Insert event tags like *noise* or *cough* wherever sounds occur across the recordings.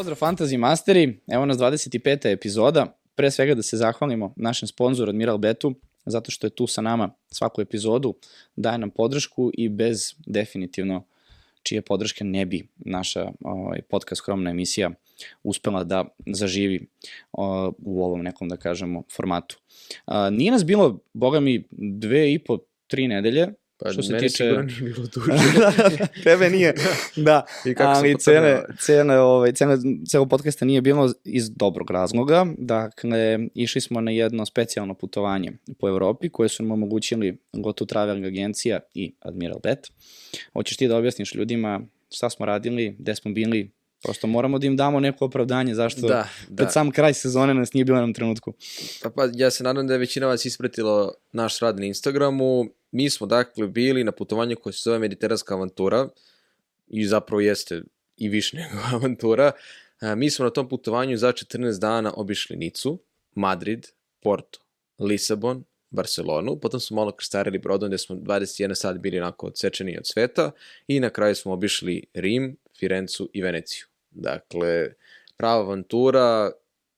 Pozdrav Fantasy Masteri, evo nas 25. epizoda. Pre svega da se zahvalimo našem sponzoru Admiral Betu, zato što je tu sa nama svaku epizodu, daje nam podršku i bez definitivno čije podrške ne bi naša ovaj, podcast Hromna emisija uspela da zaživi o, u ovom nekom, da kažemo, formatu. A, nije nas bilo, boga mi, dve i po, tri nedelje, Pa Što se meni tiče- nije bilo duže. Tebe nije, da, I kako ali cene, cene, ovaj, cene celog podcasta nije bilo iz dobrog razloga. Dakle, išli smo na jedno specijalno putovanje po Evropi koje su nam omogućili Gotu Traveling agencija i Admiral Bet. Hoćeš ti da objasniš ljudima šta smo radili, gde smo bili, prosto moramo da im damo neko opravdanje zašto Da, da. pred sam kraj sezone nas nije bilo na trenutku. Pa, pa ja se nadam da je većina vas ispratilo naš rad na Instagramu. Mi smo dakle bili na putovanju koje se zove Mediteranska avantura i zapravo jeste i više *laughs* nego avantura. Mi smo na tom putovanju za 14 dana obišli Nicu, Madrid, Porto, Lisabon, Barcelonu, potom smo malo krstarili brodom gde smo 21 sat bili onako odsečeni od sveta i na kraju smo obišli Rim, Firencu i Veneciju. Dakle, prava avantura,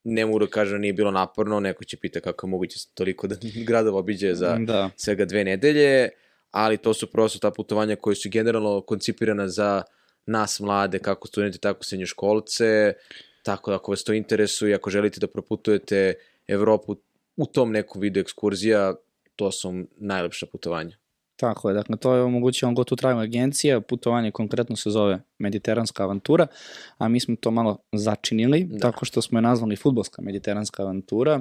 ne mogu da kažem da nije bilo naporno, neko će pita kako je moguće toliko da *laughs* gradova obiđe za Da. svega dve nedelje, ali to su prosto ta putovanja koje su generalno koncipirana za nas mlade, kako studente, tako srednjoškolce, tako da ako vas to interesuje, ako želite da proputujete Evropu u tom nekom vidu ekskurzija, to su najlepša putovanja. Tako je, dakle to je omogućila Go to Travel agencija, putovanje konkretno se zove Mediteranska avantura, a mi smo to malo začinili, da. Tako što smo je nazvali futbolska Mediteranska avantura.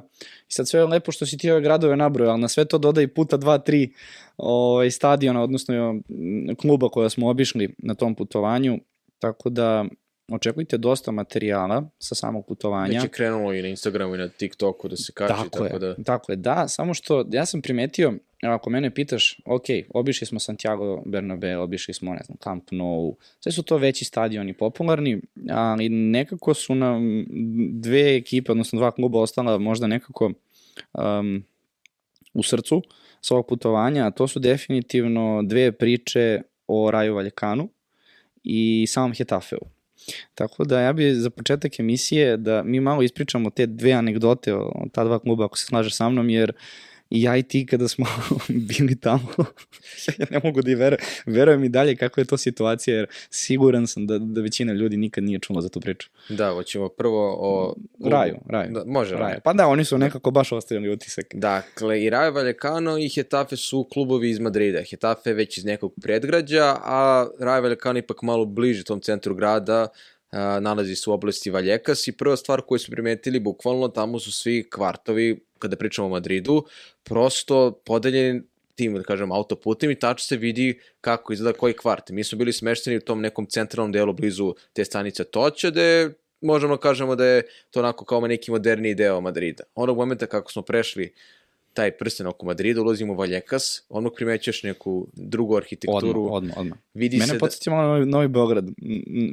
I sad sve je lepo što si ti ove gradove nabrojao, ali na sve to dodaj puta dva, tri ovaj, stadiona, odnosno mm, kluba koja smo obišli na tom putovanju, tako da očekujte dosta materijala sa samog putovanja. Već je krenulo i na Instagramu i na TikToku da se kači, Tako, tako, je, da... tako je, da, samo što ja sam primetio, ako mene pitaš, ok, obišli smo Santiago Bernabeu, obišli smo, ne znam, Camp Nou, sve su to veći stadioni popularni, ali nekako su nam dve ekipe, odnosno dva kluba ostala možda nekako um, u srcu sa ovog putovanja, a to su definitivno dve priče o Raju Valjekanu i samom Hetafeu. Tako da ja bi za početak emisije da mi malo ispričamo te dve anegdote o, ta dva kluba ako se slažeš sa mnom jer i ja i ti kada smo *laughs* bili tamo, *laughs* ja ne mogu da i verujem, verujem i dalje kako je to situacija jer siguran sam da, da većina ljudi nikad nije čula za tu priču. Da, hoćemo prvo o... Raju, Raju. Da, može Raju. Raju. Pa da, oni su nekako baš ostavili utisak. Dakle, i Rayo Vallecano i Hetafe su klubovi iz Madrida. Hetafe već iz nekog predgrađa, a Rayo Vallecano ipak malo bliže tom centru grada, nalazi se u oblasti Valjekas i prva stvar koju smo primetili, bukvalno tamo su svi kvartovi, kada pričamo o Madridu, prosto podeljeni tim, da kažem, autoputem i tačno se vidi kako izgleda koji kvart. Mi smo bili smešteni u tom nekom centralnom delu blizu te stanice Toća, gde možemo da kažemo da je to onako kao neki moderniji deo Madrida. Onog momenta kako smo prešli taj prsten oko Madrida, ulazimo u Valjekas, odmah primećaš neku drugu Odmah, arhitekturu. odmah, odmah. Vidi Mene se da, podsjeti malo na Novi, Novi Beograd,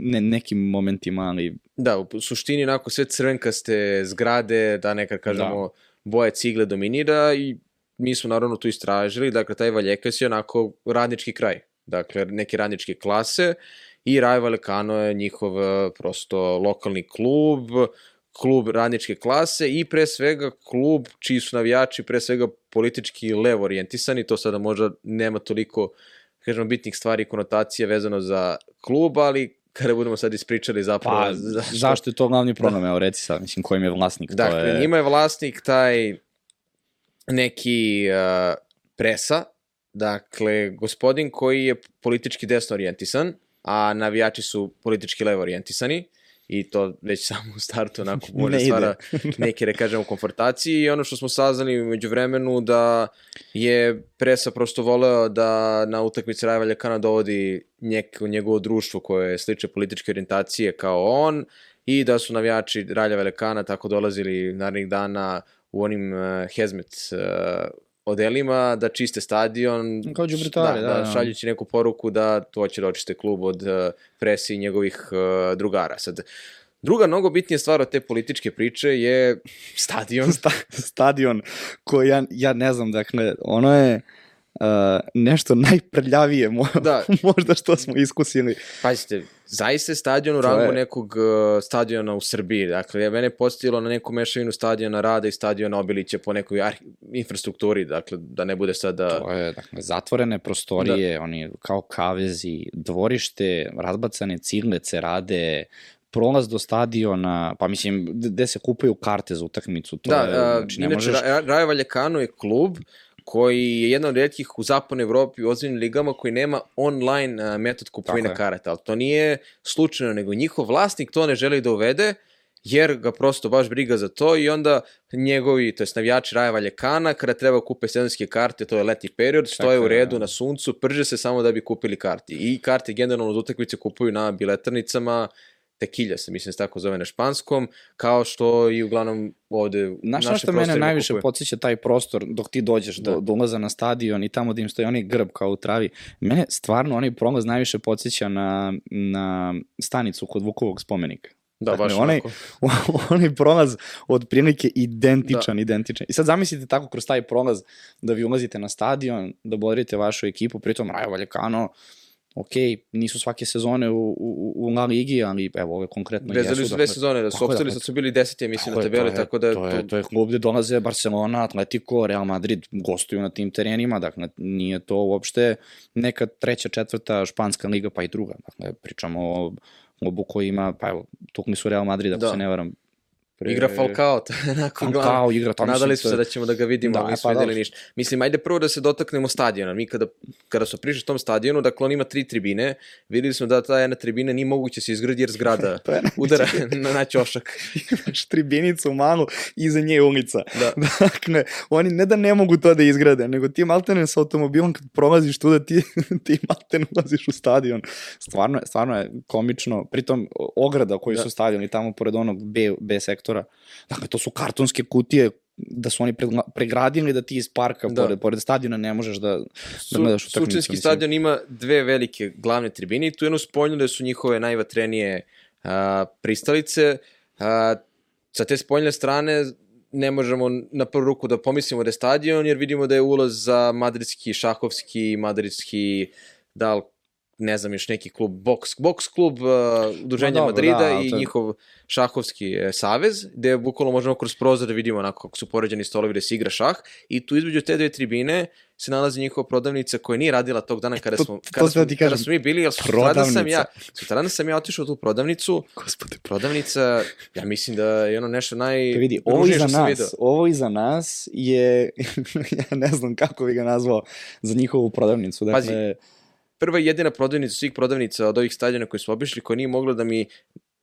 ne, nekim momentima, ali da, u suštini onako sve crvenkaste zgrade, da nekad kažemo da. boje cigle dominira i mi smo naravno tu istražili, dakle taj Valjekas je onako radnički kraj, dakle neke radničke klase i Rayo Vallecano je njihov prosto lokalni klub, klub radničke klase i pre svega klub čiji su navijači pre svega politički levo orijentisani, to sada možda nema toliko kažemo bitnih stvari i konotacija vezano za klub, ali kada budemo sad ispričali zapravo pa, zašto, zašto je to glavni problem, evo reci sad, mislim, kojim je vlasnik, to Dakle, je... njima je vlasnik taj neki uh, presa, dakle, gospodin koji je politički desno orijentisan, a navijači su politički levo orijentisani i to već *laughs* samo u startu onako može Ne stvara *laughs* neke, da kažemo, konfortacije i ono što smo saznali među vremenu da je Presa prosto voleo da na utakmici Raja Valjakana dovodi njeko, njegovo društvo koje je slične političke orijentacije kao on i da su navijači Raja Valjakana tako dolazili narednih dana u onim uh, hezmet uh, odelima da čiste stadion. Kao đubretari, da, da, da, da. šaljući neku poruku da to će da očiste klub od uh, Presi i njegovih uh, drugara. Sad, druga mnogo bitnija stvar od te političke priče je stadion. *laughs* sta, stadion koji ja, ja ne znam, dakle, ono je uh, nešto najprljavije mo Da. *laughs* možda što smo iskusili. Pazite, zaista je stadion u rangu je- nekog uh, stadiona u Srbiji. Dakle, ja mene je posjetilo na neku mešavinu stadiona Rada i stadiona Obilića po nekoj infrastrukturi, dakle, da ne bude sada... To je, dakle, zatvorene prostorije, da. oni kao kavezi, dvorište, razbacane ciglice rade, prolaz do stadiona, pa mislim, gde se kupaju karte za utakmicu, to da, je, znači, ne inače, možeš... Ra- Rayo Vallecano je klub koji je jedan od redkih u zapadnoj Evropi u ozbiljnim ligama koji nema online metod kupovine je. karata, ali to nije slučajno, nego njihov vlasnik to ne želi da uvede, jer ga prosto baš briga za to i onda njegovi, to jest navijači Raja Valjekana, kada treba kupe sezonske karte, to je letni period, stoje Tako u je, redu da. na suncu, prže se samo da bi kupili karti. I karte generalno uz utakmice kupuju na biletarnicama, tekilja se, mislim se tako zove na španskom, kao što i uglavnom ovde Znaš na naše što mene najviše kupuju. podsjeća taj prostor dok ti dođeš do, Da. do ulaza na stadion i tamo da im stoji onaj grb kao u travi. Mene stvarno onaj prolaz najviše podsjeća na, na stanicu kod Vukovog spomenika. Da, Dakle, baš onaj- onako. *laughs* onaj prolaz od prilike identičan, da. identičan. I sad zamislite tako kroz taj prolaz da vi ulazite na stadion, da bodrite vašu ekipu, pritom Rajo Valjekano, ok, nisu svake sezone u, u, u La Ligi, ali evo ove konkretno Vezali jesu. su dakle, dve sezone, da su opstali, dakle, sad su bili deseti, mislim, na tabeli, to je- tako da... To je, to je klub gde dolaze Barcelona, Atletico, Real Madrid, gostuju na tim terenima, dakle, nije to uopšte neka treća, četvrta španska liga, pa i druga. Dakle, pričamo o klubu koji ima, pa evo, tukli su Real Madrid, ako Da. se ne varam. Pre- Igra Falcao, *laughs* to je onako glavno. Falcao igra, to Nadali to se da ćemo da ga vidimo, Da, ali e, nismo pa videli dobro. ništa. Mislim, ajde prvo da se dotaknemo stadiona. Mi kada, kada smo prišli tom stadionu, dakle on ima tri tribine, videli smo da ta jedna tribina nije moguće se izgradi jer zgrada *laughs* je udara *laughs* na, na ćošak. imaš tribinicu malu, iza nje je ulica. Da. Dakle, oni ne da ne mogu to da izgrade, nego ti maltene sa automobilom kad prolaziš tu da ti, ti maltene ulaziš u stadion. Stvarno, je- stvarno je komično. Pritom, ograda koji Da. da. su stavljeni tamo pored onog B, B sektora, dakle, to su kartonske kutije da su oni pregradili da ti iz parka, Da. da. pored, pored stadiona ne možeš da, da gledaš utakmicu. Sučinski mislim. stadion ima dve velike glavne tribine i tu jednu spoljnu su njihove najvatrenije a, pristalice. A, sa te spoljne strane ne možemo na prvu ruku da pomislimo da je stadion, jer vidimo da je ulaz za madridski, šahovski, madridski, da ne znam još neki klub, boks, boks klub uh, udruženja dobro, Madrida da, i to njihov šahovski e, savez, gde bukvalno možemo kroz prozor da vidimo onako kako su poređeni stolovi da se igra šah i tu između te dve tribine se nalazi njihova prodavnica koja nije radila tog dana kada to- smo, to kada sam smo, ti kada kažem. smo mi bili, ali sutradan sam ja, sutradan sam ja otišao u tu prodavnicu, Gospode, prodavnica, ja mislim da je ono nešto naj... Pa vidi, ovo iza sam video. nas, ovo iza nas je, *laughs* ja ne znam kako bi ga nazvao, za njihovu prodavnicu. Dakle, Pazi, prva i jedina prodavnica svih prodavnica od ovih stadiona koji smo obišli, koja nije mogla da mi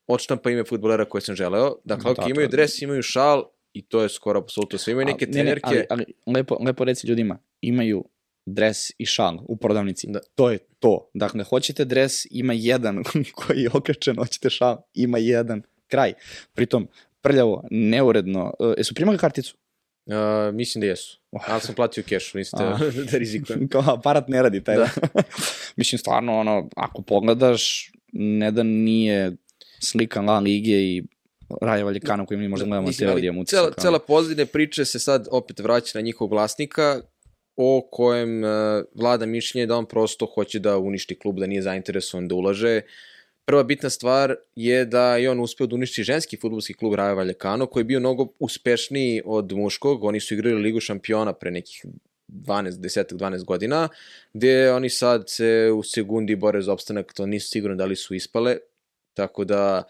odštampa ime futbolera koje sam želeo. Dakle, ok, Da, imaju dres, imaju šal i to je skoro apsolutno sve. Imaju neke ali- ne, ne, trenerke. ali, ali lepo, lepo reci ljudima, imaju dres i šal u prodavnici. Da. To je to. Dakle, hoćete dres, ima jedan *laughs* koji je okačen, hoćete šal, ima jedan. Kraj. Pritom, prljavo, neuredno. Uh, jesu primali karticu? Uh, mislim da jesu. Ali sam platio u kešu, niste A. *laughs* da rizikujem. Kao aparat ne radi taj. Da. Da. *laughs* Mislim, stvarno, ono, ako pogledaš, ne da nije slika La Lige i Raja Valjekana koji mi možda gledamo na Mislim, ali TV imam utisak. cela, cela pozadine priče se sad opet vraća na njihovog vlasnika o kojem uh, vlada mišljenje da on prosto hoće da uništi klub, da nije zainteresovan da ulaže. Prva bitna stvar je da je on uspeo da uništi ženski futbolski klub Raja Valjekano, koji je bio mnogo uspešniji od muškog. Oni su igrali Ligu šampiona pre nekih 12, 10, 12 godina, gde oni sad se u sekundi bore za opstanak, to nisu sigurno da li su ispale, tako da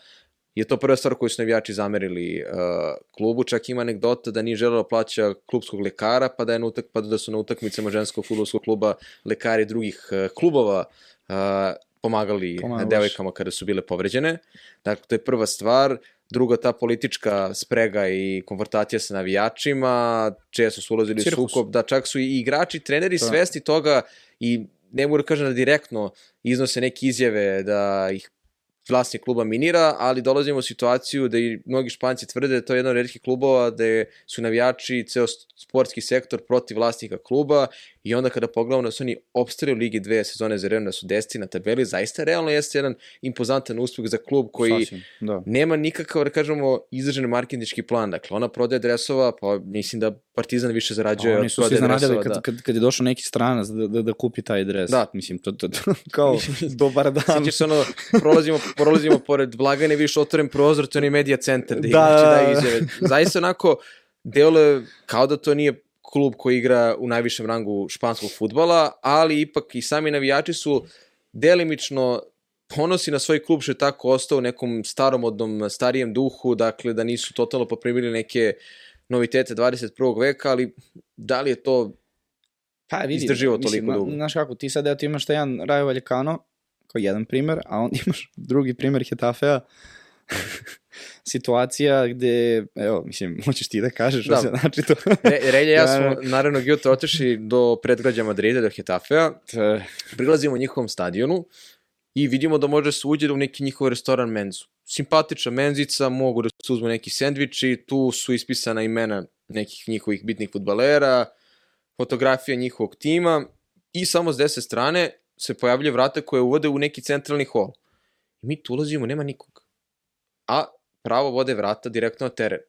je to prva stvar koju su navijači zamerili uh, klubu, čak ima anegdota da nije želelo da plaća klubskog lekara, pa da, je na utak, pa da su na utakmicama ženskog futbolskog kluba lekari drugih uh, klubova uh, pomagali Pomagaš. devojkama kada su bile povređene. Dakle, to je prva stvar. Druga, ta politička sprega i konfrontacija sa navijačima, često su ulazili u Cirkus. sukob, da čak su i igrači, treneri Da. svesni toga i ne mogu da kažem da direktno iznose neke izjave da ih vlasnik kluba minira, ali dolazimo u situaciju da i mnogi španci tvrde da je to jedan od redkih klubova da su navijači ceo sportski sektor protiv vlasnika kluba i onda kada pogledamo da su oni opstali u Ligi dve sezone za redom, da su deseti na tabeli, zaista realno jeste jedan impozantan uspeh za klub koji Sasvim, da. nema nikakav, da kažemo, izražen marketinški plan. Dakle, ona prodaje dresova, pa mislim da Partizan više zarađuje Oni od su se prodaje iznenadili dresova. kad, da. kad, kad je došao neki stranac da, da, da kupi taj dres. Da. Mislim, to, to, to *laughs* kao, *laughs* dobar dan. Sjećaš ono, prolazimo, prolazimo pored blagajne, viš otvoren prozor, to je onaj media centar da, Da, da, da, da da. izjave. Zaista onako, deluje kao da to nije klub koji igra u najvišem rangu španskog futbala, ali ipak i sami navijači su delimično ponosi na svoj klub što je tako ostao u nekom staromodnom, starijem duhu, dakle da nisu totalno poprimili neke novitete 21. veka, ali da li je to Pa vidi, izdrživao mislim, toliko na- dugo. Znaš kako, ti sad evo ti imaš taj jedan Rayo Vallecano, kao jedan primer, a onda *laughs* imaš drugi primer Hetafea, situacija gde, evo, mislim, *laughs* hoćeš ti da kažeš Da. da. *laughs* se znači to. Re, Relja i ja *laughs* Da, smo naravno jutro otišli do predgrađa Madrida, do Hetafea, prilazimo njihovom stadionu i vidimo da može se uđe u neki njihov restoran menzu. Simpatična menzica, mogu da se uzmu neki sendviči, tu su ispisana imena nekih njihovih bitnih futbalera, fotografija njihovog tima i samo s desne strane se pojavljaju vrata koje uvode u neki centralni hol. I mi tu ulazimo, nema nikog. A pravo vode vrata direktno na teren.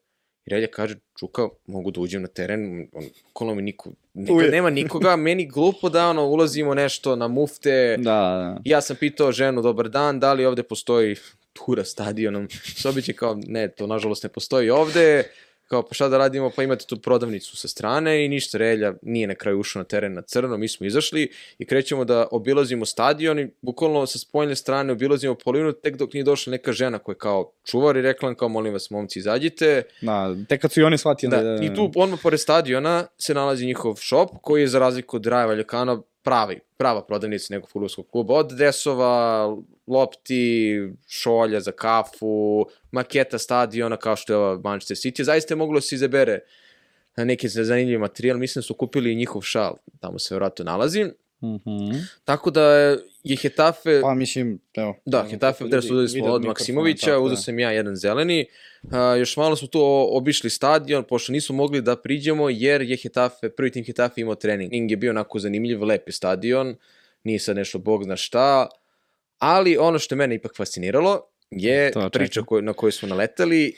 I Relja kaže, Čuka, mogu da uđem na teren, on, okolo mi niko, niko, Uje. nema nikoga, meni glupo da ono, ulazimo nešto na mufte, Da, da. Ja sam pitao ženu, dobar dan, da li ovde postoji tura stadionom? Sobi će kao, ne, to nažalost ne postoji ovde. Kao, pa šta da radimo? Pa imate tu prodavnicu sa strane i ništa, Relja nije na kraju ušao na teren na crno, mi smo izašli i krećemo da obilazimo stadion i bukvalno sa spoljne strane obilazimo polinu, tek dok nije došla neka žena koja je kao čuvar i rekla kao, molim vas, momci, izađite. Da, tek kad su i oni shvatili Da, da, I tu odmah pored stadiona se nalazi njihov shop koji je za razliku od Raja Valjekana pravi, prava prodavnica nekog futbolskog kluba. Od dresova, lopti, šolja za kafu, maketa stadiona kao što je ova Manchester City. Zaista je moglo da se izabere na neki zanimljiv materijal. Mislim da su kupili i njihov šal, tamo se vjerojatno nalazi. Mhm. Tako da je Hetafe... Pa mislim, evo. Da, evo, Hetafe dres uzeli smo video od Maksimovića, uzeo sam ja jedan zeleni. A, još malo smo tu obišli stadion, pošto nismo mogli da priđemo, jer je Hetafe, prvi tim Hetafe imao trening. Trening je bio onako zanimljiv, lep je stadion, nije sad nešto bog zna šta, ali ono što je mene ipak fasciniralo je To, priča koju, na koju smo naletali,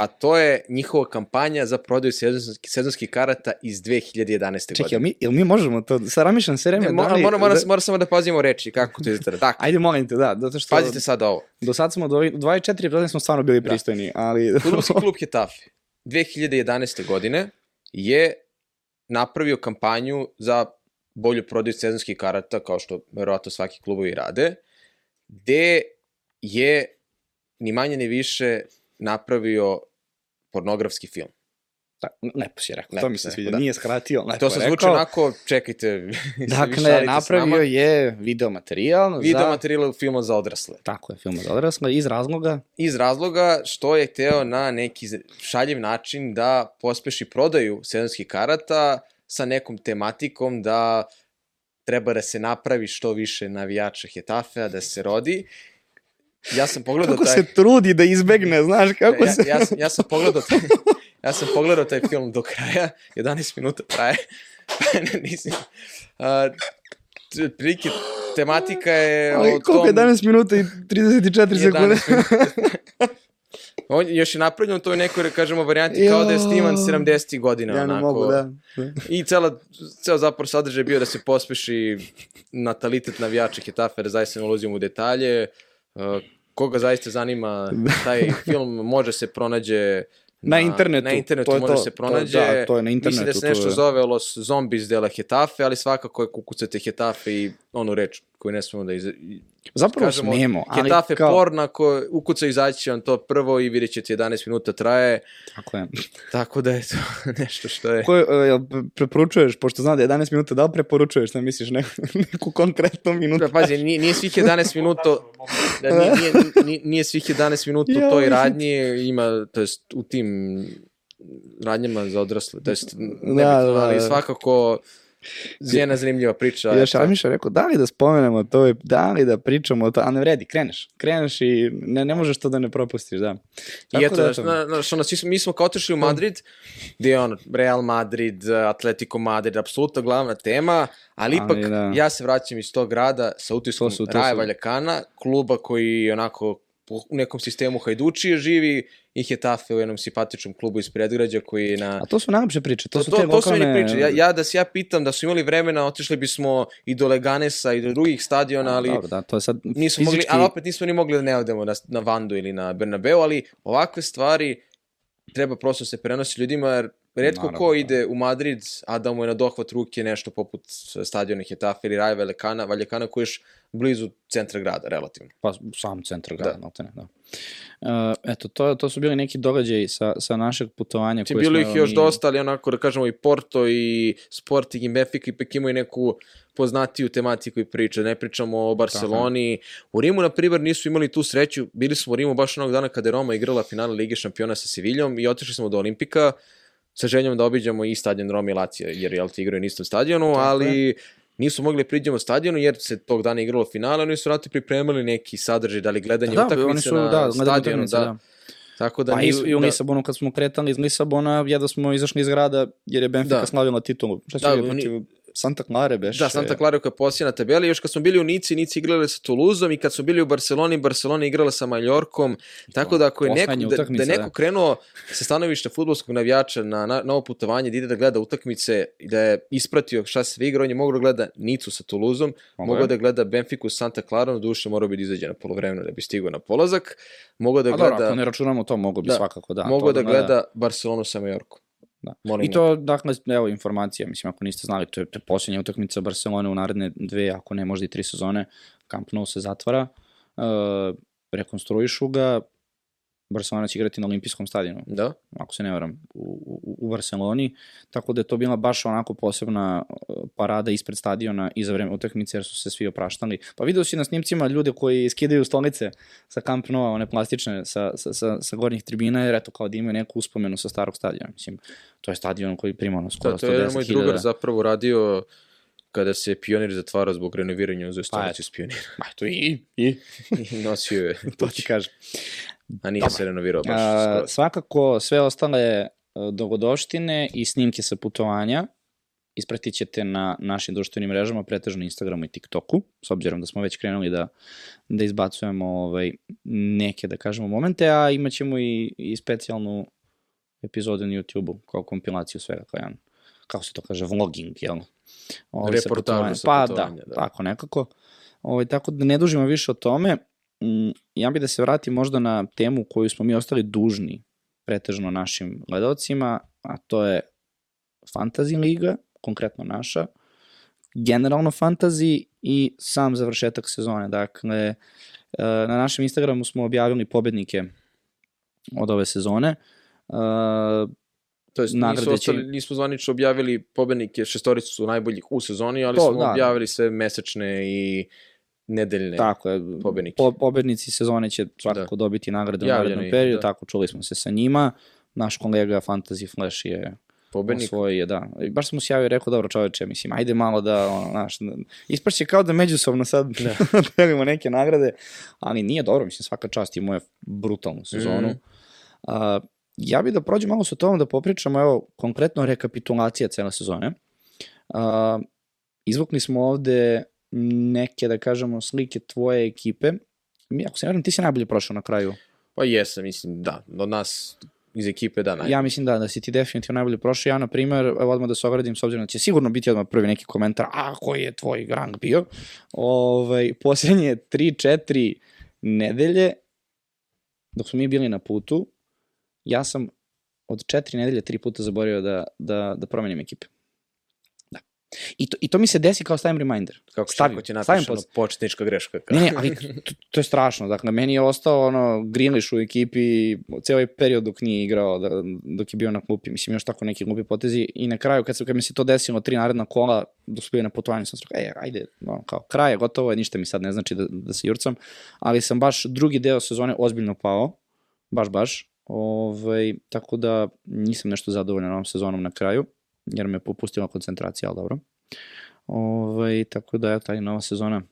a to je njihova kampanja za prodaju sezonskih, sezonskih karata iz 2011. Čekaj, godine. jel mi, mi možemo to? Sad ramišljam sve vreme. Ne, da mora, li- mora, mora, da- mora samo da pazimo reči, kako to izgleda. *laughs* Dakle, Ajde, molim te, da, zato što... pazite sad ovo. Do sad smo, do 24 epizode smo stvarno bili Da. pristojni, ali... *laughs* Futbolski klub Hetafe 2011. godine je napravio kampanju za bolju prodaju sezonskih karata, kao što verovatno svaki klubovi rade, gde je ni manje ni više napravio pornografski film. Da, lepo si je rekao, Lepo to mi se sviđa. da. Nije skratio, lepo to se rekao. zvuči onako, čekajte, *laughs* Dakle, napravio je video materijal video za... materijal filma za odrasle. Tako je, film za odrasle, iz razloga... iz razloga što je hteo na neki šaljiv način da pospeši prodaju sezonskih karata sa nekom tematikom da treba da se napravi što više navijača Hetafea, da se rodi. Ja sam pogledao Kako taj... se trudi da izbegne, znaš, kako ja, se... ja, sam, ja sam pogledao taj, ja sam pogledao taj film do kraja, 11 minuta traje. *laughs* Nisam, uh, prilike, tematika je Ali o koliko je tom... 11 minuta i 34 sekunde? 11 minuta. *laughs* On je još je napravljeno u toj nekoj, da kažemo, varijanti kao da je sniman Jao. 70. godina. Ja ne onako. mogu, da. I cela, ceo zapravo sadržaj je bio da se pospeši natalitet navijača Hetafe, da zaista ne ulazimo u detalje. Uh, koga zaista zanima taj *laughs* film, može se pronađe Na internetu, Na internetu to je može to, se to- pronađe. da, to je na Mislim da internetu, se to nešto je- zove Los Zombies de la Hetafe, ali svakako je kukucate Hetafe i onu reč koju ne smemo da iz... Zapravo kažemo, smemo, ali Hetafe kao... porn, ako ukuca izaći će vam to prvo i vidjet ćete 11 minuta traje, Tako je. *laughs* tako da je to *laughs* nešto što je... Ko, je, e, jel pre- preporučuješ, pošto znam da je 11 minuta, da li preporučuješ, šta misliš, neku, neku konkretnu minutu? Da, pazi, nije, nije svih 11 minuta, *laughs* da, nije, nije, nije, svih 11 minuta u toj radnji, ima, to jest u tim radnjama za odrasle, to jest, ne Da, bitno, da, ali da. svakako jedna zanimljiva priča. I još Miša rekao, da li da spomenemo to, da li da pričamo o to, a ne vredi, kreneš, kreneš i ne, ne možeš to da ne propustiš, da. Tako I eto, da, na, na, što nas, mi smo kao otišli u Madrid, gde je ono, Real Madrid, Atletico Madrid, apsolutno glavna tema, ali ipak ali, da. ja se vraćam iz tog grada sa utiskom Raja Valjakana, kluba koji onako u nekom sistemu Hajdučije živi i Hetafe u jednom simpatičnom klubu iz predgrađa koji je na... A to su najlepše priče, to, to su te to, to su meni priče. Ja, ja da se ja pitam da su imali vremena, otišli bismo i do Leganesa i do drugih stadiona, ali... Dobro, da, to je sad nisu fizički... mogli, ali opet nismo ni mogli da ne odemo na, na Vandu ili na Bernabeu, ali ovakve stvari treba prosto se prenosi ljudima, jer redko Naravno, ko da. ide u Madrid, a da mu je na dohvat ruke nešto poput stadiona Hetafe ili Raja Valjekana, Valjekana koji je blizu centra grada, relativno. Pa sam centar grada, da. Ne, da. Uh, eto, to, to su bili neki događaji sa, sa našeg putovanja. Ti bilo ih još mi... dosta, ali onako da kažemo i Porto i Sporting i Benfica ipak imaju neku poznatiju tematiku i priče. Ne pričamo o Barceloni. Aha. U Rimu, na primjer, nisu imali tu sreću. Bili smo u Rimu baš onog dana kada je Roma igrala finale Lige šampiona sa Seviljom i otišli smo do Olimpika sa željom da obiđemo i stadion Roma i Lacija, jer jel ti igraju na istom stadionu, Tako ali je nisu mogli da priđemo stadionu jer se tog dana igralo finale, oni su vrati pripremili neki sadržaj, da li gledanje da, utakmice su, na da, stadionu, da. da. Tako da pa nisu, i u da. Lisabonu kad smo kretali iz Lisabona, jedva smo izašli iz grada jer je Benfica da. slavila titulu. Šta će da, protiv Santa Clara beš. Da, Santa Clara koja je poslije na tabeli. Još kad smo bili u Nici, Nici igrali sa Toulouseom i kad smo bili u Barceloni, Barcelona igrala sa Maljorkom. Tako da ako je neko, da, da je neko da. krenuo sa stanovišta futbolskog navijača na, na, na ovo putovanje, da ide da gleda utakmice i da je ispratio šta se igra, on je mogao da gleda Nicu sa Toulouseom, mogao da gleda Benfiku sa Santa Clara, duše morao bi da izađe na polovremeno da bi stigao na polazak. Mogao da gleda... A dobro, ako ne računamo to, mogo bi da, svakako da. Mogao da, da gleda Barcelonu sa Majorkom. Da. Molim I to, dakle, evo informacija, mislim, ako niste znali, to je, posljednja utakmica Barcelone u naredne dve, ako ne možda i tri sezone, Camp Nou se zatvara, uh, rekonstruišu ga, Barcelona će igrati na olimpijskom stadionu. Da. Ako se ne varam, u, u, u Barceloni. Tako da je to bila baš onako posebna uh, parada ispred stadiona i za vreme utakmice jer su se svi opraštali. Pa video si na snimcima ljude koji skidaju stolice sa Camp Nou, one plastične sa, sa, sa, sa gornjih tribina jer eto kao da imaju neku uspomenu sa starog stadiona. Mislim, to je stadion koji prima ono skoro 110.000. Da, to je jedan moj drugar zapravo radio kada se pionir zatvarao zbog renoviranja uz stolicu s pionira. Ma, to i, i. *laughs* I nosio je. *laughs* to ti kažem. A nije Dobar. se renovirao baš A, Svakako, sve ostale e, dogodoštine i snimke sa putovanja ispratit ćete na našim društvenim mrežama, pretežno Instagramu i TikToku, s obzirom da smo već krenuli da, da izbacujemo ovaj, neke, da kažemo, momente, a imat ćemo i, i specijalnu epizodu na YouTube-u, kao kompilaciju svega, kao jedan, kako se to kaže, vlogging, jel? Ovaj, Reportažu sa pa, da, da, tako nekako. Ovaj, tako da ne dužimo više o tome, ja bih da se vratim možda na temu koju smo mi ostali dužni pretežno našim gledalcima, a to je Fantasy Liga, konkretno naša, generalno fantasy i sam završetak sezone. Dakle, e, na našem Instagramu smo objavili pobednike od ove sezone. E, to jest, nisu ostali, nismo zvanično objavili pobednike, šestoricu su najboljih u sezoni, ali to, smo da, objavili sve mesečne i nedeljne tako je, pobednike. Po, pobednici sezone će svakako da. dobiti nagrade u narednom periodu, da. tako čuli smo se sa njima. Naš kolega Fantasy Flash je Pobednik. Osvoji da. I baš sam mu sjavio i rekao, dobro čoveče, mislim, ajde malo da, ono, znaš, ispašće kao da međusobno sad *laughs* da. delimo neke nagrade, ali nije dobro, mislim, svaka čast ima je brutalnu sezonu. Mm -hmm. uh, ja bih da prođem malo sa tom da popričamo, evo, konkretno rekapitulacija cele sezone. Uh, izvukli smo ovde neke, da kažemo, slike tvoje ekipe. Mi, ako se ne ti si najbolje prošao na kraju. Pa jesam, mislim, da. Od nas iz ekipe, da, najbolje. Ja mislim da, da si ti definitivno najbolje prošao. Ja, na primer, evo odmah da se ogradim, s obzirom da će sigurno biti odmah prvi neki komentar, a koji je tvoj rang bio? Ovaj, posljednje 3-4 nedelje, dok smo mi bili na putu, ja sam od četiri nedelje tri puta zaborio da, da, da promenim ekipe. I to, I to mi se desi kao stavim reminder. Kako, stavim, kako će napiši ono početnička greška? Kao. Ne, ne, ali to, to je strašno. Dakle, meni je ostao ono, Greenlish u ekipi cijel ovaj period dok nije igrao, da, dok je bio na klupi. Mislim, još tako neki glupi potezi. I na kraju, kad, se, kad mi se to desilo, tri naredna kola, dok su bili na putovanju, sam rekao, ej, ajde, no, kao, kraj je gotovo, ništa mi sad ne znači da, da se jurcam. Ali sam baš drugi deo sezone ozbiljno pao. Baš, baš. Ove, ovaj, tako da nisam nešto zadovoljan ovom sezonom na kraju jer me popustila koncentracija, ali dobro. Ovaj, tako da je taj nova sezona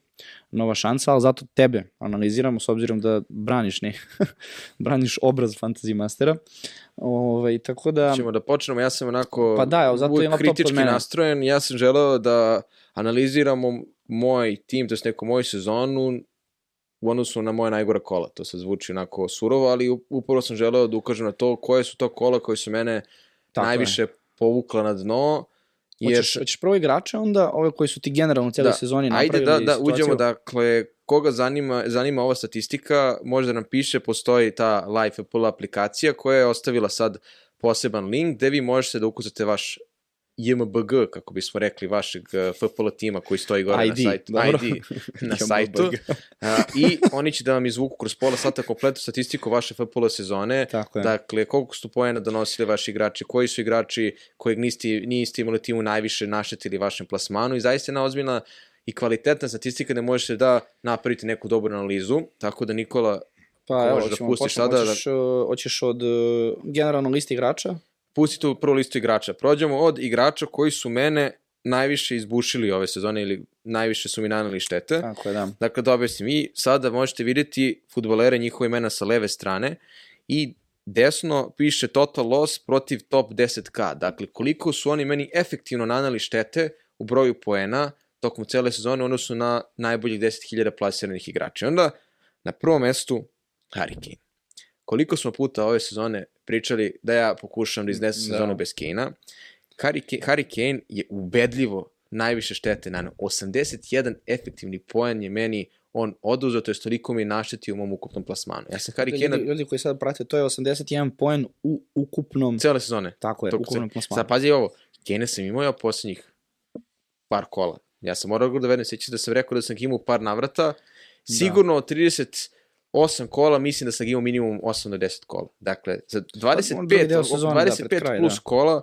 nova šansa, ali zato tebe analiziramo s obzirom da braniš ne, *laughs* braniš obraz Fantasy Mastera. Ovaj, tako da... Ćemo da počnemo, ja sam onako Pa da, evo, zato imam kritički nastrojen, ja sam želeo da analiziramo moj tim, to je neku moju sezonu u odnosu na moje najgore kola. To sad zvuči onako surovo, ali upravo sam želeo da ukažem na to koje su to kola koje su mene Tako je. Povukla na dno. Jer, Hoćeš, hoćeš prvo igrače onda, ove koji su ti generalno u cijeloj Da, sezoni Ajde napravili da, da situaciju? uđemo, dakle, koga zanima, zanima ova statistika, može da nam piše, postoji ta Life Apple aplikacija koja je ostavila sad poseban link gde vi možete da ukucate vaš JMBG, kako bismo rekli, vašeg eh, FPL tima koji stoji gore ID, na sajtu. dobro. ID na *laughs* sajtu. A, I oni će da vam izvuku kroz pola sata kompletnu statistiku vaše FPL sezone. Tako je. Dakle, koliko su poena donosili vaši igrači, koji su igrači kojeg niste, niste imali timu najviše naštetili vašem plasmanu i zaista jedna ozbiljna i kvalitetna statistika da možete da napravite neku dobru analizu. Tako da Nikola, Pa evo, da pustiš sada da- hoćeš, uh, hoćeš od uh, generalno listi igrača? Pusti tu prvu listu igrača. Prođemo od igrača koji su mene najviše izbušili ove sezone ili najviše su mi naneli štete. Tako je, da. Dakle, da objasnim, vi sada možete vidjeti futbolere, njihove imena sa leve strane i desno piše total loss protiv top 10k. Dakle, koliko su oni meni efektivno naneli štete u broju poena tokom cele sezone u odnosu na najboljih 10.000 plasiranih igrača. I onda na prvom mestu Harry Kane koliko smo puta ove sezone pričali da ja pokušam da iznesem da. sezonu bez Kane-a. Harry, Harry Kane je ubedljivo najviše štete na 81 efektivni poen je meni on oduzeo, to je toliko mi naštetio u mom ukupnom plasmanu. Ja sam Harry Kane... Ljudi, ljudi koji sad prate, to je 81 poen u ukupnom... Cele sezone. Tako je, Tok ukupnom plasmanu. Sad pazi ovo, Kane sam imao ja posljednjih par kola. Ja sam morao da vedem, sjećam da sam rekao da sam imao par navrata. Da. Sigurno da. 30 8 kola, mislim da sam imao minimum 8 do 10 kola. Dakle, za 25, sezona, 25 da, kraj, plus da. kola,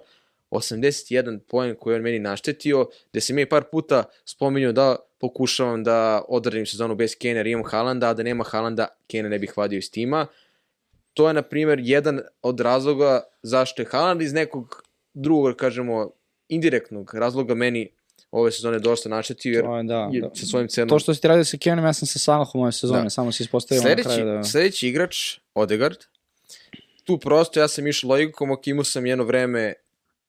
81 poen koji on meni naštetio, gde se mi je par puta spominjao da pokušavam da odradim sezonu bez Kane, jer imam Haalanda, a da nema Haalanda, Kane ne bih vadio iz tima. To je, na primjer, jedan od razloga zašto je Haaland iz nekog drugog, da kažemo, indirektnog razloga meni ove sezone dosta naštetio, jer To je, da, je da. sa svojim cenom... To što si ti radio sa Kevinom, ja sam sa Salahom ove sezone, Da. samo si ispostavio na kraju da... sledeći igrač, Odegaard, tu prosto ja sam išao logikom, ok, imao sam jedno vreme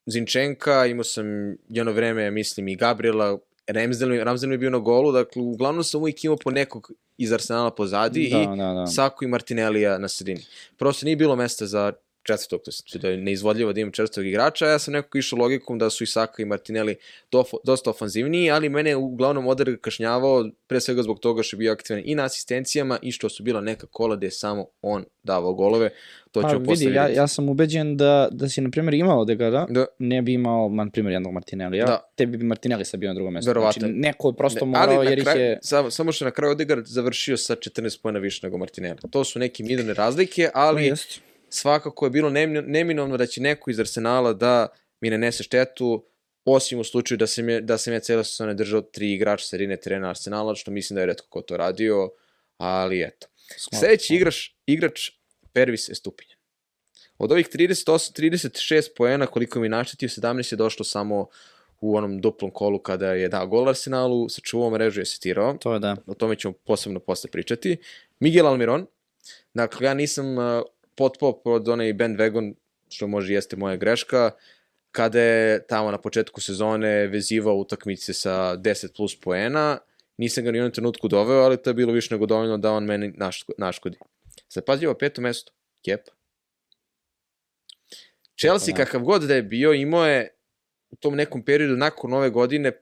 Zinčenka, imao sam jedno vreme, mislim, i Gabriela, Ramsdale, Ramsdale je bio na golu, dakle, uglavnom sam uvijek imao po nekog iz Arsenala pozadi Da, i da, da. Sako i Martinellija na sredini. Prosto nije bilo mesta za četvrtog, to jest da je neizvodljivo da imam četvrtog igrača, ja sam nekako išao logikom da su i Saka i Martinelli dofo, dosta ofanzivniji, ali mene uglavnom Odegaard kašnjavao, pre svega zbog toga što je bio aktivan i na asistencijama i što su bila neka kola gde je samo on davao golove. To Pa ćemo posle vidi, ja, ja sam ubeđen da, da si, na primjer, imao Odegaarda, Da. ne bi imao, man, primjer, jednog Martinellija, Da. tebi bi Martinelli sad bio na drugom mjestu. Verovatno. Znači, neko je prosto Ne, morao, jer ih kraju- je... Samo, samo što na kraju Odegaard završio sa 14 pojena više nego Martinelli. To su neke minorne razlike, ali Jest. Svakako je bilo nem- neminovno da će neko iz Arsenala da mi ne nese štetu, osim u slučaju da sam, je, da sam ja cijela sezona držao tri igrača serine terena Arsenala, što mislim da je redko ko to radio, ali eto. Sklop. Sledeći igrač, igrač Pervis Estupinjan. Od ovih 38, 36 poena koliko mi naštetio, 17 je došlo samo u onom duplom kolu kada je dao gol Arsenalu, sačuvao mrežu i asitirao To je da. o tome ćemo posebno posle pričati. Miguel Almiron, dakle ja nisam uh, potpao pod onaj bandwagon, što može jeste moja greška, kada je tamo na početku sezone vezivao utakmice sa 10 plus poena, nisam ga ni u jednom trenutku doveo, ali to je bilo više nego dovoljno da on meni naško- naškodi. Sad pazi ovo peto mesto, Kepa. Chelsea Da. kakav god da je bio, imao je u tom nekom periodu nakon ove godine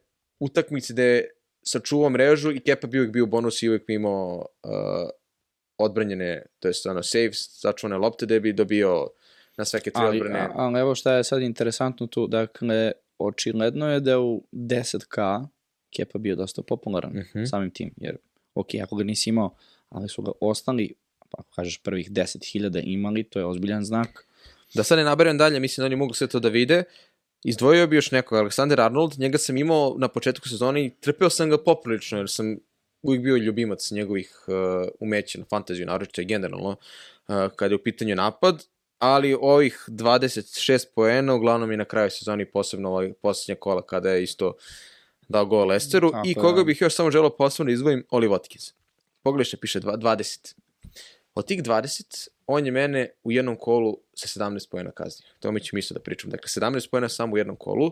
utakmice gde je sačuvao mrežu i Kepa bi uvijek bio bonus i uvijek imao uh, odbranjene, to jest ono, saves, sačuvane lopte da bi dobio na sveke tri Ali, odbrane. ali evo šta je sad interesantno tu, dakle, očigledno je da je u 10k Kepa bio dosta popularan Mhm. samim tim, jer, ok, ako ga nisi imao, ali su ga ostali, pa ako kažeš prvih 10.000 imali, to je ozbiljan znak. Da sad ne naberem dalje, mislim da oni mogu sve to da vide. Izdvojio bi još nekog, Alexander Arnold, njega sam imao na početku sezone i trpeo sam ga poprilično, jer sam uvijek bio ljubimac njegovih uh, umeća na fantaziju, naročito i generalno, uh, kada je u pitanju napad, ali ovih 26 poena, uglavnom i na kraju sezoni, posebno ovaj posljednja kola, kada je isto dao gol Lesteru Tako i koga da. bih još samo želeo posebno da izdvojim, Oli Watkins. Pogledaj što piše, dva- 20. Od tih 20, on je mene u jednom kolu sa 17 pojena kaznio. To mi ću isto da pričam. Dakle, 17 pojena samo u jednom kolu,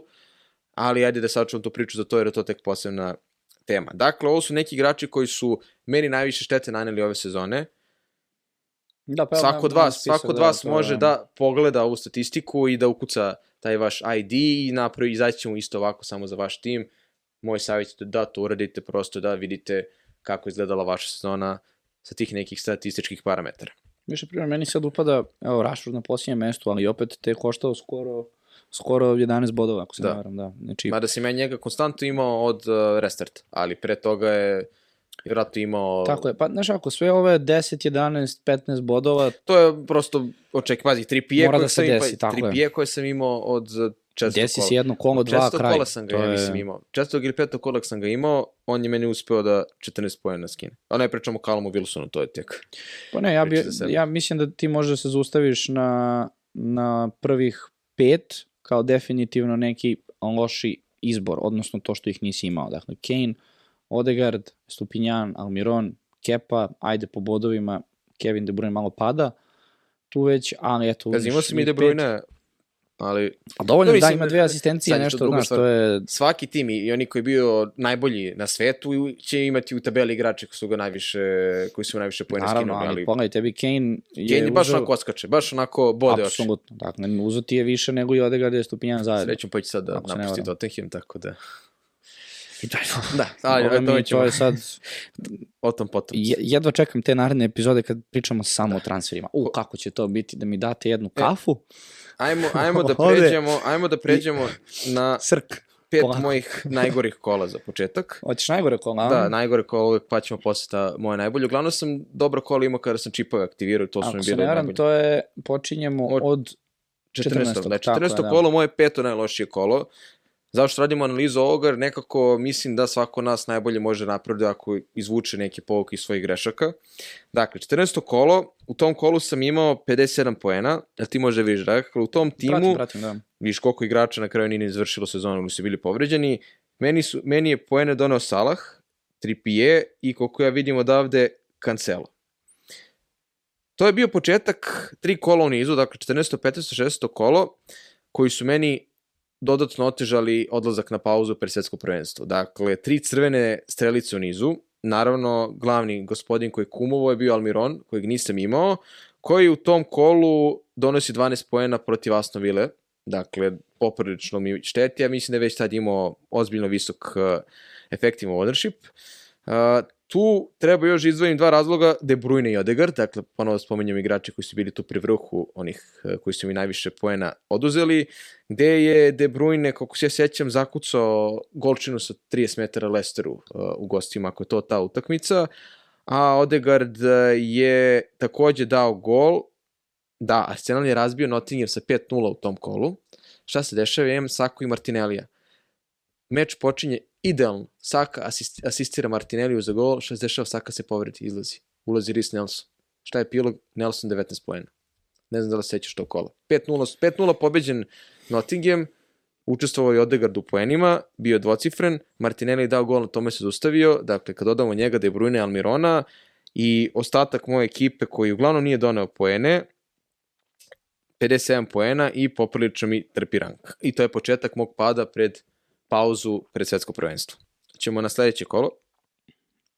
ali ajde da sačuvam tu priču za to jer je to tek posebna tema. Dakle, ovo su neki igrači koji su meni najviše štete naneli ove sezone. Da, pa svako od vas, svako od da, vas to može da pogleda ovu statistiku i da ukuca taj vaš ID i napravi, izaći ćemo isto ovako samo za vaš tim. Moj savjet je da to uradite, prosto da vidite kako je izgledala vaša sezona sa tih nekih statističkih parametara. Više primjer, meni sad upada, evo, Rashford na posljednjem mestu, ali opet te koštao skoro, skoro 11 bodova, ako se Da. ne varam, da. Znači, Mada sam ja njega konstantno imao od uh, restart, ali pre toga je vjerojatno imao... tako je, pa znaš ako sve ove 10, 11, 15 bodova, To je prosto, oček, pazi, 3 Mora koje da sam, desi, tako je. 3 koje sam imao od uh, četvrtog desi kola. si jedno kolo, dva, kraj. kola sam ga, To ja je- mislim, imao. Četvrtog ili petog kola sam ga imao, on je meni uspeo da 14 pojena skine. A ne pričamo o Calomu Wilsonu, to je tek. Pa ne, ja, bi, ja mislim da ti možeš da se zaustaviš na, na prvih pet kao definitivno neki loši izbor, odnosno to što ih nisi imao. Dakle, Kane, Odegaard, Stupinjan, Almiron, Kepa, ajde po bodovima, Kevin De Bruyne malo pada, tu već, ali eto... Pazi, uzmeš imao sam i njih De. Bruyne, ali A dovoljno No, da mislim, ima dve asistencije, nešto, znaš, to je... svaki tim i oni koji je bio najbolji na svetu će imati u tabeli igrače koji su ga najviše, koji su najviše Naravno, skinuli, ali ali pogledaj, tebi Kane je Kane je baš uzeo- onako oskače, baš onako bode oči. Apsolutno, dakle, uzo ti je više nego i Odegaard i Stupinjan zajedno. Srećom pa će sad da Ako napusti. Tottenham, tako da... I Da, ali *laughs* mi, to ćemo, je sad, *laughs* o tom potom. je- jedva čekam te naredne epizode kad pričamo samo o transferima. U, kako će to biti, da mi date jednu kafu? Ajmo, *laughs* ajmo da pređemo, ajmo da pređemo na Srk. pet Polako. mojih najgorih kola za početak. Hoćeš najgore kola? Da, najgore kola uvek pa ćemo posle ta moje najbolje. Uglavnom sam dobro kola imao kada sam čipove aktivirao, to su mi Ako se bile ne varam, najbolje. to je, počinjemo Od- od 14. 14. Da, tako je, 14. da. kolo, moje peto najlošije kolo. Zašto radimo analizu ovoga? Jer nekako mislim da svako nas najbolje može napraviti ako izvuče neke povuke iz svojih grešaka. Dakle, 14. kolo, u tom kolu sam imao 57 poena, a ti može vidiš, dakle, u tom timu, Pratim, pratim, da. vidiš koliko igrača na kraju nije ni izvršilo sezonu ili su bili povređeni. Meni, su, meni je poene donao Salah, Trippier i koliko ja vidim odavde Cancelo. To je bio početak tri kola u nizu, dakle 14. 15. 16. kolo, koji su meni dodatno otežali odlazak na pauzu pre svetsko prvenstvo. Dakle, tri crvene strelice u nizu, naravno glavni gospodin koji kumovo je bio Almiron, kojeg nisam imao, koji u tom kolu donosi 12 poena protiv Aston Ville, dakle, poprilično mi šteti, ja mislim da je već tad imao ozbiljno visok uh, effective ownership. Uh, tu treba još izdvojim dva razloga, De Bruyne i Odegaard, dakle, ponovo spominjem igrače koji su bili tu pri vrhu, onih uh, koji su mi najviše poena oduzeli, gde je De Bruyne, kako se ja sećam, zakucao golčinu sa 30 metara Lesteru uh, u gostima, ako je to ta utakmica, a Odegaard uh, je takođe dao gol, da, Arsenal je razbio Nottingham sa 5-0 u tom kolu. Šta se dešava? Imam Sako i Martinellija. Meč počinje idealno. Saka asist, asistira Martinelliju za gol. Šta se dešava? Saka se povredi, izlazi. Ulazi Rhys Nelson. Šta je epilog? Nelson 19 poena. Ne znam da li se sećaš tog kola. 5-0 5-0 pobeđen Nottingham. Učestvovao je Odegaard u poenima, bio je dvocifren, Martinelli je dao gol, na tome se zaustavio, dakle kad dodamo njega De Bruyne i Almirona i ostatak moje ekipe koji uglavnom nije doneo poene, 57 poena i poprilično mi trpi rank. I to je početak mog pada pred pauzu pred svetsko prvenstvo. Ćemo na sledeće kolo,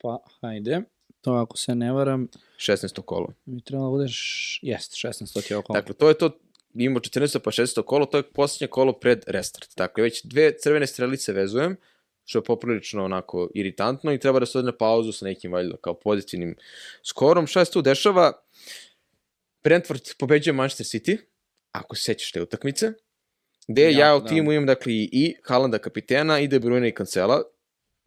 Pa, hajde. To ako se ne varam, 16. kolo. mi trebalo da budeš, jest, 16, to ti je okolo. Dakle, to je to, imamo 14. pa 16. kolo, to je posljednje kolo pred restart. Dakle, već dve crvene strelice vezujem, što je poprilično onako iritantno i treba da se ode na pauzu sa nekim valjda kao pozitivnim skorom. Šta se tu dešava? Brentford pobeđuje Manchester City, ako se sećaš te utakmice, gde ja, ja u da. timu imam dakle i- Haalanda kapitena i De Bruyne i Cancela.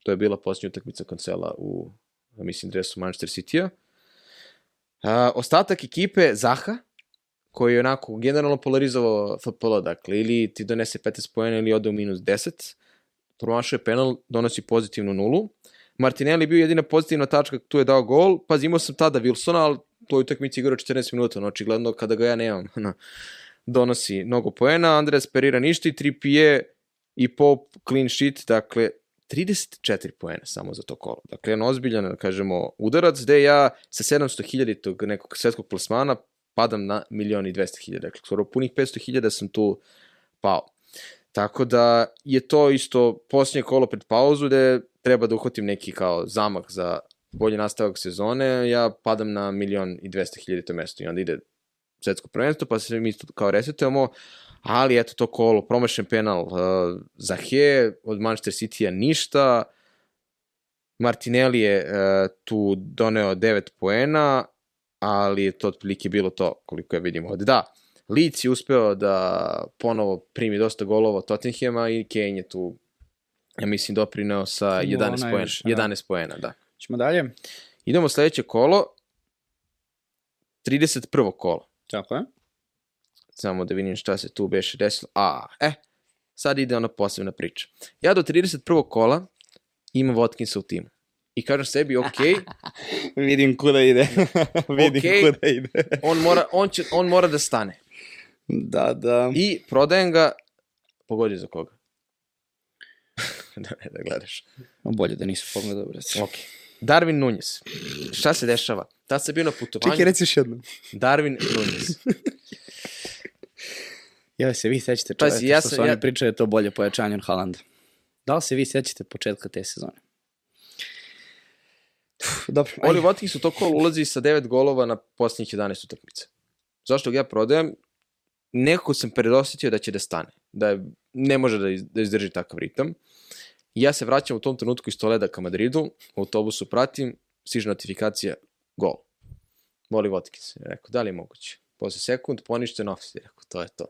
To je bila posljednja utakmica Cancela u, mislim, dresu Manchester City-a. A, ostatak ekipe Zaha, koji je onako generalno polarizovao FPL, dakle, ili ti donese 15 pojena ili ode u minus 10, promašuje penal, donosi pozitivnu nulu. Martinelli je bio jedina pozitivna tačka, tu je dao gol, pazi, imao sam tada Wilsona, ali to je utakmici igrao 14 minuta, no očigledno kada ga ja nemam, *laughs* donosi mnogo poena, Andres Perira ništa i Trippier i Pop clean sheet, dakle, 34 poena samo za to kolo. Dakle, jedan ozbiljan, da kažemo, udarac gde ja sa 700.000 tog nekog svetskog plasmana padam na milion i 200.000. Dakle, skoro punih 500.000 sam tu pao. Tako da je to isto posljednje kolo pred pauzu gde treba da uhvatim neki kao zamak za bolji nastavak sezone, ja padam na milion i 200.000 to mesto i onda ide svetsko prvenstvo, pa se mi isto kao resetujemo, ali eto to kolo, promašen penal uh, za He, od Manchester City-a ništa, Martinelli je uh, tu doneo 9 poena, ali je to otprilike bilo to, koliko ja vidim ovde. Da, Leeds je uspeo da ponovo primi dosta golova Tottenhama i Kane je tu, ja mislim, doprineo sa 11 poena. 11 poena, da. Ćemo dalje? Idemo sledeće kolo, 31. kolo. Tako je. Samo da vidim šta se tu beše desilo. A, e, sad ide ona posebna priča. Ja do 31. kola imam Watkinsa u timu. I kažem sebi, ok. *laughs* Vidim kuda ide. *laughs* Vidim okay, kuda ide. *laughs* on, mora, on, će, on mora da stane. Da, da. I prodajem ga, pogodi za koga. da ne da gledaš. Bolje da nisu pogledao, brate. Ok. Darwin Nunez. Šta se dešava? Tad sam bio na putovanju. Čekaj, reci još jednom. Darwin Nunez. *laughs* Ja se vi sećate Pazi, čoveče, ja što sam- su oni ja- pričaju to bolje pojačanje od Haalanda. Da li se vi sećate početka te sezone? Uf, Dobro, Oli. Watkins u to kolo ulazi sa 9 golova na posljednjih 11 utakmica. Zašto ga ja prodajem? Nekako sam predosetio da će da stane. Da je, ne može da, iz, da izdrži takav ritam. Ja se vraćam u tom trenutku iz Toleda ka Madridu, u autobusu pratim, stiže notifikacija, gol. Oli Watkins. Ja Rekao, da li je moguće? Posle sekund, poništen offside. Rekao, to je to.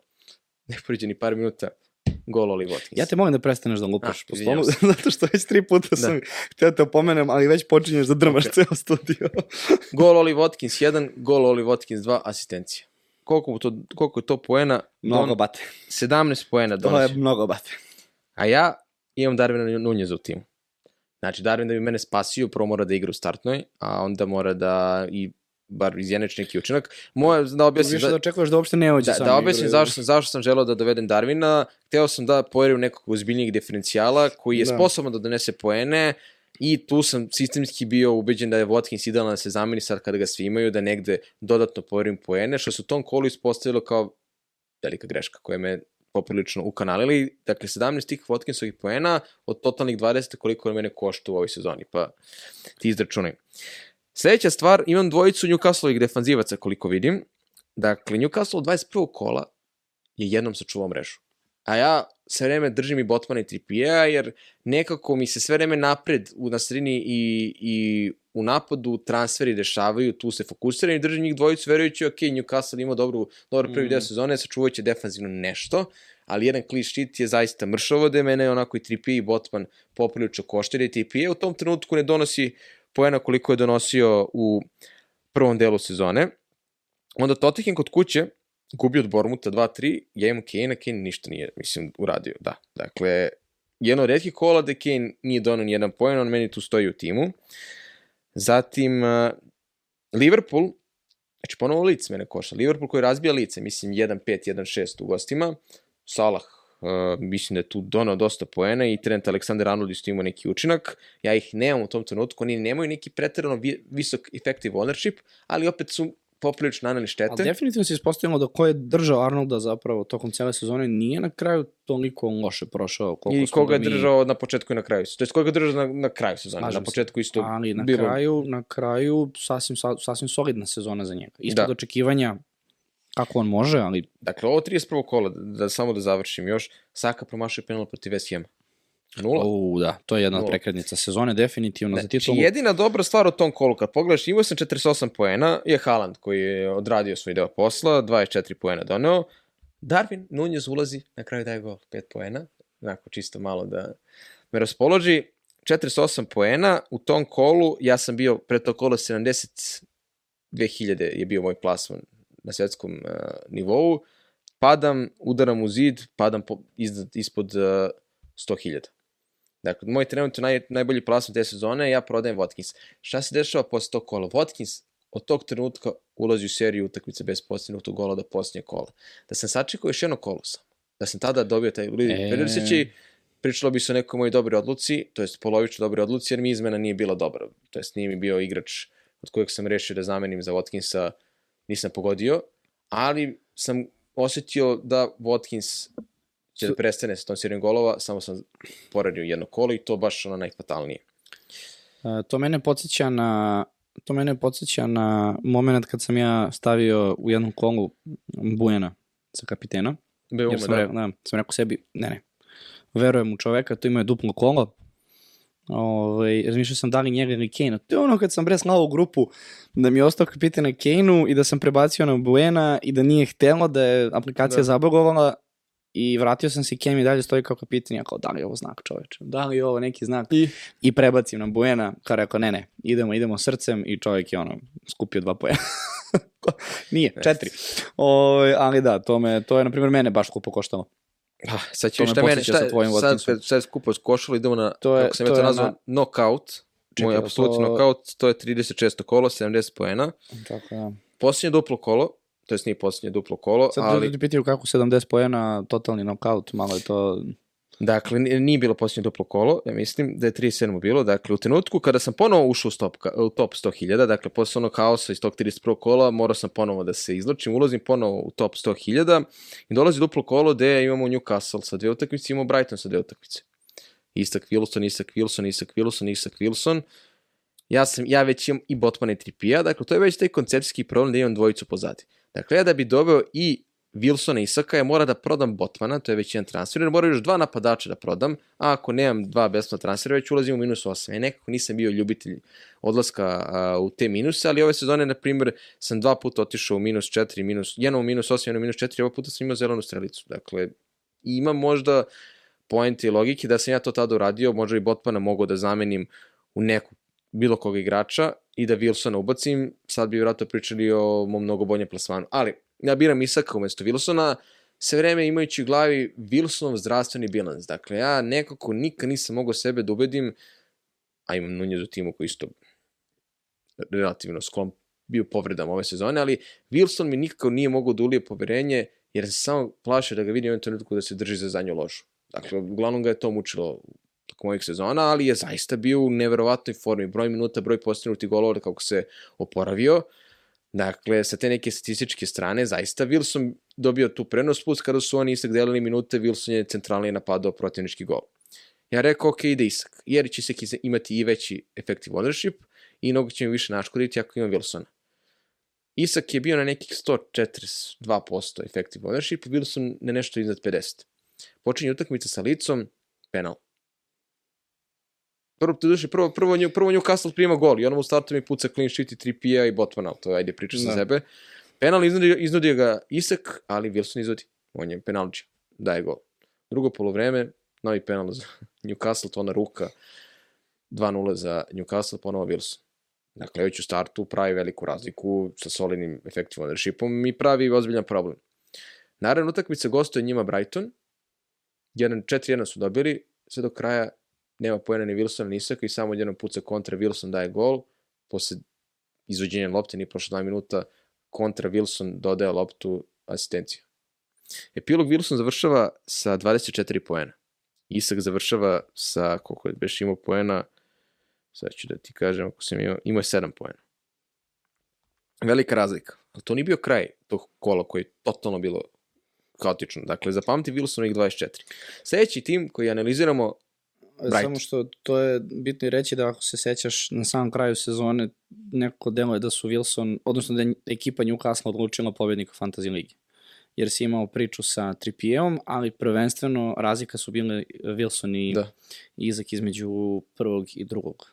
Ne prođe ni par minuta, gol Oli Watkins. Ja te molim da prestaneš da lupaš A, po stolu, *laughs* zato što već tri puta sam htio te opomenem, ali već počinješ da drmaš Ok. ceo studio. *laughs* Gol Oli Watkins 1, gol Oli Watkins 2, asistencija. Koliko, to, koliko je to poena? mnogo Don- bate. 17 poena To je donosi. mnogo bate. A ja imam Darvina Nunjeza u timu. Znači, Darwin da bi mene spasio, prvo mora da igra u startnoj, a onda mora da i bar izjeneči neki učinak. Moje, da objasnim, Više da, da očekuješ da uopšte ne ođe da, sam. da objasnim zašto sam, zašto sam želeo da dovedem Darvina. Hteo sam da pojerim nekog ozbiljnijeg diferencijala koji je Da. sposoban da donese poene i tu sam sistemski bio ubeđen da je Watkins idealan da se zameni sad kada ga svi imaju, da negde dodatno pojerim poene, što se u tom kolu ispostavilo kao velika greška koja me poprilično ukanalili. Dakle, 17 tih Watkinsovih poena od totalnih 20 koliko je mene košta u ovoj sezoni, pa ti izračunaj. Sledeća stvar, imam dvojicu Newcastle-ovih defanzivaca koliko vidim. Dakle, Newcastle od 21. kola je jednom sačuvao mrežu. A ja sve vreme držim i Botmana i Trippiera, jer nekako mi se sve vreme napred u na sredini i, i u napadu transferi dešavaju, tu se fokusiram i držim njih dvojicu verujući, ok, Newcastle ima dobru, dobar prvi Mhm. deo sezone, sačuvat će defanzivno nešto, ali jedan clean sheet je zaista mršavo da je mene onako i Trippier i Botman poprilično košteri i Trippier u tom trenutku ne donosi poena koliko je donosio u prvom delu sezone. Onda Tottenham kod kuće gubi od Bormuta 2-3, ja imam Kane-a, Kane ništa nije, mislim, uradio, da. Dakle, jedno od redkih kola da Kane nije donao ni jedan poen, on meni tu stoji u timu. Zatim, uh, Liverpool, znači ponovo lice mene koša, Liverpool koji razbija lice, mislim 1-5, 1-6 u gostima, Salah, uh, mislim da je tu donao dosta poena i Trent Alexander Arnold isto imao neki učinak, ja ih nemam u tom trenutku, oni nemaju neki preterano vi, visok effective ownership, ali opet su poprilično naneli Ali štete. definitivno se ispostavimo da ko je držao Arnolda zapravo tokom cele sezone nije na kraju toliko loše prošao. Koliko I koga ga je mi- držao na početku i na kraju. To je koga je držao na, na kraju sezone. Slažem na početku isto ali na bilo... kraju, na kraju sasvim, sa- sasvim solidna sezona za njega. Ispod Da. očekivanja kako on može, ali Dakle, ovo 31. kola, da, da samo da završim još, Saka promašuje penal protiv West. Nula. u, da, to je jedna Nula. prekrednica sezone, definitivno za Znači, titulu. jedina dobra stvar u tom kolu, kad pogledaš, imao sam 48 poena, je Haaland koji je odradio svoj deo posla, 24 poena doneo. Darwin Nunez ulazi, na kraju daje gol, 5 poena, onako čisto malo da me raspoloži. 48 poena, u tom kolu ja sam bio, pre tog kola 72.000 je bio moj plasman na svetskom uh, nivou. Padam, udaram u zid, padam po, iznad, ispod uh, 100.000. Dakle, moj trenutno naj, najbolji plasman te sezone, ja prodajem Watkins. Šta se dešava posle tog kola? Watkins od tog trenutka ulazi u seriju utakmice bez postignutog gola do posljednje kola. Da sam sačekao još jedno kolo sam, da sam tada dobio taj ljudi, E. će pričalo bi se o nekoj mojoj dobroj odluci, to jest polovično dobroj odluci, jer mi izmena nije bila dobra. To jest nije mi bio igrač od kojeg sam rešio da zamenim za Watkinsa, nisam pogodio, ali sam osetio da Watkins će da prestane sa tom serijom golova, samo sam poradio jedno kolo i to baš ono najfatalnije. To mene podsjeća na to mene podsjeća na moment kad sam ja stavio u jednom kolu Bujana sa kapitena. Beuma, Jer sam, da. rekao, da, sam rekao sebi, ne, ne, verujem u čoveka, to ima je duplo kolo. Ove, razmišljao sam da li njega ili Kane. To je ono kad sam bre slao u grupu da mi je ostao kapitan na Kane-u i da sam prebacio na Buena i da nije htelo da je aplikacija Da. da. I vratio sam se i Kane i dalje stoji kao kapitan. Ja kao, da li je ovo znak čoveče? Da li je ovo neki znak? I? I prebacim na Buena, kao rekao, ne, ne, idemo, idemo srcem i čovjek je ono, skupio dva pojena. *laughs* Nije, četiri. O, ali da, to, me, to je, na primjer, mene baš skupo koštalo. Ah, sad će To vi me šta mene, šta, sa tvojim sad kad sad skupo skošali, idemo na, To je- kako sam ja to to je nazvao, na- knockout. Moj apsolutni to- knockout, to je 36 kolo, 70 poena. Tako da. Posljednje duplo kolo, to jest nije posljednje duplo kolo, Sad ali... ti pitaju kako 70 pojena, totalni knockout, malo je to... Dakle, nije nije bilo posljednje duplo kolo, ja mislim da je 37 bilo, dakle u trenutku kada sam ponovo ušao u, stop, u top 100.000, dakle posle onog haosa iz tog 31. kola, morao sam ponovo da se izločim, ulazim ponovo u top 100.000 i dolazi duplo kolo gde imamo Newcastle sa dve utakmice, imamo Brighton sa dve utakmice. Isak Wilson, Isak Wilson, Isak Wilson, Isak Wilson. Ja, sam, ja već imam i Botmana i Tripija, dakle to je već taj koncepcijski problem da imam dvojicu pozadi. Dakle, ja da bi doveo i Wilsona Isaka, ja mora da prodam Botmana, to je već jedan transfer, jer mora još dva napadača da prodam, a ako nemam dva besplatna transfera, već ulazim u minus 8. Ja nekako nisam bio ljubitelj odlaska a, u te minuse, ali ove sezone, na primjer, sam dva puta otišao u minus 4, minus, jedno u minus 8, jedno u minus 4, ovog puta sam imao zelenu strelicu. Dakle, ima možda poente i logike da sam ja to tada uradio, možda i Botmana mogu da zamenim u neku bilo koga igrača i da Wilsona ubacim, sad bi vjerojatno pričali o mom mnogo boljem plasmanu. Ali, ja biram Isaka umesto Wilsona, sve vreme imajući u glavi Wilsonov zdravstveni bilans. Dakle, ja nekako nikad nisam mogao sebe da ubedim, a imam Nunez u timu koji isto relativno sklon bio povredama ove sezone, ali Wilson mi nikako nije mogao da ulije poverenje, jer se samo plašio da ga vidim u trenutku da se drži za zadnju ložu. Dakle, uglavnom ga je to mučilo tokom ovih sezona, ali je zaista bio u neverovatnoj formi. Broj minuta, broj postignutih golova, kako se oporavio. Dakle, sa te neke statističke strane, zaista Wilson dobio tu prenos, plus kada su oni Isak delili minute, Wilson je centralnije napadao protivnički gol. Ja rekao, ok, ide Isak, jer će Isak imati i veći effective ownership i mnogo će mi više naškoditi ako ima Wilsona. Isak je bio na nekih 142% effective ownership, Wilson na nešto iznad 50. Počinje utakmica sa licom, penal. Prvo, te duše, prvo, prvo, nju, prvo Newcastle prima gol i ono u startu mi puca clean sheet i 3 pija i Botmana, to ajde priča za Da. sebe. Penal iznudio, iznudio ga Isak, ali Wilson izvodi. On je penalđi, daje gol. Drugo polovreme, novi penal za *laughs* Newcastle, to ona ruka, 2-0 za Newcastle, ponovo Wilson. Dakle, već u startu pravi veliku razliku sa solidnim effective ownershipom i pravi ozbiljan problem. Naravno, utakmica gostuje njima Brighton, 1-4-1 su dobili, sve do kraja nema pojena ni Wilsona ni Isaka i samo jednom puca kontra Wilson daje gol, posle izvođenja lopte, nije prošlo 2 minuta, kontra Wilson dodaje loptu asistencija. Epilog Wilson završava sa 24 poena. Isak završava sa, koliko je beš imao poena, sad ću da ti kažem, ako sam imao, imao je 7 poena. Velika razlika. Ali to nije bio kraj tog kola koji je totalno bilo kaotično. Dakle, zapamti Wilsonovih 24. Sljedeći tim koji analiziramo Brighton. Samo što to je bitno i reći da ako se sećaš na samom kraju sezone, nekako delo je da su Wilson, odnosno da je ekipa Newcastle odlučila pobednika Fantasy Ligi. Jer si imao priču sa Trippijevom, ali prvenstveno razlika su bile Wilson i Da. Izak između prvog i drugog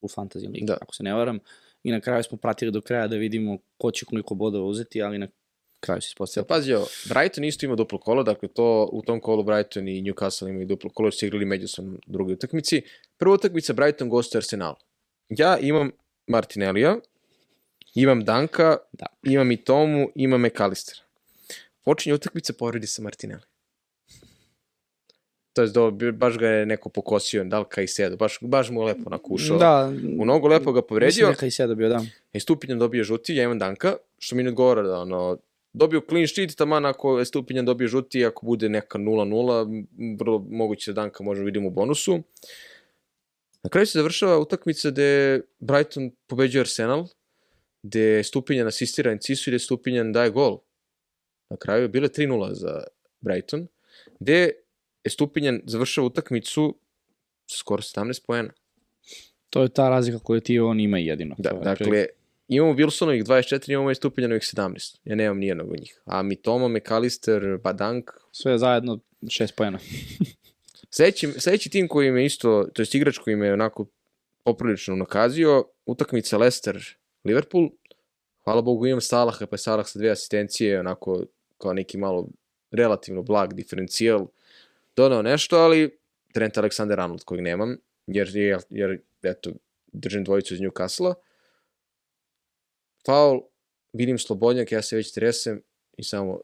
u Fantasy Ligi, Da. ako se ne varam. I na kraju smo pratili do kraja da vidimo ko će koliko bodova uzeti, ali na kraju se ispostavio. pazi ovo, Brighton isto ima duplo kolo, dakle to, u tom kolu Brighton i Newcastle imaju duplo kolo, su igrali međusobno u drugoj utakmici. Prva utakmica Brighton gostuje Arsenal. Ja imam Martinellija, imam Danka, Da. imam i Tomu, imam McAllister. Počinje utakmica, povredi se Martinelli. To je do, baš ga je neko pokosio, da li kaj sedo, baš, baš mu lepo nakušao. Da, U nogu lepo ga povredio. Mislim da je sada bio, da. i stupinjem dobije žuti, ja imam Danka, što mi ne odgovara da ono, dobio clean sheet, taman ako je stupinjan dobio žuti, ako bude neka 0-0, vrlo moguće da Danka možemo vidimo u bonusu. Na kraju se završava utakmica gde Brighton pobeđuje Arsenal, gde Stupinjan asistira Encisu i gde Stupinjan daje gol. Na kraju je bile 3-0 za Brighton, gde je Stupinjan završava utakmicu sa skoro 17 poena. To je ta razlika koju ti on ima jedino. Da, dakle, imamo Wilsonovih 24, imamo i Stupinjanovih 17. Ja nemam nijednog od njih. A Mitoma, McAllister, Badank, Sve zajedno šest pojena. *laughs* Sledeći, sledeći tim koji me isto, to jest igrač koji me onako poprilično nakazio, utakmica Leicester Liverpool. Hvala Bogu imam Salaha, pa je Salah sa dve asistencije, onako kao neki malo relativno blag diferencijal donao nešto, ali Trent Alexander-Arnold kojeg nemam, jer, jer, jer eto, držim dvojicu iz Newcastle-a. Faul, vidim slobodnjak, ja se već tresem i samo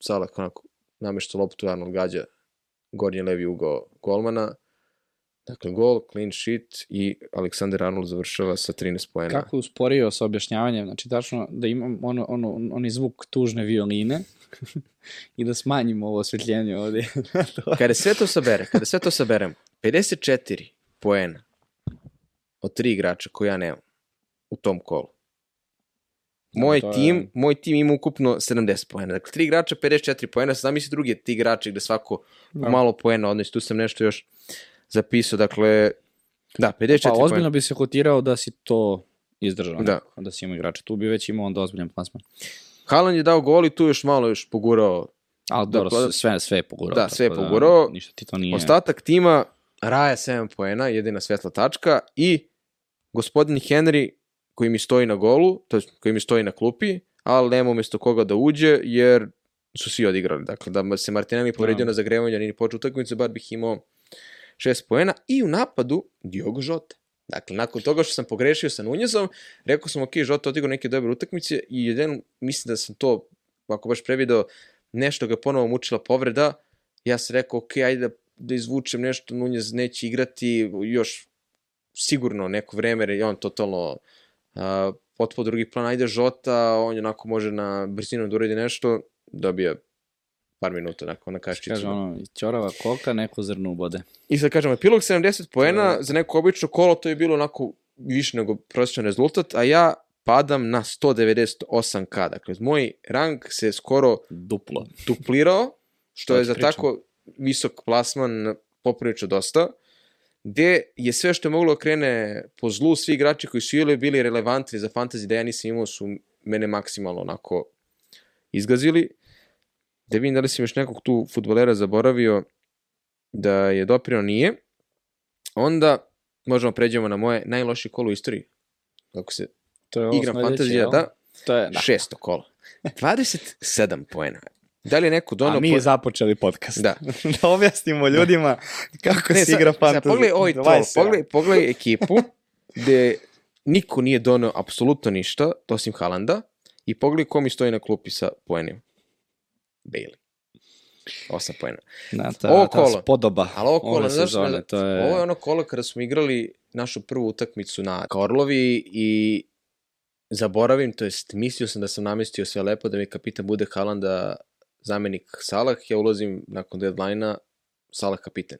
Salah onako namešta loptu, Arnold gađa gornji levi ugao golmana. Dakle, gol, clean sheet i Aleksander Arnold završava sa 13 poena. Kako usporio sa objašnjavanjem, znači tačno da imam ono, ono, oni zvuk tužne violine *laughs* i da smanjimo ovo osvetljenje ovde. *laughs* Kada sve to sabere, kada sve to saberemo, 54 poena od tri igrača koje ja nemam u tom kolu. Moj to je- tim, moj tim ima ukupno 70 poena. Dakle, tri igrača, 54 poena. Sad zamisli drugi ti igrači gde svako Da. malo poena odnosi. Tu sam nešto još zapisao. Dakle, da, 54 Pa poena. ozbiljno bi se kotirao da si to izdržao. Da. Da si imao igrača. Tu bi već imao onda ozbiljan plasman. Haaland je dao gol i tu još malo još pogurao Ali dobro, Dakle, sve, sve je pogurao. da, sve je pogurao. ništa ti to nije. Ostatak tima, Raja 7 poena, jedina svetla tačka i gospodin Henry koji mi stoji na golu, to jest koji mi stoji na klupi, ali nema umesto koga da uđe jer su svi odigrali. Dakle, da se Martinelli povredio Da. na zagrevanje, nije ni počeo utakmicu, bar bih imao 6 poena i u napadu Diogo Žota. Dakle, nakon toga što sam pogrešio sa Nunjezom, rekao sam, ok, Žota odigrao neke dobre utakmice i jedan, mislim da sam to, ako baš prevideo, nešto ga ponovo mučila povreda, ja sam rekao, ok, ajde da, da izvučem nešto, Nunjez neće igrati još sigurno neko vreme, jer je on totalno uh, potpuno drugi plan, ajde Žota, on onako može na brzinu da uredi nešto, dobija par minuta nakon na kaščicu. Kaže ono, ćorava koka neko zrno ubode. I sad kažem, epilog 70 poena, za neko obično kolo to je bilo onako više nego prosječan rezultat, a ja padam na 198k. Dakle, moj rang se skoro Duplo. duplirao, što To je za pričam. tako visok plasman poprilično dosta, gde je sve što je moglo da krene po zlu, svi igrači koji su ili bili relevantni za fantasy da ja nisam imao su mene maksimalno onako izgazili. Da vidim da li sam još nekog tu futbolera zaboravio da je doprinao nije. Onda možemo pređemo na moje najlošije kolo u istoriji. Kako se To je igram fantazija, da, To je, da. šesto kolo. 27 poena. Da li je neko donao... A mi po- započeli podcast. Da. *laughs* da objasnimo ljudima kako Ne, se igra fantasy. Pogledaj ovaj to, 27. pogledaj, pogledaj ekipu gde niko nije doneo apsolutno ništa, osim Halanda, i pogledaj ko mi stoji na klupi sa poenima. Bailey. 8 poena. Da, ta, Ovo ta kolo. spodoba Ali ovo kolo, ove znaš, sezone, ne- to je... ovo je ono kolo kada smo igrali našu prvu utakmicu na Korlovi i zaboravim, to jest mislio sam da sam namestio sve lepo da mi kapitan bude Halanda zamenik Salah, ja ulazim nakon deadline-a Salah kapitan.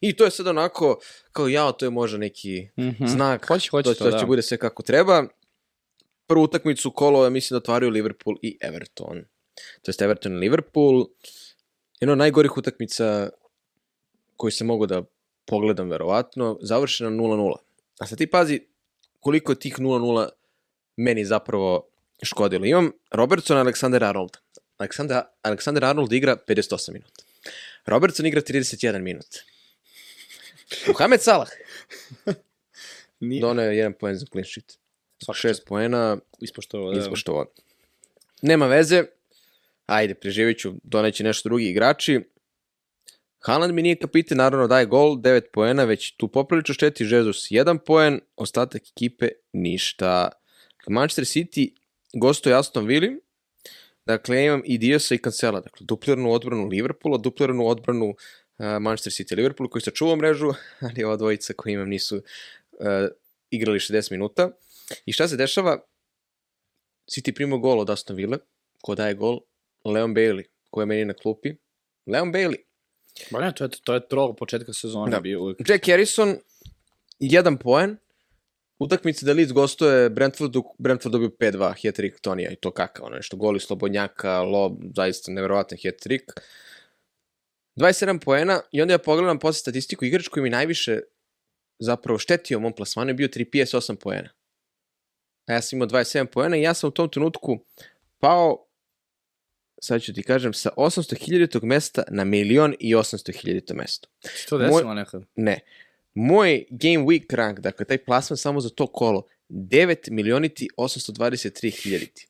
I to je sad onako, kao jao, to je možda neki Mhm. znak, Hoće, hoće to, to, to da. će bude sve kako treba. Prvu utakmicu kolo, ja mislim da otvaraju Liverpool i Everton. To jest Everton i Liverpool. Jedna od najgorih utakmica koju sam mogao da pogledam verovatno, završena 0-0. A sad ti pazi koliko je tih 0-0 meni zapravo škodilo. Imam Robertson i Alexander Arnold. Alexander, Alexander Arnold igra 58 minuta. Robertson igra 31 minut. Mohamed Salah *laughs* Nije, doneo je jedan poen za clean sheet. Svaka Šest poena, ispoštovao. Da. ispoštovao. Nema veze, ajde, preživit ću, doneće nešto drugi igrači. Haaland mi nije kapitan, naravno daje gol, 9 poena, već tu poprilično šteti Jesus 1 poen, ostatak ekipe ništa. Manchester City gostuje Aston Villa, dakle ja imam i Diasa i Cancela, dakle dupliranu odbranu Liverpoola, dupliranu odbranu uh, Manchester City Liverpool koji sačuvao mrežu, *laughs* ali ova dvojica koji imam nisu uh, igrali 60 minuta. I šta se dešava? City prima gol od Aston Villa, ko daje gol? Leon Bailey, koji je meni na klupi. Leon Bailey. Ba ne, to je, to je trog početka sezone Da. bio uvijek. Jack Harrison, jedan poen. Utakmice da Leeds gostuje Brentfordu, Brentford dobio 5-2, hat-trick Tonija i to kakav, ono nešto, goli Slobodnjaka, lob, zaista nevjerovatan hat-trick. 27 poena i onda ja pogledam posle statistiku, igrač koji mi najviše zapravo štetio mom plasmanu je bio 3 PS 8 poena. A ja sam imao 27 poena i ja sam u tom trenutku pao sad ću ti kažem, sa 800.000 mesta na milion i 800.000 mesto. Se to desilo nekad? Ne. Moj game week rank, dakle taj plasman samo za to kolo, 9 milioniti 823 hiljaditi.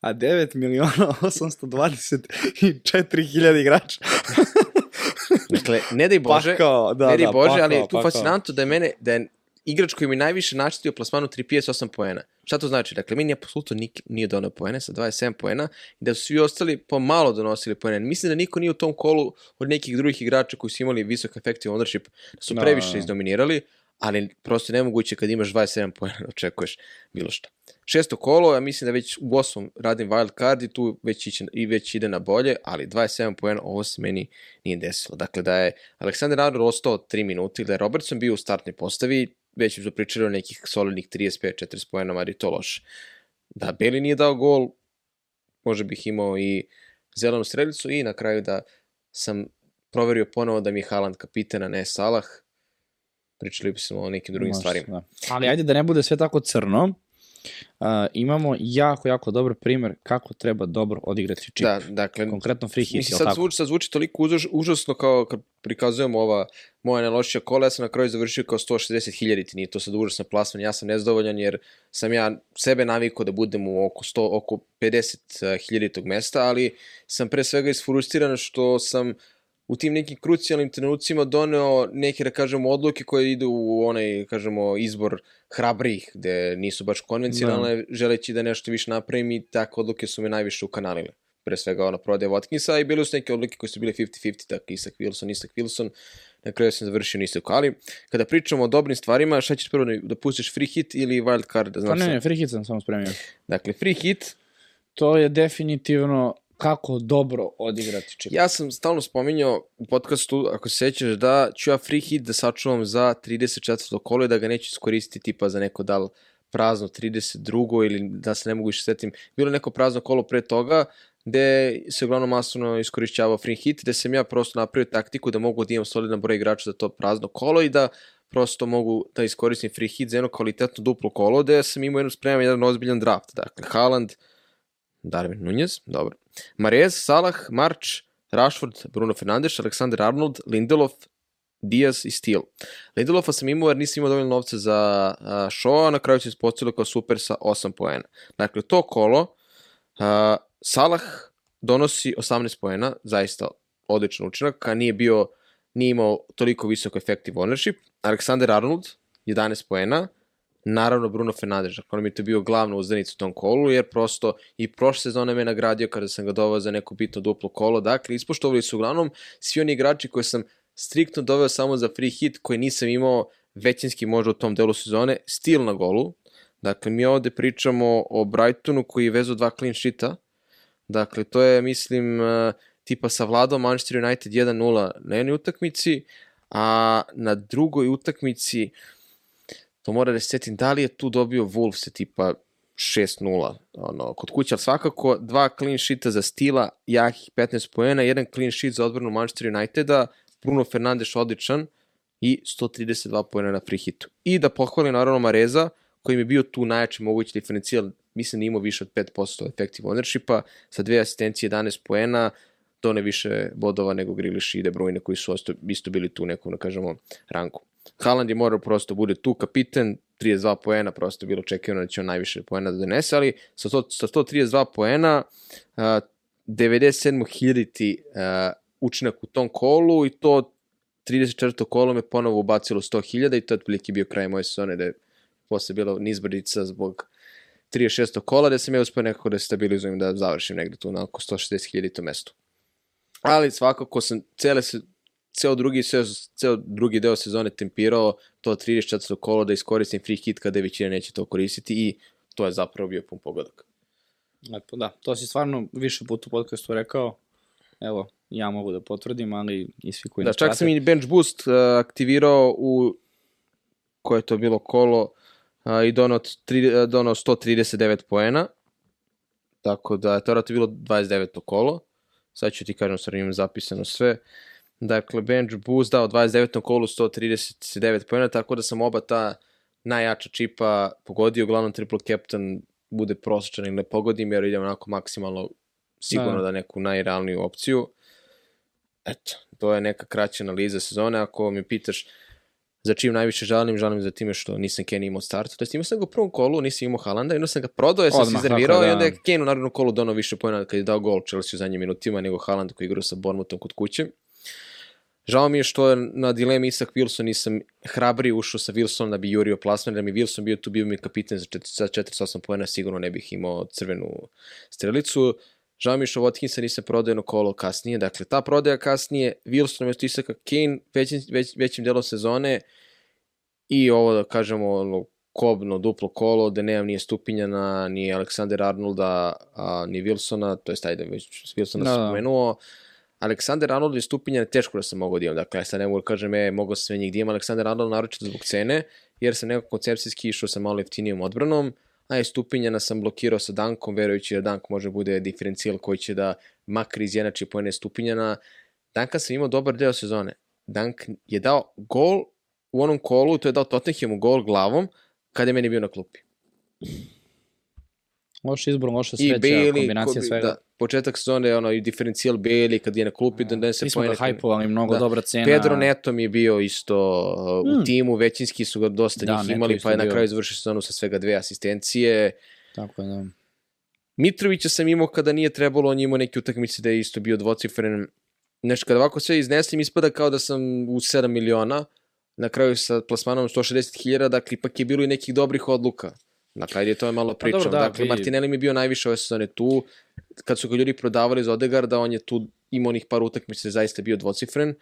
A 9 miliona *laughs* 824 hiljada igrača. Dakle, ne daj Bože, Pakao, da, ne daj da, Bože, pakao, ali je tu pakao. fascinantno da je mene, da je igrač koji mi najviše naštetio plasmanu 3 PS 8 poena. Šta to znači? Dakle, meni apsolutno nik, nije donao poene sa 27 poena i da su svi ostali pomalo donosili poene. Mislim da niko nije u tom kolu od nekih drugih igrača koji su imali visok effective ownership, da su Da, previše da, da. izdominirali, ali prosto je nemoguće kad imaš 27 poena da očekuješ bilo šta. Šesto kolo, ja mislim da već u osmom radim wild card i tu već, iće, i već ide na bolje, ali 27 poena ovo se meni nije desilo. Dakle, da je Aleksandar Arnold ostao 3 minuta ili da je Robertson bio u startnoj postavi, već smo pričali o nekih solidnih 35-40 poena, mada je to loše. Da Beli nije dao gol, možda bih imao i zelenu strelicu i na kraju da sam proverio ponovo da mi je Haaland kapitan, a ne Salah. Pričali bi smo o nekim drugim Može, stvarima. Da. Ali ajde da ne bude sve tako crno. Uh, imamo jako, jako dobar primer kako treba dobro odigrati čip. Da, dakle, Konkretno free hit, Mislim, sad tako? zvuči, sad zvuči toliko užas, užasno kao kad prikazujemo ova moja najlošija kola, ja sam na kraju završio kao 160 hiljaditi, nije to sad užasno plasman, ja sam nezadovoljan jer sam ja sebe navikao da budem u oko, 100, oko 50 hiljaditog mesta, ali sam pre svega isfrustiran što sam u tim nekim krucijalnim trenucima doneo neke, da kažemo, odluke koje idu u onaj, kažemo, izbor hrabrih, gde nisu baš konvencionalne, da. želeći da nešto više napravim i takve odluke su me najviše ukanalile pre svega ona prodaje Watkinsa i bile su neke odluke koje su bile 50-50, tako Isak Wilson, Isak Wilson, na kraju sam završio Isak, ali kada pričamo o dobrim stvarima, šta ćeš prvo da, da pustiš free hit ili wild card? Da Pa ne, ne, free hit sam samo spremio. Dakle, free hit, To je definitivno kako dobro odigrati čip. ja sam stalno spominjao u podcastu, ako se sećaš, da ću ja free hit da sačuvam za 34. kolo i da ga neću iskoristiti tipa za neko dal prazno 32. ili da se ne mogu više setim. Bilo neko prazno kolo pre toga, gde se uglavnom masovno iskorišćavao free hit, gde sam ja prosto napravio taktiku da mogu da imam solidan broj igrača za to prazno kolo i da prosto mogu da iskoristim free hit za jedno kvalitetno duplo kolo, gde sam imao jednu spreman jedan ozbiljan draft. Dakle, Haaland, Darwin Nunez, dobro. Marez, Salah, March, Rashford, Bruno Fernandes, Alexander Arnold, Lindelof, Diaz i Steele. Lindelofa sam imao jer nisam imao dovoljno novca za uh, Shaw, a na kraju se ispostavilo kao super sa 8 poena. Dakle, to kolo, uh, Salah donosi 18 poena, zaista odličan učinak, a nije bio, nije imao toliko visoko effective ownership. Alexander Arnold, 11 poena, naravno Bruno Fernandes, on mi je to bio glavna uzdanica u tom kolu, jer prosto i prošle sezone me nagradio kada sam ga doveo za neko bitno duplo kolo, dakle ispoštovali su uglavnom svi oni igrači koje sam striktno doveo samo za free hit, koje nisam imao većinski možda u tom delu sezone, stil na golu, dakle mi ovde pričamo o Brightonu koji je vezao dva clean sheeta, dakle to je mislim eh, tipa savladao Manchester United 1-0 na jednoj utakmici, a na drugoj utakmici to mora da se setim, da li je tu dobio Wolves tipa 6-0 ono, kod kuće, ali svakako dva clean sheeta za stila, jakih 15 poena, jedan clean sheet za odbranu Manchester Uniteda, Bruno Fernandes odličan i 132 poena na free hitu. I da pohvalim naravno Mareza, koji mi je bio tu najjači mogući diferencijal, mislim da imao više od 5% effective ownershipa, sa dve asistencije 11 poena, to ne više bodova nego Grilish i De Bruyne koji su isto bili tu u nekom, da kažemo, ranku. Haaland je morao prosto bude tu kapiten, 32 poena, prosto je bilo očekivano da će on najviše poena da donese, ali sa, to, sa 132 poena, uh, 97.000 uh, učinak u tom kolu i to 34. kolo me ponovo ubacilo 100.000 i to je otprilike bio kraj moje sezone da je posle bilo nizbrdica zbog 36. kola da sam ja uspio nekako da stabilizujem da završim negde tu na oko 160.000 to mesto. Ali svakako sam cele se, ceo drugi, ceo, ceo drugi deo sezone tempirao to 34. kolo da iskoristim free hit kada većina neće to koristiti i to je zapravo bio pun pogodak. Lepo, da. To si stvarno više puta u podcastu rekao. Evo, ja mogu da potvrdim, ali i svi koji Da, nas čak prate. sam i bench boost uh, aktivirao u koje je to bilo kolo uh, i donao, tri, uh, donao 139 poena. Tako da je to vratno bilo 29. kolo. Sad ću ti kažem, sad imam zapisano sve. Dakle, bench boost dao 29. kolu 139 poena, tako da sam oba ta najjača čipa pogodio, uglavnom triple captain bude prosječan ili ne pogodim, jer idem onako maksimalno sigurno Da. da, da neku najrealniju opciju. Eto, to je neka kraća analiza sezone. Ako me pitaš za čim najviše žalim, žalim za time što nisam Kenny imao startu. To jest imao sam ga u prvom kolu, nisam imao Haalanda, jedno sam ga prodao, ja sam se Odmah, iznervirao tako je, i onda je da. Kane u narednom kolu donao više pojena kad je dao gol Chelsea u zadnjim minutima nego Haaland koji igrao sa Bournemouthom kod kuće. Žao mi je što na dilemi Isak Wilson nisam hrabri ušao sa Wilsonom da bi jurio plasman, da mi Wilson bio tu, bio mi kapitan za, čet- za 48 pojena, sigurno ne bih imao crvenu strelicu. Žao mi je što Watkinsa nisam prodao jedno kolo kasnije, dakle ta prodaja kasnije, Wilson umjesto Isaka Kane većim, već, većim delom sezone i ovo da kažemo ono, kobno duplo kolo, da nemam nije Stupinjana, ni Aleksander Arnolda, a, ni Wilsona, to je taj da već Wilsona Da, da, da. Spomenuo. Aleksander Arnold i Stupinjana teško da sam mogao da imam, dakle sad ne mogu da kažem, e, mogao sam sve njih da imam Aleksander Arnold naročito zbog cene, jer sam nekako koncepcijski išao sa malo jeftinijom odbranom, a i Stupinjana sam blokirao sa Dankom, verujući da Dank može bude diferencijal koji će da makar izjenači pojene Stupinjana. Danka sam imao dobar deo sezone. Dank je dao gol u onom kolu, to je dao Tottenhamu gol glavom, kada je meni bio na klupi. Loš izbor, loša I sreća, Bailey, kombinacija ko- svega. Da, početak sezone je ono i diferencijal Bailey kad je na klupi, da ne se Mi smo ga hajpovali, mnogo Da. dobra cena. Pedro Neto mi je bio isto uh, u Hmm. timu, većinski su ga dosta Da, njih imali, pa je na kraju završio sezonu sa svega dve asistencije. Tako je, da. Mitrovića sam imao kada nije trebalo, on je imao neke utakmice da je isto bio dvocifren. Nešto, kada ovako sve iznesem, ispada kao da sam u 7 miliona, na kraju sa plasmanom 160.000, dakle, ipak je bilo i nekih dobrih odluka. Dakle, ajde, to je malo pričam. dobro, da, dakle, vidi. Martinelli mi je bio najviše ove sezone tu. Kad su ga ljudi prodavali iz Odegarda, on je tu imao onih par utakmica, zaista bio dvocifren.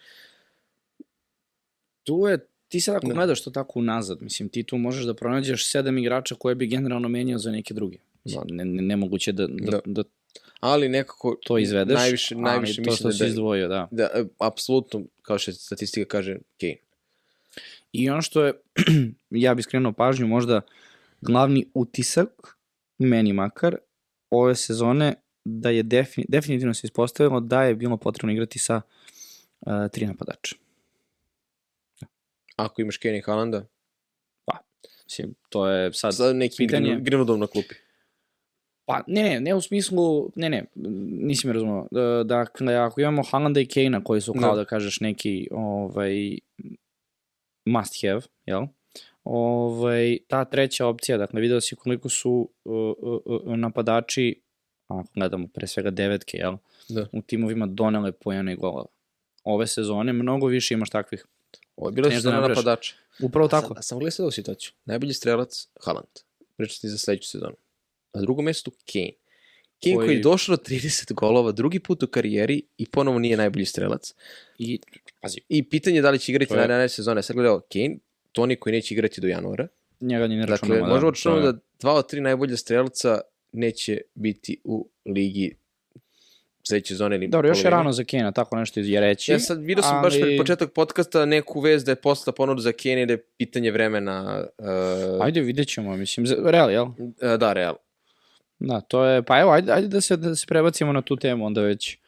Tu je, ti sad ako Da. gledaš to tako unazad, mislim, ti tu možeš da pronađeš sedam igrača koje bi generalno menjao za neke druge. Mislim, ne, ne, nemoguće da, da, Da. da, Ali nekako to izvedeš, najviše, najviše ali to što mislim si da, da, izdvojio, da. da, e, apsolutno, kao što statistika kaže, Kane. I ono što je, *clears throat* ja bih skrenuo pažnju, možda glavni utisak, meni makar, ove sezone, da je defini, definitivno se ispostavilo da je bilo potrebno igrati sa uh, tri napadača. Ako imaš Kane i Haalanda, Mislim, to je sad... sa nekim pitanje-. Greenwoodom na klupi. Pa, ne, ne, ne u smislu, ne, ne, nisi me razumio. E, Dakle, ako imamo Haalanda i Kane-a koji su kao Da. da kažeš neki ovaj, must have, jel? Ovaj, ta treća opcija, dakle, video si koliko su uh, uh, uh, napadači, ako gledamo pre svega devetke, jel? Da. U timovima donele pojene i golova. Ove sezone mnogo više imaš takvih. Ovo je bilo što da na nabraš. napadača. Upravo tako. A sam gledao situaciju. Najbolji strelac, Haaland. Pričam ti za sledeću sezonu. Na drugom mestu, Kane. Kane koji, Koji- je došao do 30 golova drugi put u karijeri i ponovo nije najbolji strelac. I, pazi, I pitanje je da li će igrati je- naredne sezone. Sad gledao Kane, Toni koji neće igrati do januara. njega ni ne računamo. Dakle, možemo računamo to je- da dva od tri najbolje strelca neće biti u ligi sledeće sezone ili Dobro, još je polovine. rano za Kane, tako nešto je reći. Ja sad vidio sam baš ali- pred početak podcasta neku vez da je posla ponuda za Kane i da je pitanje vremena uh, Ajde, vidjet ćemo, mislim, za- real, jel? uh, da, real. Da, to je, pa evo, ajde, ajde da, se, da se prebacimo na tu temu onda već.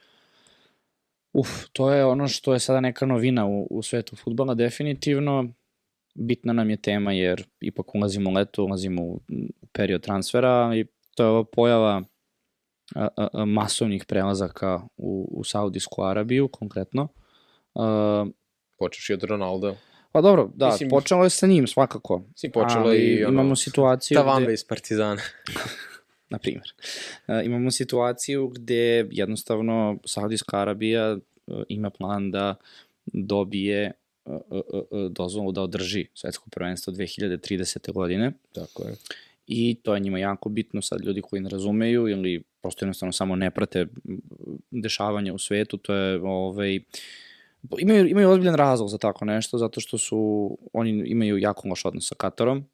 Uf, to je ono što je sada neka novina u, u svetu futbala, definitivno. Bitna nam je tema jer ipak ulazimo u leto, ulazimo u period transfera i to je ova pojava a, a, a, masovnih prelazaka u, u Saudijsku Arabiju konkretno. A, Počeš i od Ronaldo. pa dobro, da, Mislim- počelo je sa njim svakako. Si počelo i ono, imamo situaciju Tavambe gde, iz Partizana. *laughs* na primjer, e, imamo situaciju gde jednostavno Saudijska Arabija e, ima plan da dobije dozvolu da održi svetsko prvenstvo 2030. godine Tako je. i to je njima jako bitno sad ljudi koji ne razumeju ili prosto jednostavno samo ne prate dešavanja u svetu, to je ovaj, imaju, imaju ozbiljan razlog za tako nešto, zato što su, oni imaju jako loš odnos sa Katarom,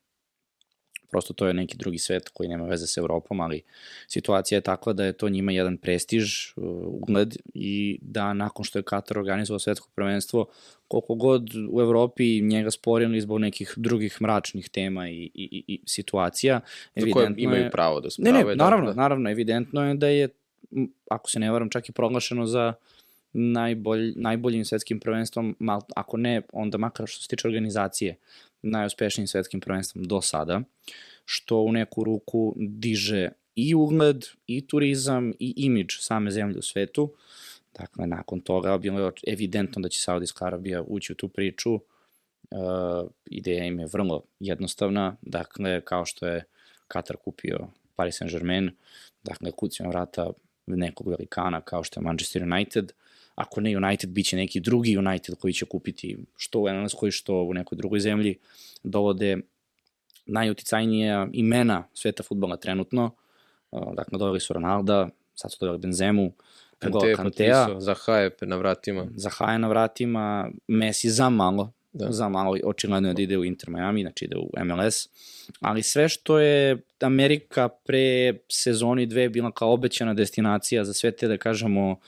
prosto to je neki drugi svet koji nema veze sa Evropom, ali situacija je takva da je to njima jedan prestiž, uh, ugled i da nakon što je Katar organizovao svetsko prvenstvo, koliko god u Evropi njega sporili zbog nekih drugih mračnih tema i, i, i, situacija, Za koje evidentno imaju je... pravo da se Ne, ne, naravno, da, naravno, evidentno je da je, ako se ne varam, čak i proglašeno za najbolj, najboljim svetskim prvenstvom, mal, ako ne, onda makar što se tiče organizacije, najuspešnijim svetskim prvenstvom do sada, što u neku ruku diže i ugled, i turizam, i imidž same zemlje u svetu. Dakle, nakon toga bilo evidentno da će Saudijska Arabija ući u tu priču. Uh, ideja im je vrlo jednostavna, dakle, kao što je Katar kupio Paris Saint-Germain, dakle, kucima vrata nekog velikana kao što je Manchester United, ako ne United, bit će neki drugi United koji će kupiti što u Engleskoj, što u nekoj drugoj zemlji, dovode najuticajnije imena sveta futbola trenutno, dakle, doveli su Ronalda, sad su doveli Benzemu, Kante je potpisao, za Hajep na vratima. Zaha je na vratima, Messi za malo, Da. za malo, očigledno je da ide u Inter Miami, znači ide u MLS, ali sve što je Amerika pre sezoni dve bila kao obećana destinacija za sve te, da kažemo, uh,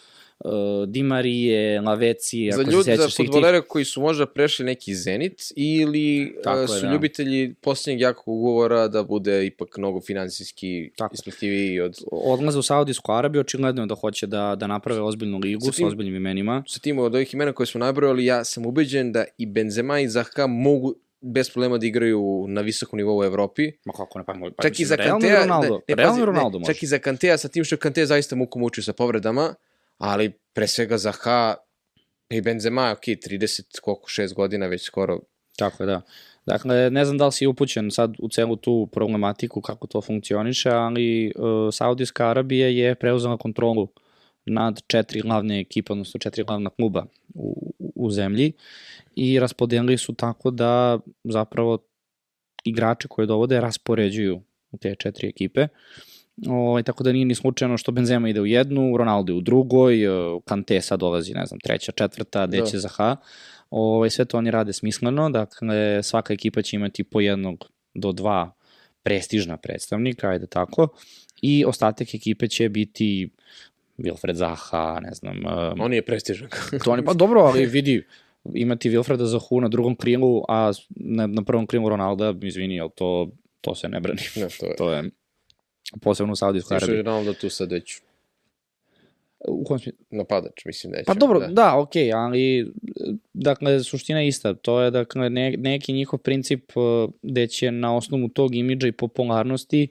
Di Marije, Laveci, Za ako ljudi, se za sećaš svih tih futbolere koji su možda prešli neki Zenit ili Tako uh, je, su da. ljubitelji posljednjeg jakog ugovora da bude ipak mnogo finansijski isplativiji od odlaze u Saudijsku Arabiju, očigledno je da hoće da, da naprave ozbiljnu ligu Sa sa, tim- ozbiljnim imenima. sa tim od ovih imena koje smo nabrojali, ja sam ubeđen da i Benzema i Zaha mogu bez problema da igraju na visokom nivou u Evropi. Ma kako ne, pa, pa Čak i za Kantea, Ronaldo, ne, ne, Ronaldo ne, može. čak i za Kantea, sa tim što Kante zaista muku muči sa povredama, ali pre svega Zaha i Benzema, ok, 30, koliko, 6 godina već skoro. Tako je, da. Dakle, ne znam da li si upućen sad u celu tu problematiku kako to funkcioniše, ali uh, Saudijska Arabija je preuzela kontrolu nad četiri glavne ekipe, odnosno četiri glavna kluba u, u, zemlji i raspodelili su tako da zapravo igrače koje dovode raspoređuju u te četiri ekipe. Ovaj, tako da nije ni slučajno što Benzema ide u jednu, Ronaldo je u drugoj, uh, Kante sad dolazi, ne znam, treća, četvrta, gde Da. će Zaha. Ovaj, sve to oni rade smisleno, dakle svaka ekipa će imati po jednog do dva prestižna predstavnika, ajde tako, i ostatak ekipe će biti Wilfred Zaha, ne znam, um, On je prestižan. *laughs* to oni, pa dobro, ali vidi, imati Wilfreda Zahu na drugom krilu, a na, na prvom krilu Ronalda, izvini, ali to, to se ne brani. ne, to je. *laughs* To je posebno u Saudijskoj Što je Arabiji. Ronaldo tu sad već U kom smislu? napadač, mislim je. Pa dobro, da, da okej, ali dakle, suština je ista. To je dakle, ne, neki njihov princip uh, gde će na osnovu tog imidža i popularnosti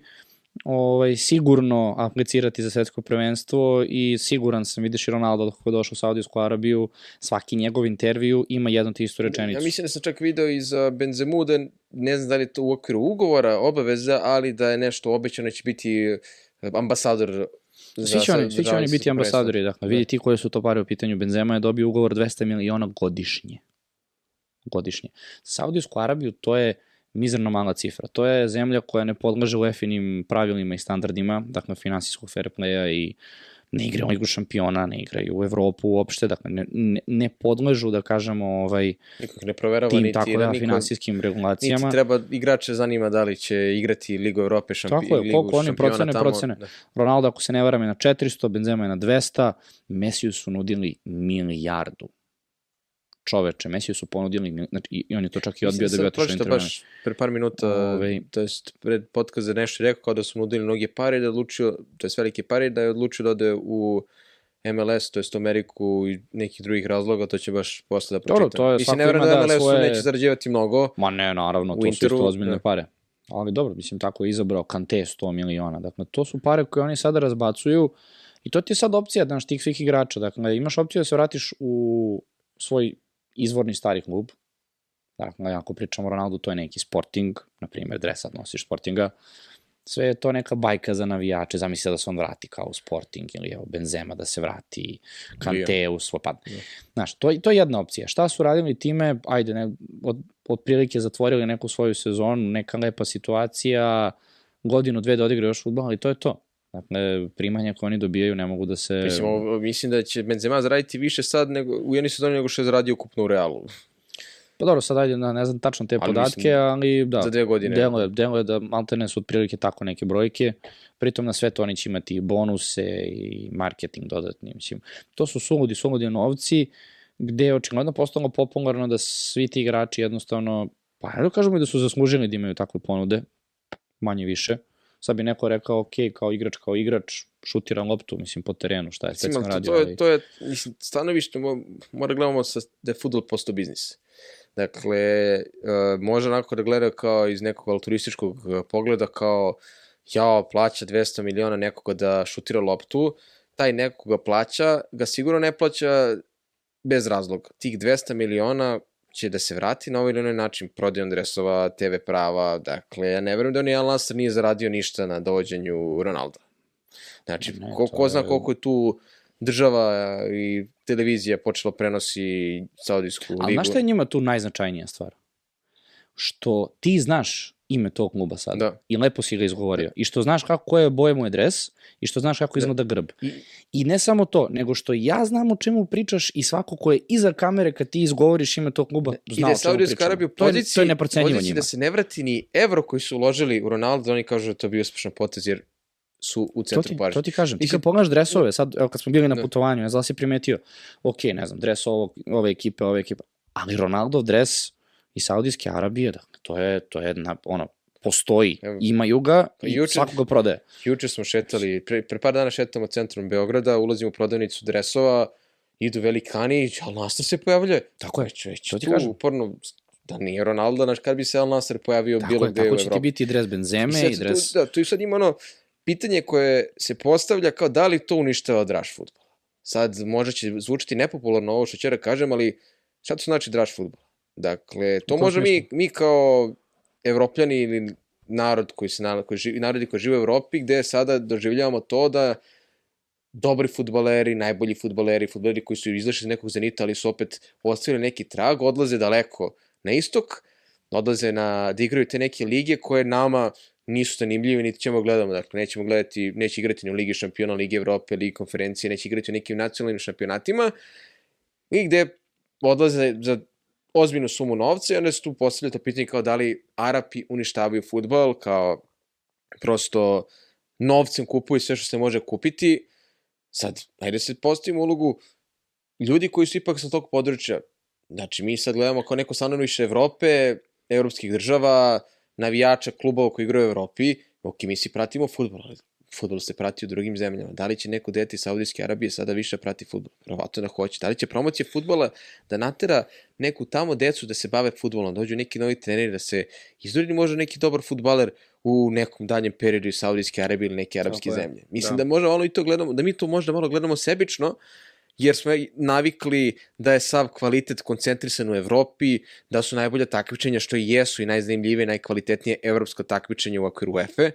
ovaj, sigurno aplicirati za svetsko prvenstvo i siguran sam, vidiš i Ronaldo kako je došao u Saudijsku Arabiju, svaki njegov intervju ima jednu te istu rečenicu. Ja mislim da sam čak video iz Benzemu da ne znam da li je to u okviru ugovora, obaveza, ali da je nešto obećano da će biti uh, ambasador za Svi će oni, svi će oni biti ambasadori, dakle, vidi ti koje su to pare u pitanju. Benzema je dobio ugovor 200 miliona godišnje. Godišnje. Za Saudijsku Arabiju to je mizerno mala cifra. To je zemlja koja ne podlaže UEFA-inim pravilima i standardima, dakle, finansijskog fair playa i ne igraju ligu šampiona, ne igraju u Evropu uopšte, dakle, ne, ne, ne podležu, da kažemo, ovaj, ne proverava, tim, niti, tako da, niko, finansijskim niti regulacijama. treba igrače zanima da li će igrati Ligu Evrope, šampi, Tako je, Ligu koliko oni šampiona procene, tamo. procene. Da. Ronaldo, ako se ne varam, je na 400, Benzema je na 200, Mesiju su nudili milijardu. Čoveče, Mesiju su ponudili, znači, i on je to čak i odbio da Mislim bi sam otišao u pročitao Inter Miami. baš pre par minuta, Ovaj. to jest pred podkaze nešto je rekao kao da su mu nudili mnoge pare da je odlučio, to jest velike pare da je odlučio da ode u MLS, to jest u Ameriku i nekih drugih razloga, to će baš posle da pročitam. Dobro, to je Mislim, ne da da MLS-u svoje- neće zarađivati mnogo, Ma ne, naravno, to su Interu, isto ozbiljne da. pare. Ali dobro, mislim, tako je izabrao Kante 100 miliona. Dakle, to su pare koje oni sada razbacuju i to ti je sad opcija, znaš, tih svih igrača. Dakle, imaš opciju da se vratiš u svoj izvorni stari klub. Dakle, ako pričamo o Ronaldu, to je neki Sporting, na primjer, dres sad nosiš Sportinga. Sve je to neka bajka za navijače, zamisli da se on vrati kao u Sporting ili evo Benzema da se vrati, Kante u svoj pad. Znaš, to, to je jedna opcija. Šta su radili time, ajde, ne, od, otprilike zatvorili neku svoju sezonu, neka lepa situacija, godinu, dve da odigraju još futbol, ali to je to. Dakle, primanja koje oni dobijaju ne mogu da se... Mislim, ovo, mislim da će Benzema zaraditi više sad nego, u jednoj sezoni nego što je zaradio ukupno u Realu. Pa dobro, sad ajde, ne znam tačno te Ali podatke, mislim, ali da. za dve godine. Deluje, deluje da maltene su otprilike tako neke brojke, pritom na sve to oni će imati i bonuse i marketing dodatni, mislim. To su suludi, suludi novci, gde je očigledno postalo popularno da svi ti igrači jednostavno, pa da kažemo i da su zaslužili da imaju takve ponude, manje više. Sad bi neko rekao, ok, kao igrač, kao igrač, šutira loptu, mislim, po terenu, šta je specijalno radio. to, je, to je, mislim, stanovište mo- mora gledamo sa, da je futbol postao biznis. Dakle, uh, može onako da gleda kao iz nekog altruističkog eh, pogleda, kao jao, plaća 200 miliona nekoga da šutira loptu, taj nekoga plaća, ga sigurno ne plaća bez razloga. Tih 200 miliona će da se vrati na ovaj ili onaj način, prodajom dresova, TV prava, dakle, ja ne verujem da ni Al Nassr nije zaradio ništa na dovođenju Ronalda. Znači, Ne, ko, ko zna koliko je tu država i televizija počela prenosi Saudijsku ligu. Ali znaš šta je njima tu najznačajnija stvar? Što ti znaš ime tog kluba sada Da. i lepo si ga izgovorio. I što znaš kako koje boje mu je dres i što znaš kako izgleda grb. I- I ne samo to, nego što ja znam o čemu pričaš i svako ko je iza kamere kad ti izgovoriš ime tog kluba I zna da je o čemu Saudijska pričamo. Arabija u To je, poziciji, to je poziciji da se ne vrati ni evro koji su uložili u Ronaldo, oni kažu da to bio uspešan potez jer su u To centru ti, pažnje. to ti kažem. Ti kad pogledaš dresove, sad, evo kad smo bili na Da. putovanju, ne znam da si primetio, ok, ne znam, dres ovog, ove ekipe, ove ekipe, ali Ronaldov dres i Saudijske Arabije, dakle, to je, to je, na, ono, postoji, imaju ga i juče- svako ga prodaje. Juče smo šetali, pre, pre par dana šetamo centrom Beograda, ulazimo u prodavnicu dresova, idu velikani, Al Nassr se pojavljuje. Tako je, već to ti kažem. uporno, da nije Ronaldo, znaš, kad bi se Al Nassr pojavio Tako bilo je, gde tako u će ti Evropi. biti i dres Benzeme i se dres... Tu, da, tu i sad ima ono pitanje koje se postavlja kao da li to uništava draž futbol. Sad možda će zvučiti nepopularno ovo što da kažem, ali šta to znači draž futbol? Dakle, to možda mi, mi kao evropljani ili narod koji se nala- koji živi, narodi koji žive u Evropi, gde sada doživljavamo to da dobri futbaleri, najbolji futbaleri, futbaleri koji su izašli iz nekog zenita, ali su opet ostavili neki trag, odlaze daleko na istok, odlaze na, da igraju te neke lige koje nama nisu zanimljive, niti ćemo gledamo. Dakle, nećemo gledati, neće igrati ni u Ligi šampiona, Ligi Evrope, Ligi konferencije, neće igrati u nekim nacionalnim šampionatima i gde odlaze za ozbiljnu sumu novca i onda se tu postavlja to pitanje kao da li Arapi uništavaju futbol, kao prosto novcem kupuju sve što se može kupiti. Sad, ajde se postavimo ulogu ljudi koji su ipak sa tog područja. Znači, mi sad gledamo kao neko stanovište Evrope, evropskih država, navijača klubova koji igraju u Evropi, ok, mi svi pratimo futbol, ali futbol se prati u drugim zemljama. Da li će neko dete iz Saudijske Arabije sada više prati futbol? Verovatno da hoće. Da li će promocija futbola da natera neku tamo decu da se bave futbolom, dođu neki novi treneri, da se izdurili možda neki dobar futbaler u nekom daljem periodu iz Saudijske Arabije ili neke arapske Tako je. zemlje. Mislim Da. da. možda malo i to gledamo, da mi to možda malo gledamo sebično, jer smo navikli da je sav kvalitet koncentrisan u Evropi, da su najbolja takmičenja, što i jesu i najzanimljivije, najkvalitetnije evropsko takmičenje u okviru UEFA,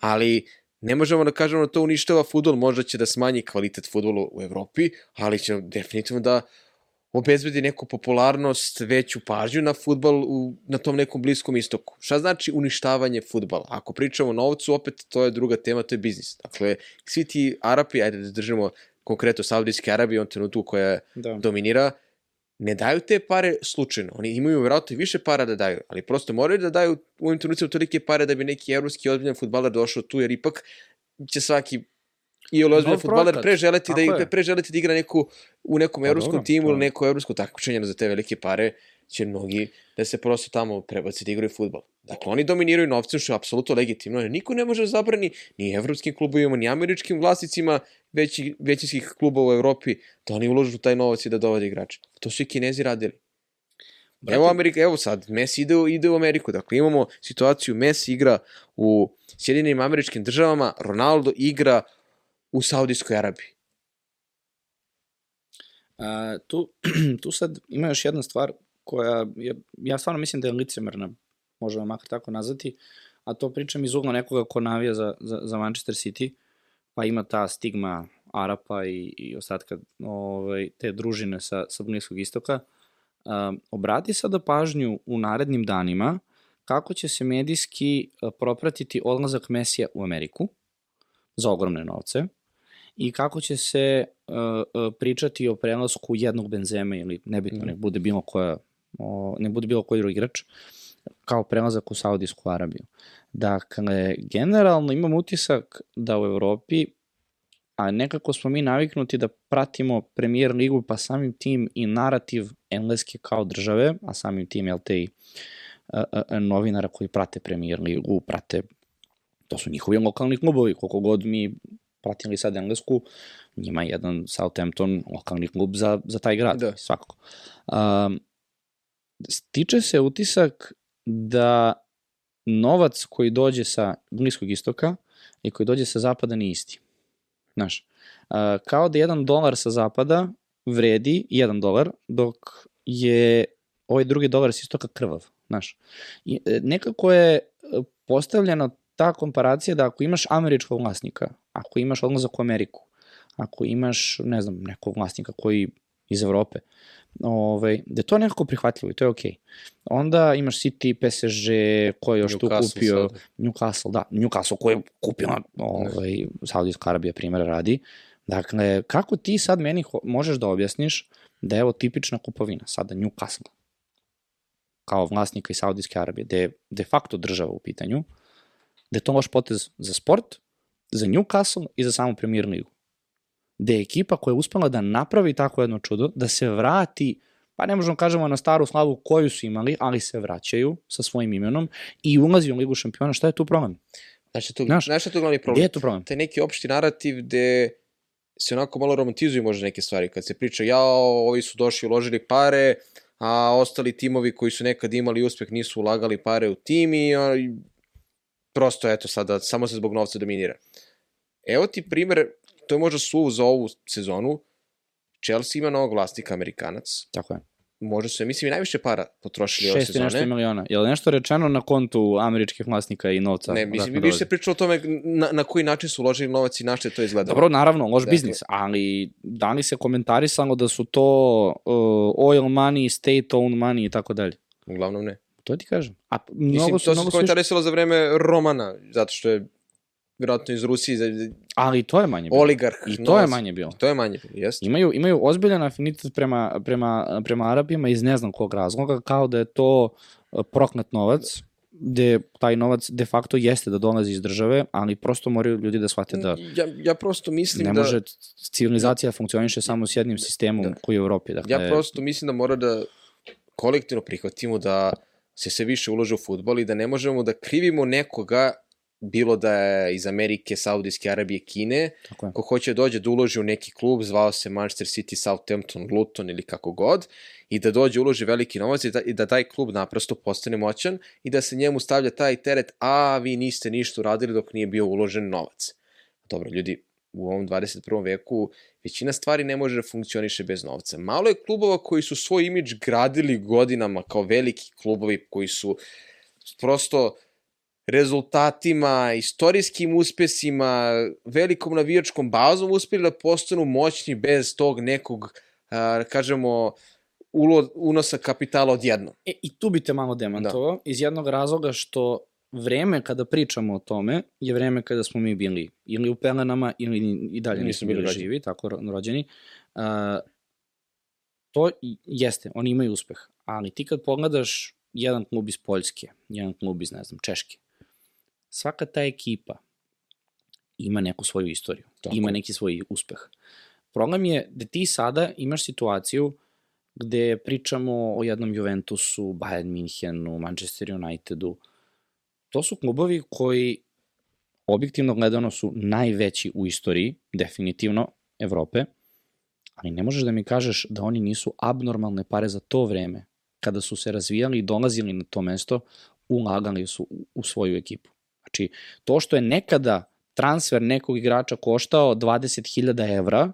ali ne možemo da kažemo da to uništava futbol, možda će da smanji kvalitet futbola u Evropi, ali će definitivno da obezbedi neku popularnost, veću pažnju na futbal u, na tom nekom bliskom istoku. Šta znači uništavanje futbala? Ako pričamo o novcu, opet to je druga tema, to je biznis. Dakle, svi ti Arapi, ajde da držimo konkretno Saudijske Arabije, on trenutku koja Da. dominira, ne daju te pare slučajno. Oni imaju vjerojatno više para da daju, ali prosto moraju da daju u ovim trenucima tolike pare da bi neki evropski ozbiljan futbaler došao tu, jer ipak će svaki i ozbiljan futbaler projekat. pre želeti da, pre želeti da igra neku, u nekom Pa evropskom dobro, timu ili neko evropsko takmičenje za te velike pare će mnogi da se prosto tamo prebaci da igraju futbol. Dakle, oni dominiraju novcem, što je apsolutno legitimno. Niko ne može da zabrani ni evropskim klubovima, ni američkim vlasnicima veći, većinskih klubova u Evropi da oni uložu taj novac i da dovode igrače. To su i kinezi radili. Evo Amerika, evo sad, Messi ide, u- ide u Ameriku. Dakle, imamo situaciju, Messi igra u Sjedinim američkim državama, Ronaldo igra u Saudijskoj Arabiji. A, tu, *clears throat* tu sad ima još jedna stvar koja je, ja stvarno mislim da je licemerna, možemo makar tako nazvati, a to pričam iz ugla nekoga ko navija za, za, za Manchester City, pa ima ta stigma Arapa i, i ostatka ovaj, te družine sa, sa Bliskog istoka. A, obrati sada pažnju u narednim danima kako će se medijski a, propratiti odlazak Mesija u Ameriku za ogromne novce i kako će se uh, pričati o prelasku jednog Benzema ili nebitno, Mhm. nek bude bilo koja o, ne bude bilo koji drugi igrač, kao prelazak u Saudijsku Arabiju. Dakle, generalno imam utisak da u Evropi a nekako smo mi naviknuti da pratimo premier ligu, pa samim tim i narativ engleske kao države, a samim tim, jel te, i novinara koji prate premier ligu, prate, to su njihovi lokalni klubovi, koliko god mi pratili sad englesku, njima je jedan Southampton lokalni klub za, za taj grad, da. svakako. Um, stiče se utisak da novac koji dođe sa Bliskog istoka i koji dođe sa zapada nije isti. Znaš, uh, kao da jedan dolar sa zapada vredi jedan dolar, dok je ovaj drugi dolar sa istoka krvav. Znaš, I, e, nekako je e, postavljena ta komparacija da ako imaš američkog vlasnika, ako imaš odlazak u Ameriku, ako imaš, ne znam, nekog vlasnika koji iz Evrope, ovaj, da je to nekako prihvatljivo i to je okej. Okay. Onda imaš City, PSG, ko je još tu kupio, sad. Newcastle, da, Newcastle koji je kupio, ovaj, Saudijska Arabija primjera radi. Dakle, kako ti sad meni možeš da objasniš da je ovo tipična kupovina, sada Newcastle, kao vlasnika iz Saudijske Arabije, da je de facto država u pitanju, da je to loš potez za sport, za Newcastle i za samu premier ligu da je ekipa koja je uspela da napravi tako jedno čudo, da se vrati, pa ne možemo kažemo na staru slavu koju su imali, ali se vraćaju sa svojim imenom i ulazi u Ligu šampiona, šta je tu problem? Znači, tu, znaš, znaš šta je tu glavni problem? Gde je tu problem? Taj neki opšti narativ gde se onako malo romantizuju možda neke stvari, kad se priča, ja, ovi su došli, uložili pare, a ostali timovi koji su nekad imali uspeh nisu ulagali pare u tim i, i prosto, eto, sada, samo se zbog novca dominira. Evo ti primer to je možda su za ovu sezonu. Chelsea ima novog vlasnika, Amerikanac. Tako je. Možda su, mislim, i najviše para potrošili ove sezone. 6 nešto miliona. Je li nešto rečeno na kontu američkih vlasnika i novca? Ne, mislim, mi više se pričalo o tome na, na koji način su uložili novac i na što je to izgledalo. Dobro, naravno, loš dakle. biznis, ali da li se komentarisalo da su to uh, oil money, state owned money i tako dalje? Uglavnom ne. To ti kažem. A mnogo Mislim, su, to se komentarisalo za vreme Romana, zato što je vjerojatno iz Rusije. Ali to je manje bilo. Oligarh. I to novac. je manje bilo. To je manje bilo, jeste. Imaju, imaju ozbiljan afinitet prema, prema, prema Arabima iz ne znam kog razloga, kao da je to e, proknat novac, gde taj novac de facto jeste da dolazi iz države, ali prosto moraju ljudi da shvate da ja, ja prosto mislim ne da... može civilizacija da funkcioniše samo s jednim sistemom da. koji je u Evropi. Dakle, ja prosto mislim da mora da kolektivno prihvatimo da se sve više ulože u futbol i da ne možemo da krivimo nekoga bilo da je iz Amerike, Saudijske Arabije, Kine, ko hoće dođe da uloži u neki klub, zvao se Manchester City, Southampton, Luton ili kako god, i da dođe uloži veliki novac i da, i da taj klub naprosto postane moćan i da se njemu stavlja taj teret, a vi niste ništa uradili dok nije bio uložen novac. Dobro, ljudi, u ovom 21. veku većina stvari ne može da funkcioniše bez novca. Malo je klubova koji su svoj imidž gradili godinama kao veliki klubovi koji su prosto rezultatima, istorijskim uspesima, velikom navijačkom bazom uspeli da postanu moćni bez tog nekog, a, kažemo, ulo, unosa kapitala odjedno. E, I tu bi te malo demantovao, da. iz jednog razloga što vreme kada pričamo o tome je vreme kada smo mi bili ili u pelenama ili i dalje nismo bili, bili živi, tako rođeni. Uh, to jeste, oni imaju uspeh, ali ti kad pogledaš jedan klub iz Poljske, jedan klub iz, ne znam, Češke, svaka ta ekipa ima neku svoju istoriju, Tako. ima neki svoj uspeh. Problem je da ti sada imaš situaciju gde pričamo o jednom Juventusu, Bayern Minhenu, Manchester Unitedu. To su klubovi koji objektivno gledano su najveći u istoriji, definitivno, Evrope, ali ne možeš da mi kažeš da oni nisu abnormalne pare za to vreme, kada su se razvijali i dolazili na to mesto, ulagali su u svoju ekipu. Znači, to što je nekada transfer nekog igrača koštao 20.000 evra,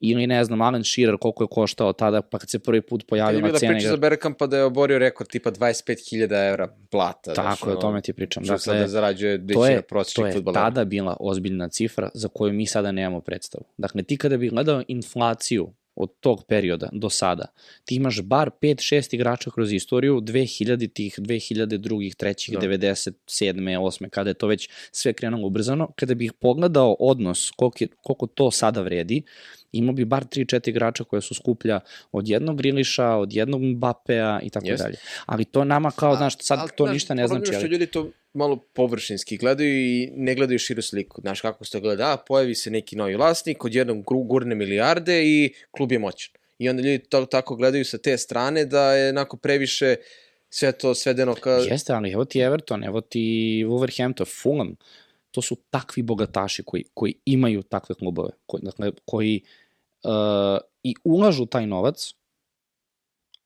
ili ne znam, Alan Shearer koliko je koštao tada, pa kad se prvi put pojavio na cene. Je bila priča za Bergkampa da je oborio rekord tipa 25.000 evra plata. Tako je, o tome ti pričam. Dakle, da zarađuje većina prosječnih futbolera. To je tada bila ozbiljna cifra za koju mi sada nemamo predstavu. Dakle, ti kada bi gledao inflaciju od tog perioda do sada, ti imaš bar 5-6 igrača kroz istoriju, 2000 tih, 2002 3 da. 97. 8. kada je to već sve krenulo ubrzano, kada bih pogledao odnos koliko, je, koliko to sada vredi imao bi bar 3-4 igrača koja su skuplja od jednog Griliša, od jednog Mbapea i tako dalje. Ali to nama kao, A- znaš, sad ali, to znaš, ništa ne znači. što Ali, ljudi to malo površinski gledaju i ne gledaju širu sliku. Znaš kako se to gleda, a pojavi se neki novi vlasnik, od jednog gurne milijarde i klub je moćan. I onda ljudi to tako gledaju sa te strane da je onako previše sve to svedeno ka... Jeste, ali evo ti Everton, evo ti Wolverhampton, Fulham, to su takvi bogataši koji, koji imaju takve klubove, koji, dakle, koji uh, i ulažu taj novac,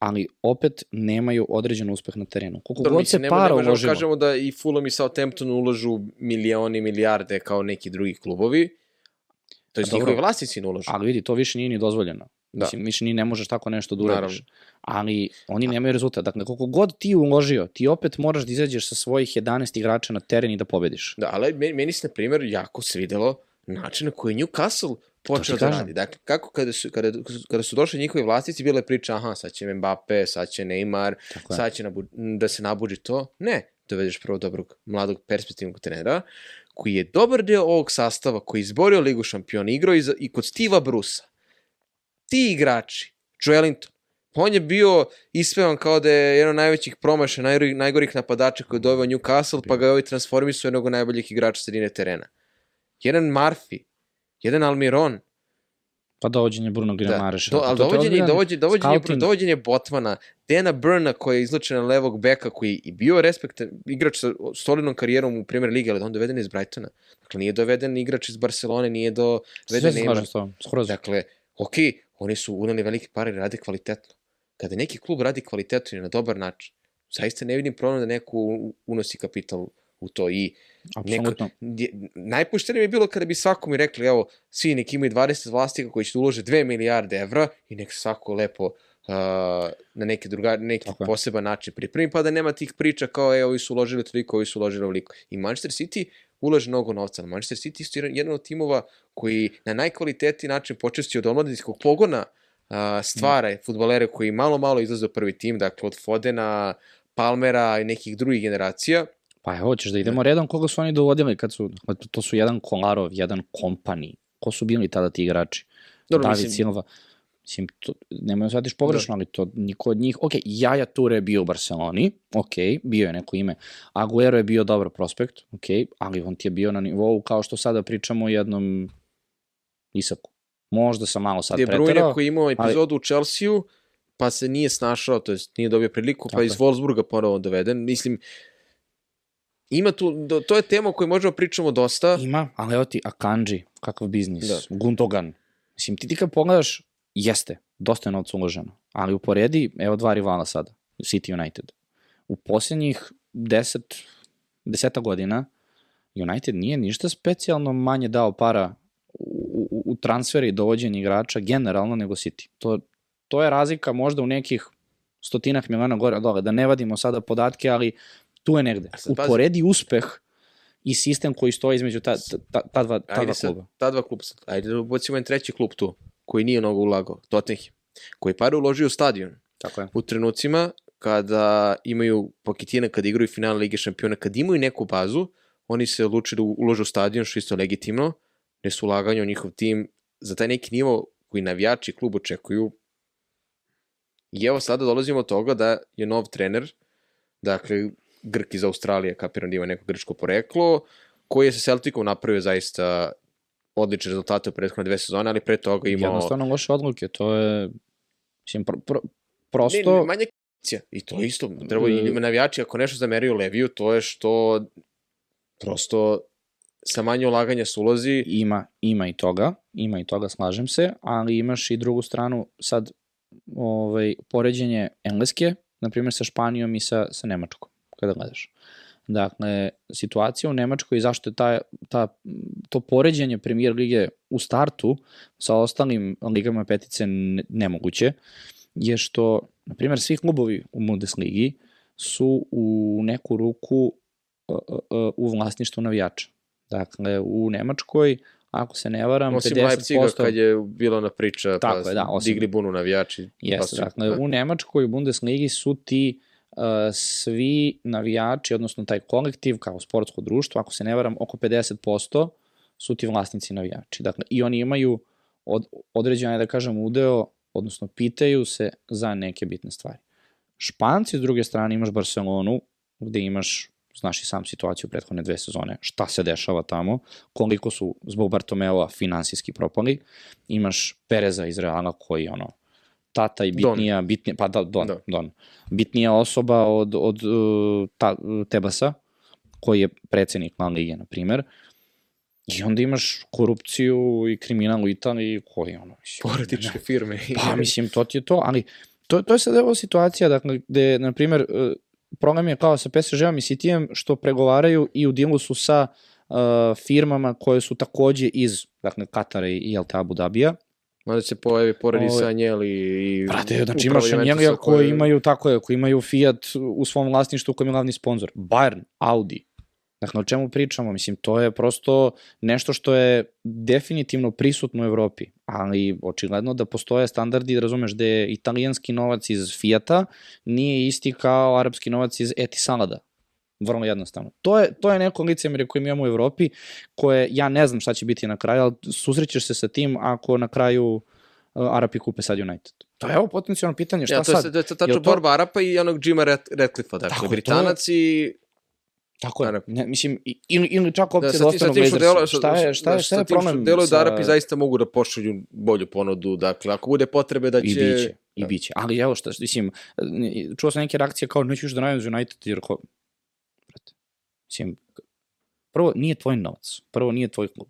ali opet nemaju određen uspeh na terenu. Koliko Dobro, god se mislim, ne, para uložilo, kažemo da i Fulham i Southampton ulažu milioni, milijarde kao neki drugi klubovi. To je A dobro. njihovi vlasnici ne ulažu. ali vidi, to više nije ni dozvoljeno. Da. Mislim, više ni ne možeš tako nešto da uradiš. Naravno. Ali oni nemaju rezultat. Dakle, koliko god ti uložio, ti opet moraš da izađeš sa svojih 11 igrača na teren i da pobediš. Da, ali meni, meni se, na primjer, jako svidelo način na koji je Newcastle počeo da radi. Dakle, kako kada su, kada, kada su došli njihovi vlasnici, bila je priča, aha, sad će Mbappe, sad će Neymar, Tako sad će nabu, da se nabuđi to. Ne, dovedeš prvo dobrog, mladog, perspektivnog trenera, koji je dobar deo ovog sastava, koji je izborio Ligu šampiona, igrao i, za, i kod Steve'a Brusa. Ti igrači, Joelinton, on je bio ispevan kao da je jedan od najvećih promaša, najgorih, najgorih napadača koji je doveo Newcastle, pa ga je ovaj transformisao jednog najboljih igrača sredine terena. Jedan Murphy, jedan Almiron, Pa dovođenje Bruno Grimareša. do, ali To- to je dovođenje, dovođenje, dovođenje, scouting. dovođenje Botmana, Dana Burna koji je izlučen na levog beka, koji je bio respekt, igrač sa solidnom karijerom u Premier Ligi, ali on doveden iz Brightona. Dakle, nije doveden igrač iz Barcelone, nije do... Sve doveden se slažem s tobom, skroz. Dakle, ok, oni su uneli velike pare i rade kvalitetno. Kada neki klub radi kvalitetno i na dobar način, zaista ne vidim problem da neko unosi kapital u to i neko, Apsolutno. je- najpoštenije bi bilo kada bi svakom i rekli, evo, svi neki imaju 20 vlastika koji će da ulože 2 milijarde evra i nek se svako lepo uh, na neki, druga, neki Tako je. poseban način pripremi, pa da nema tih priča kao, e, ovi su uložili toliko, ovi su uložili ovoliko. I Manchester City ulaže mnogo novca. Manchester City isto je jedan od timova koji na najkvalitetniji način počesti od omladinskog pogona uh, stvara futbolere koji malo, malo izlaze u prvi tim, dakle od Fodena, Palmera i nekih drugih generacija. Pa evo, hoćeš da idemo redom koga su oni dovodili kad su, to- su jedan Kolarov, jedan Kompani. Ko su bili tada ti igrači? Dobro, David mislim- Silva. Mislim, to, nemoj da shvatiš pogrešno, ali to niko od njih... Ok, Jaja Ture je bio u Barceloni, ok, bio je neko ime. Aguero je bio dobar prospekt, ok, ali on ti je bio na nivou kao što sada pričamo o jednom Isaku. Možda sam malo sad Bruyne preterao. koji je imao epizodu u Chelsea-u, pa se nije snašao, to jest nije dobio priliku, pa Tako iz je. Wolfsburga ponovo doveden. Mislim, ima tu, to je tema o kojoj možemo pričamo dosta. Ima, ali evo ti Akanji, kakav biznis, Da. Gundogan. Mislim, ti ti kad pogledaš, jeste, dosta je novca uloženo, ali uporedi, evo dva rivala sada, City United. U posljednjih deset, deseta godina United nije ništa specijalno manje dao para u, u, u transfere i dovođenje igrača generalno nego City. To, to je razlika možda u nekih stotinak miliona gore dole, da ne vadimo sada podatke, ali tu je negde. A sad pazi. Uporedi uspeh i sistem koji stoji između ta, ta, ta dva, ta Ajde dva sad, kluba. ta dva kluba sad. Ajde da ubacimo jedan treći klub tu, koji nije mnogo ulagao, Tottenham, koji pare uložio u stadion. Tako je. U trenucima kada imaju Pochettino, kada igraju finale Lige šampiona, kad imaju neku bazu, oni se odlučili da ulože u stadion, što isto legitimno, ne su ulaganje u njihov tim za taj neki nivo koji navijači klub očekuju. I evo sada dolazimo od toga da je nov trener, dakle, Grk iz Australije, kapiram da ima neko grčko poreklo, koji je sa Celticom napravio zaista odlične rezultate u prethodne dve sezone, ali pre toga imao... Jednostavno loše odluke, to je mislim, pro, pro, prosto... ne, manje k***cija. I to isto. Treba i Mm. navijači, ako nešto zameraju Leviju, to je što prosto sa manje ulaganja su ulozi. ima, ima i toga, ima i toga, slažem se, ali imaš i drugu stranu, sad, ovaj, poređenje Engleske, na primjer sa Španijom i sa, sa Nemačkom, kada gledaš. Dakle, situacija u Nemačkoj, zašto je ta, ta, to poređenje premijer lige u startu sa ostalim ligama petice ne- nemoguće, je što, na primjer, svi klubovi u Bundesligi su u neku ruku uh, uh, uh, u vlasništvu navijača. Dakle, u Nemačkoj, ako se ne varam, Osim 50%... Leipziga kad je bila ona priča, Tako pa je, da, osim- digli bunu navijači. pa Jeste, su- dakle, u Nemačkoj, u Bundesligi su ti uh, svi navijači, odnosno taj kolektiv kao sportsko društvo, ako se ne varam, oko 50% su ti vlasnici navijači. Dakle, i oni imaju od, određena je, da kažem, udeo, odnosno pitaju se za neke bitne stvari. Španci, s druge strane, imaš Barcelonu, gde imaš, znaš i sam situaciju u prethodne dve sezone, šta se dešava tamo, koliko su zbog Bartomeova finansijski propali, imaš Pereza iz Reala koji, ono, tata i bitnija, Don. bitnija, pa da, Don, da. Don, bitnija osoba od, od uh, ta, Tebasa, koji je predsednik La Lige, na primer, I onda imaš korupciju i kriminal u Italiji koji ono... Mislim, Porodičke ne, firme. Pa mislim, to ti je to, ali to, to je sad evo situacija, dakle, gde, na primer, uh, program je kao sa PSG-om i City-em što pregovaraju i u dilu su sa uh, firmama koje su takođe iz, dakle, Katara i, i Abu Dabija, Onda se pojavi poredi sa Anjeli i... Brate, znači imaš Anjelija koji koje... imaju, tako je, koji imaju Fiat u svom vlasništvu koji je glavni sponsor. Bayern, Audi. Dakle, o čemu pričamo? Mislim, to je prosto nešto što je definitivno prisutno u Evropi, ali očigledno da postoje standardi, razumeš, da je italijanski novac iz Fiata nije isti kao arapski novac iz Etisalada vrlo jednostavno. To je, to je neko licemerje koje mi imamo u Evropi, koje ja ne znam šta će biti na kraju, ali susrećeš se sa tim ako na kraju uh, Arapi kupe sad United. To je evo potencijalno pitanje, šta ja, to sad? Je, to je tačno to... borba Arapa i onog Jima Ratcliffe-a, dakle, Tako, Britanac je... i Tako je. Ne, mislim, ili, ili čak opcija da, da ostanu Glazersa. Šta je, šta je, šta je problem? Delo sa... da Arapi zaista mogu da pošalju bolju ponudu, dakle, ako bude potrebe da će... I biće, i da. biće. Ali evo šta, mislim, čuo sam neke reakcije kao neću još da najavim United, jer ko, Mislim, prvo, nije tvoj novac, prvo nije tvoj klub.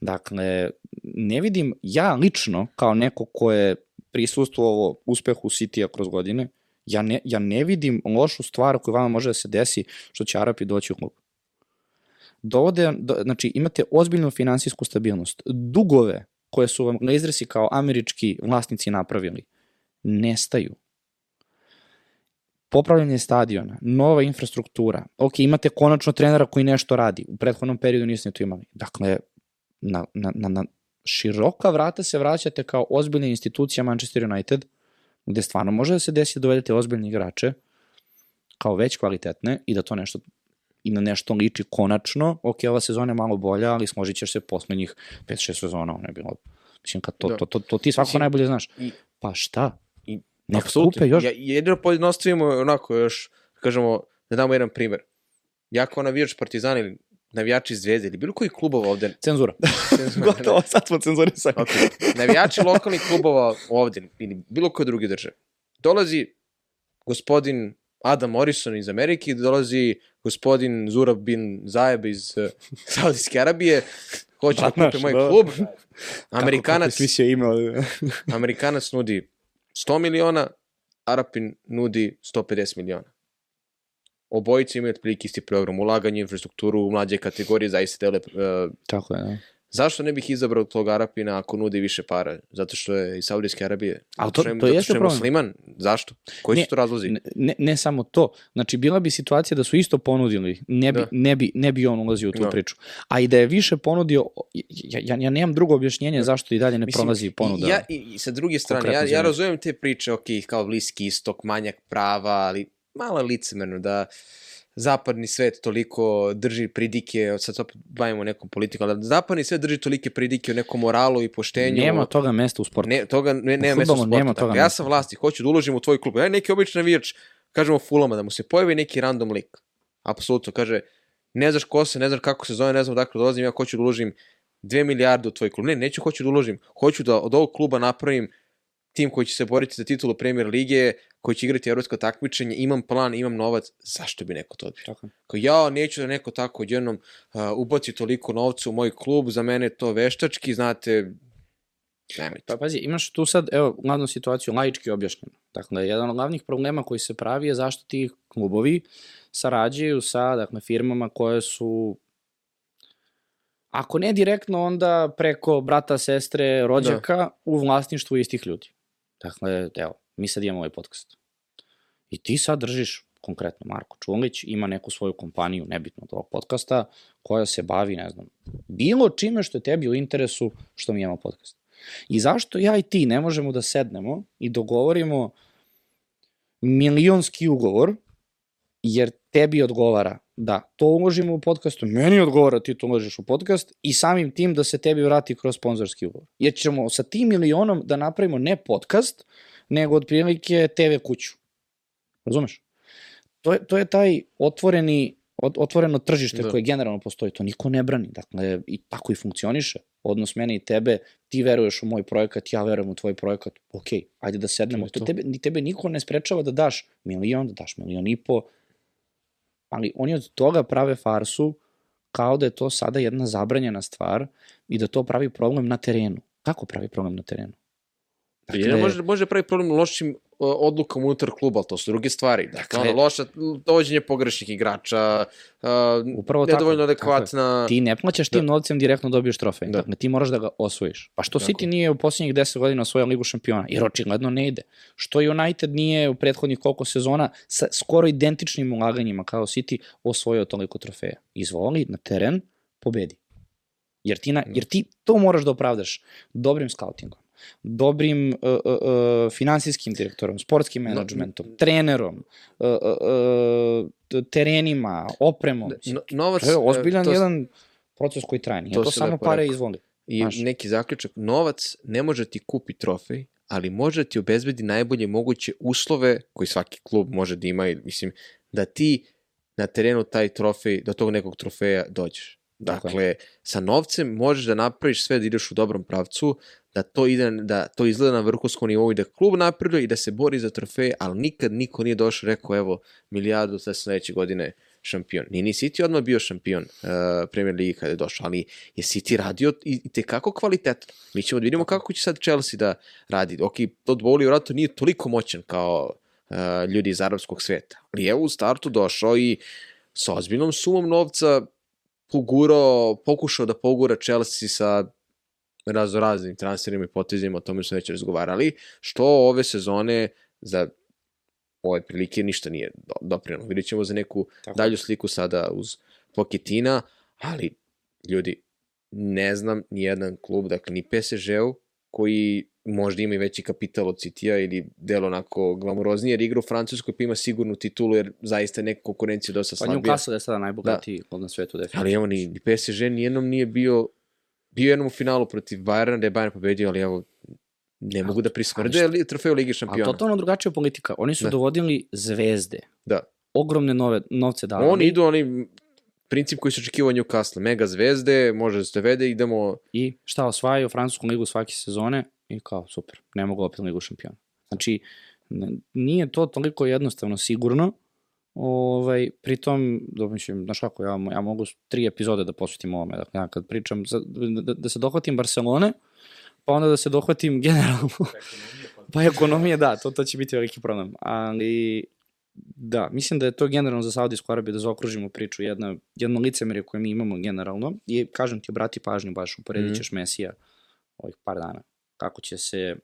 Dakle, ne vidim, ja lično, kao neko ko je prisustvovao uspehu City-a kroz godine, ja ne, ja ne vidim lošu stvar koju vama može da se desi što će Arapi doći u klub. Dovode, do, znači imate ozbiljnu finansijsku stabilnost. Dugove koje su vam Glazersi kao američki vlasnici napravili, nestaju popravljanje stadiona, nova infrastruktura, ok, imate konačno trenera koji nešto radi, u prethodnom periodu niste to imali. Dakle, na, na, na, na široka vrata se vraćate kao ozbiljna institucija Manchester United, gde stvarno može da se desi da dovedete ozbiljne igrače, kao već kvalitetne i da to nešto i na nešto liči konačno, ok, ova sezona je malo bolja, ali složit ćeš se poslednjih 5-6 sezona, ono je bilo, mislim, kad to, da. to, to, to, ti svako znači, najbolje znaš. I, pa šta? Nek kupe još. Ja, jedino pojednostavimo onako još, kažemo, da damo jedan primer. Ja kao navijač Partizana ili navijači Zvezde ili bilo koji klubova ovde... Cenzura. Cenzura *laughs* Gotovo, sad smo cenzurisali. Okay. Navijači lokalnih klubova ovde ili bilo koje druge države. Dolazi gospodin Adam Morrison iz Amerike, dolazi gospodin Zurab bin Zajeb iz uh, Saudijske Arabije, hoće da kupe moj da. klub. Amerikanac, kako, kako ime? *laughs* Amerikanac nudi 100 miliona, Arapin nudi 150 miliona. Obojice imaju otprilike isti program, ulaganje, infrastrukturu, u mlađe kategorije, zaista dele... Uh, Tako je, da. Zašto ne bih izabrao tog Arapina ako nudi više para? Zato što je iz Saudijske Arabije. Ali to, to jeste problem. musliman? Zašto? Koji ne, su to razlozi? Ne, ne samo to. Znači, bila bi situacija da su isto ponudili, ne bi, da. ne bi, ne bi on ulazio u tu da. priču. A i da je više ponudio, ja, ja, ja nemam drugo objašnjenje da. zašto i dalje ne Mislim, prolazi ponuda. Ja, i, i sa druge strane, ja, ja razumem te priče, ok, kao bliski istok, manjak prava, ali malo licemerno da zapadni svet toliko drži pridike, sad opet bavimo nekom politikom, ali zapadni svet drži tolike pridike o nekom moralu i poštenju. Nema toga mesta u sportu. Ne, toga, ne, nema mesta u sportu. Nema toga ja sam vlasti, hoću da uložim u tvoj klub. Ja neki običan navijač, kažemo Fulama, da mu se pojavi neki random lik. Apsolutno, kaže, ne znaš ko se, ne znaš kako se zove, ne znam dakle dolazim, ja hoću da uložim 2 milijarde u tvoj klub. Ne, neću hoću da uložim. Hoću da od ovog kluba napravim tim koji će se boriti za titulu Premier Lige, koji će igrati evropsko takmičenje, imam plan, imam novac, zašto bi neko to odbio? Tako. Kao ja neću da neko tako odjednom uh, ubaci toliko novca u moj klub, za mene to veštački, znate, Nemojte. Pa pazi, imaš tu sad, evo, glavnu situaciju, laički objašnjeno. Dakle, jedan od glavnih problema koji se pravi je zašto ti klubovi sarađuju sa dakle, firmama koje su ako ne direktno, onda preko brata, sestre, rođaka da. u vlasništvu istih ljudi. Dakle, evo, mi sad imamo ovaj podcast. I ti sad držiš, konkretno Marko Čulić, ima neku svoju kompaniju, nebitno od ovog podcasta, koja se bavi, ne znam, bilo čime što je tebi u interesu što mi imamo podcast. I zašto ja i ti ne možemo da sednemo i dogovorimo milionski ugovor, jer tebi odgovara da to uložimo u podcastu, meni odgovara ti to uložiš u podcast i samim tim da se tebi vrati kroz sponzorski ugovor. Jer ćemo sa tim milionom da napravimo ne podcast, nego otprilike TV kuću. Razumeš? To je, to je taj otvoreni otvoreno tržište da. koje generalno postoji, to niko ne brani. Dakle, i tako i funkcioniše. Odnos mene i tebe, ti veruješ u moj projekat, ja verujem u tvoj projekat, ok, ajde da sednemo. To, to. Tebe, tebe niko ne sprečava da daš milion, da daš milion i po, ali oni od toga prave farsu kao da je to sada jedna zabranjena stvar i da to pravi problem na terenu. Kako pravi problem na terenu? Dakle, može, može pravi problem lošim odlukom unutar kluba, ali to su druge stvari. Dakle, ono, loša dovođenje pogrešnih igrača, uh, Upravo nedovoljno tako, adekvatna... Tako Ti ne plaćaš tim da. novcem direktno dobiješ trofej. Da. Dakle, ti moraš da ga osvojiš. Pa što tako. City nije u posljednjih 10 godina osvojio ligu šampiona? Jer očigledno ne ide. Što United nije u prethodnih koliko sezona sa skoro identičnim ulaganjima kao City osvojio toliko trofeja? Izvoli na teren, pobedi. Jer ti, na, jer ti to moraš da opravdaš dobrim scoutingom dobrim uh, uh, uh, finansijskim direktorom, sportskim menadžmentom, no, trenerom, uh, uh, uh, terenima, opremom. No, novac, to je ozbiljan to, jedan proces koji traje. Nije to, to samo pare izvoli. I Znaš. neki zaključak, novac ne može ti kupi trofej, ali može ti obezbedi najbolje moguće uslove koji svaki klub može da ima, mislim, da ti na terenu taj trofej, do tog nekog trofeja dođeš. Dakle, dakle, sa novcem možeš da napraviš sve da ideš u dobrom pravcu, da to, ide, da to izgleda na vrhunskom nivou i da klub napreduje i da se bori za trofeje, ali nikad niko nije došao rekao evo milijardu sve sledeće godine šampion. Nije ni City odmah bio šampion uh, Premier Ligi kada je došao, ali je City radio i, i tekako kvalitetno. Mi ćemo da vidimo kako će sad Chelsea da radi. Ok, Todd Bowley vratno nije toliko moćan kao uh, ljudi iz arapskog sveta, ali evo u startu došao i sa ozbiljnom sumom novca pogurao, pokušao da pogura Chelsea sa raznim transferima i potezima, o tome su već razgovarali, što ove sezone za ove prilike ništa nije doprinalo. Vidjet ćemo za neku Tako. dalju sliku sada uz Poketina, ali ljudi, ne znam ni jedan klub, dakle ni PSG-u, koji možda ima i veći kapital od City-a ili delo onako glamuroznije, jer igra u Francuskoj pa ima sigurnu titulu, jer zaista neka konkurencija dosta slabija. Pa Newcastle je sada najbogatiji da. klub na svetu, definitivno. Ali evo, ni, ni PSG nijednom nije bio bio jednom u finalu protiv Bayerna, da je Bayern pobedio, ali evo, ne mogu da prismrde li, trofeju Ligi šampiona. Ali totalno drugačija politika. Oni su da. dovodili zvezde. Da. Ogromne nove, novce davali. Oni idu, oni princip koji se očekivao Newcastle. Mega zvezde, može da se vede, idemo... I šta osvajaju Francusku ligu svake sezone i kao, super, ne mogu opet ligu šampiona. Znači, nije to toliko jednostavno sigurno, Ovaj, pritom, dobro mislim, znaš kako, ja, ja mogu tri epizode da posvetim ovome, dakle, ja kad pričam, da, da, da se dohvatim Barcelone, pa onda da se dohvatim *laughs* generalno. pa ekonomije, da, to, to će biti veliki problem. Ali, da, mislim da je to generalno za Saudijsku Arabiju da zaokružimo priču, jedna, jedno licemerje koje mi imamo generalno, i kažem ti, obrati pažnju baš, uporedit ćeš mm. Mesija ovih par dana, kako će se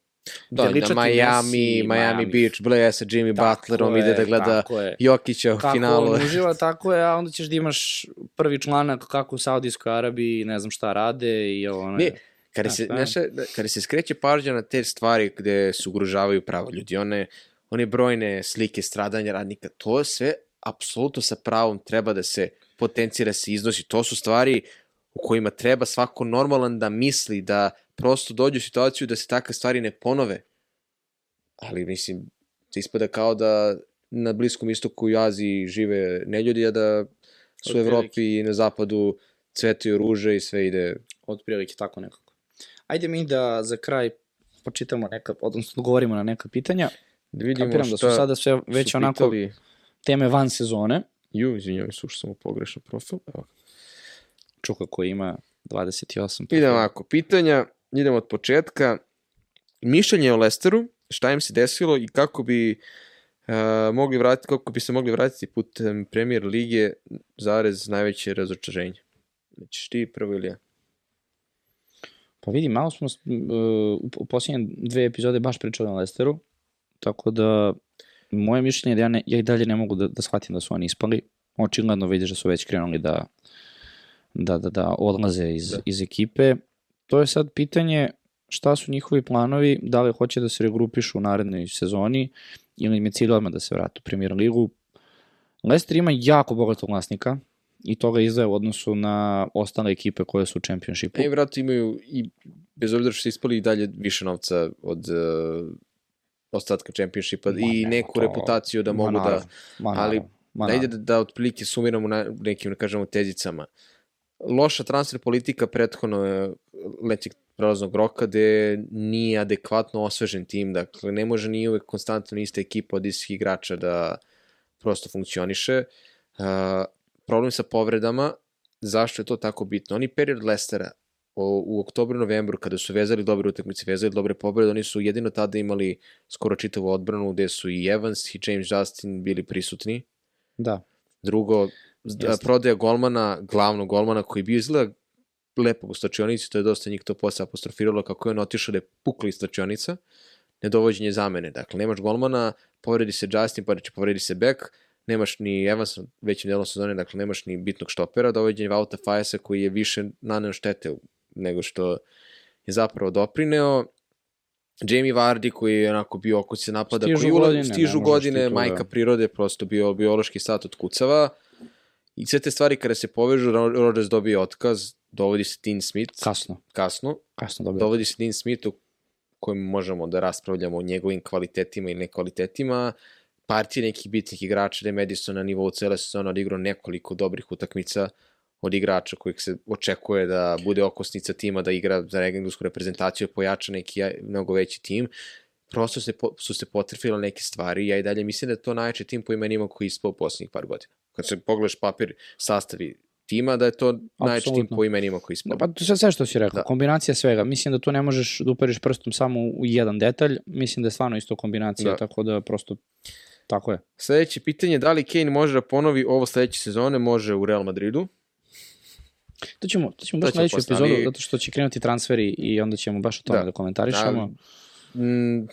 Da, da Miami, Miami, Miami Beach, bleja sa Jimmy tako Butlerom, je, ide da gleda Jokića u finalu. Kako on *laughs* uživa, tako je, a onda ćeš da imaš prvi članak kako u Saudijskoj Arabiji, ne znam šta rade i ovo... Ne, kada, se, znaš, kada se skreće pažnja na te stvari gde se ugrožavaju pravo ljudi, one, one brojne slike stradanja radnika, to sve apsolutno sa pravom treba da se potencira, se iznosi. To su stvari u kojima treba svako normalan da misli da prosto dođe u situaciju da se takve stvari ne ponove. Ali, mislim, ispada kao da na Bliskom istoku i Aziji žive neljudi, a da su u Evropi i na zapadu cvetaju ruže i sve ide... Od prilike, tako nekako. Ajde mi da za kraj počitamo neka, odnosno govorimo na neka pitanja. Da vidimo Kapiram da su sada sve već onako pitali... teme van sezone. Ju, izvinjam, slušao sam u pogrešan profil. Evo. Čuka koji ima 28. Idemo ovako, pitanja idemo od početka. Mišljenje o Lesteru, šta im se desilo i kako bi uh, mogli vratiti, kako bi se mogli vratiti putem Premier Lige zarez najveće razočarenje. Znači, ti prvo ili ja? Pa vidi, malo smo uh, u posljednje dve epizode baš pričali o Lesteru, tako da moje mišljenje je da ja, ne, ja i dalje ne mogu da, da shvatim da su oni ispali. Očigledno vidiš da su već krenuli da, da, da, da odlaze iz, da. iz ekipe to je sad pitanje šta su njihovi planovi, da li hoće da se regrupišu u narednoj sezoni ili im je cilj odmah da se vratu u premier ligu. Leicester ima jako bogatog vlasnika i to ga izdaje u odnosu na ostale ekipe koje su u čempionšipu. E, vratno imaju i, bez obzira što su ispali i dalje više novca od uh, ostatka čempionšipa Ma i neku to. reputaciju da Ma mogu da, naravno, ma ali naravno, ma da ide da, da otprilike sumiramo na nekim, da kažemo, tezicama. Loša transfer politika prethodno je lećeg prelaznog roka gde nije adekvatno osvežen tim, dakle ne može ni uvek konstantno ista ekipa od istih igrača da prosto funkcioniše. Uh, problem sa povredama, zašto je to tako bitno? Oni period Lestera o, u oktobru, novembru, kada su vezali dobre utakmice, vezali dobre pobrede, oni su jedino tada imali skoro čitavu odbranu gde su i Evans i James Justin bili prisutni. Da. Drugo, Jeste. prodaja golmana, glavnog golmana koji bio izgleda lepo u stačionici, to je dosta njih to posle apostrofiralo kako je on otišao da je pukla iz stačionica, nedovođenje zamene. Dakle, nemaš golmana, povredi se Justin, pa će povredi se Beck, nemaš ni Evans većim delom sezone, dakle nemaš ni bitnog štopera, dovođenje Vauta Fajasa koji je više naneo štete nego što je zapravo doprineo. Jamie Vardy koji je onako bio oko se napada, Stižu koji ula- godine, ne stižu godine, to da- majka prirode, prosto bio biološki sat od kucava. I sve te stvari kada se povežu, Ro- Rodgers dobije otkaz, dovodi se Dean Smith Kasno. kasno, Kasno dobro. dovodi se Dean Smith u kojem možemo da raspravljamo o njegovim kvalitetima i nekvalitetima, partije nekih bitnih igrača, da Madison na nivou cele sezone odigrao nekoliko dobrih utakmica od igrača kojih se očekuje da bude okosnica tima, da igra za englesku reprezentaciju, pojača neki mnogo veći tim. Prosto se, po- su se potrefile neke stvari ja i dalje mislim da je to najjači tim po imenima koji je ispao u poslednjih par godina. Kad se pogledaš papir sastavi tima, da je to najjači tim po imenima koji ispao. Da, pa to sve, sve što si rekao, Da. da. kombinacija svega. Mislim da tu ne možeš da uperiš prstom samo u jedan detalj, mislim da je stvarno isto kombinacija, Da. da. tako da prosto tako je. Sledeće pitanje, da li Kane može da ponovi ovo sledeće sezone? Može u Real Madridu. To ćemo, to ćemo baš ćemo sledeću epizodu, zato što će krenuti transferi i onda ćemo baš o tome Da. da, da komentarišemo. Mm,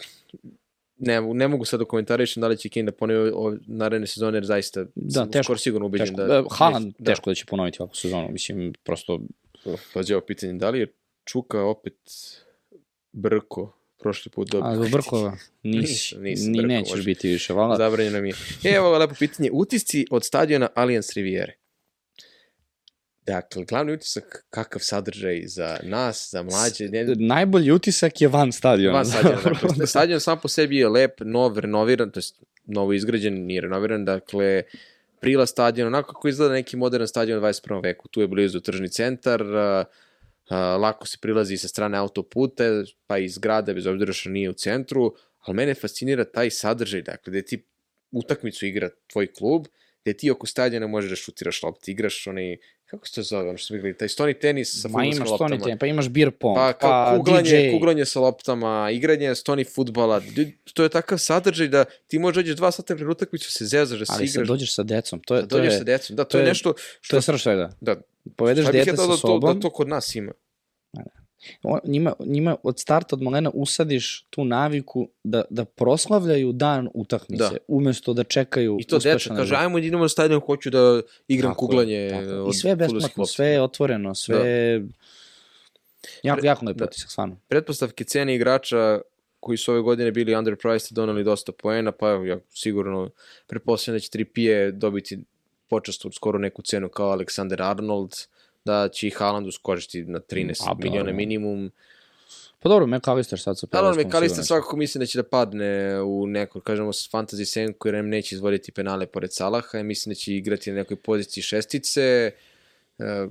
ne, ne mogu sad da komentarišem da li će Kane da ponovi naredne sezone, jer zaista Da, sam teško, skoro sigurno ubeđen Teško. da... Da, Haaland da, teško da će ponoviti ovakvu sezonu, mislim, prosto Pazi ovo pitanje, da li je Čuka opet Brko prošli put dobio? A *laughs* Brkova nisi, Nisam, nisam ni Brko, nećeš može. biti više, vala. Zabranjeno mi je. E, evo lepo pitanje. Utisci od stadiona Allianz Riviere. Dakle, glavni utisak, kakav sadržaj za nas, za mlađe, ne, Najbolji utisak je van stadiona. van stadiona. *laughs* Dakle, stadion sam po sebi je lep, nov, renoviran, to je novo izgrađen, nije renoviran, dakle, prila stadion, onako kako izgleda neki modern stadion u 21. veku. Tu je blizu tržni centar, a, a, lako se prilazi sa strane autoputa, pa iz grada, bez obzira što nije u centru, ali mene fascinira taj sadržaj, dakle, gde ti utakmicu igra tvoj klub, gde ti oko stadiona možeš da šutiraš lopte, igraš onaj, kako se to zove, ono što smo igrali, taj stoni tenis sa Ma imaš loptama. stoni ten, pa imaš beer pong, Pa, pa, kao kuglanje, DJ. kuglanje sa loptama, igranje stoni futbala, to je takav sadržaj da ti možeš dođeš dva sata pred utakmicu, se zezaš, da se Ali sad igraš, dođeš sa decom, to je, da to dođeš je, sa decom. Da, to, to je je- nešto to što... je srž svega. Da, Povedeš ja dete dao sa da, to, sobom, da to kod nas ima. On, njima, njima od starta, od malena usadiš tu naviku da, da proslavljaju dan utakmice, Da. da. umesto da čekaju I to deca kaže, ajmo da idemo na stadion, hoću da igram Tako je, kuglanje. tako I sve je besplatno, sve je otvoreno, sve je... Jako, jako lep da. utisak, stvarno. Pretpostavke cene igrača koji su ove godine bili underpriced doneli dosta poena, pa ja sigurno pretpostavljam da će Tripije dobiti počastu skoro neku cenu kao Alexander Arnold, da će i Haaland uskočiti na 13 A, miliona dobro. minimum. Pa dobro, McAllister sad sa Da, ali Pelaskom McAllister svakako mislim da će da padne u neko, kažemo, fantasy senku, jer em neće izvoditi penale pored Salaha, i mislim da će igrati na nekoj poziciji šestice. E,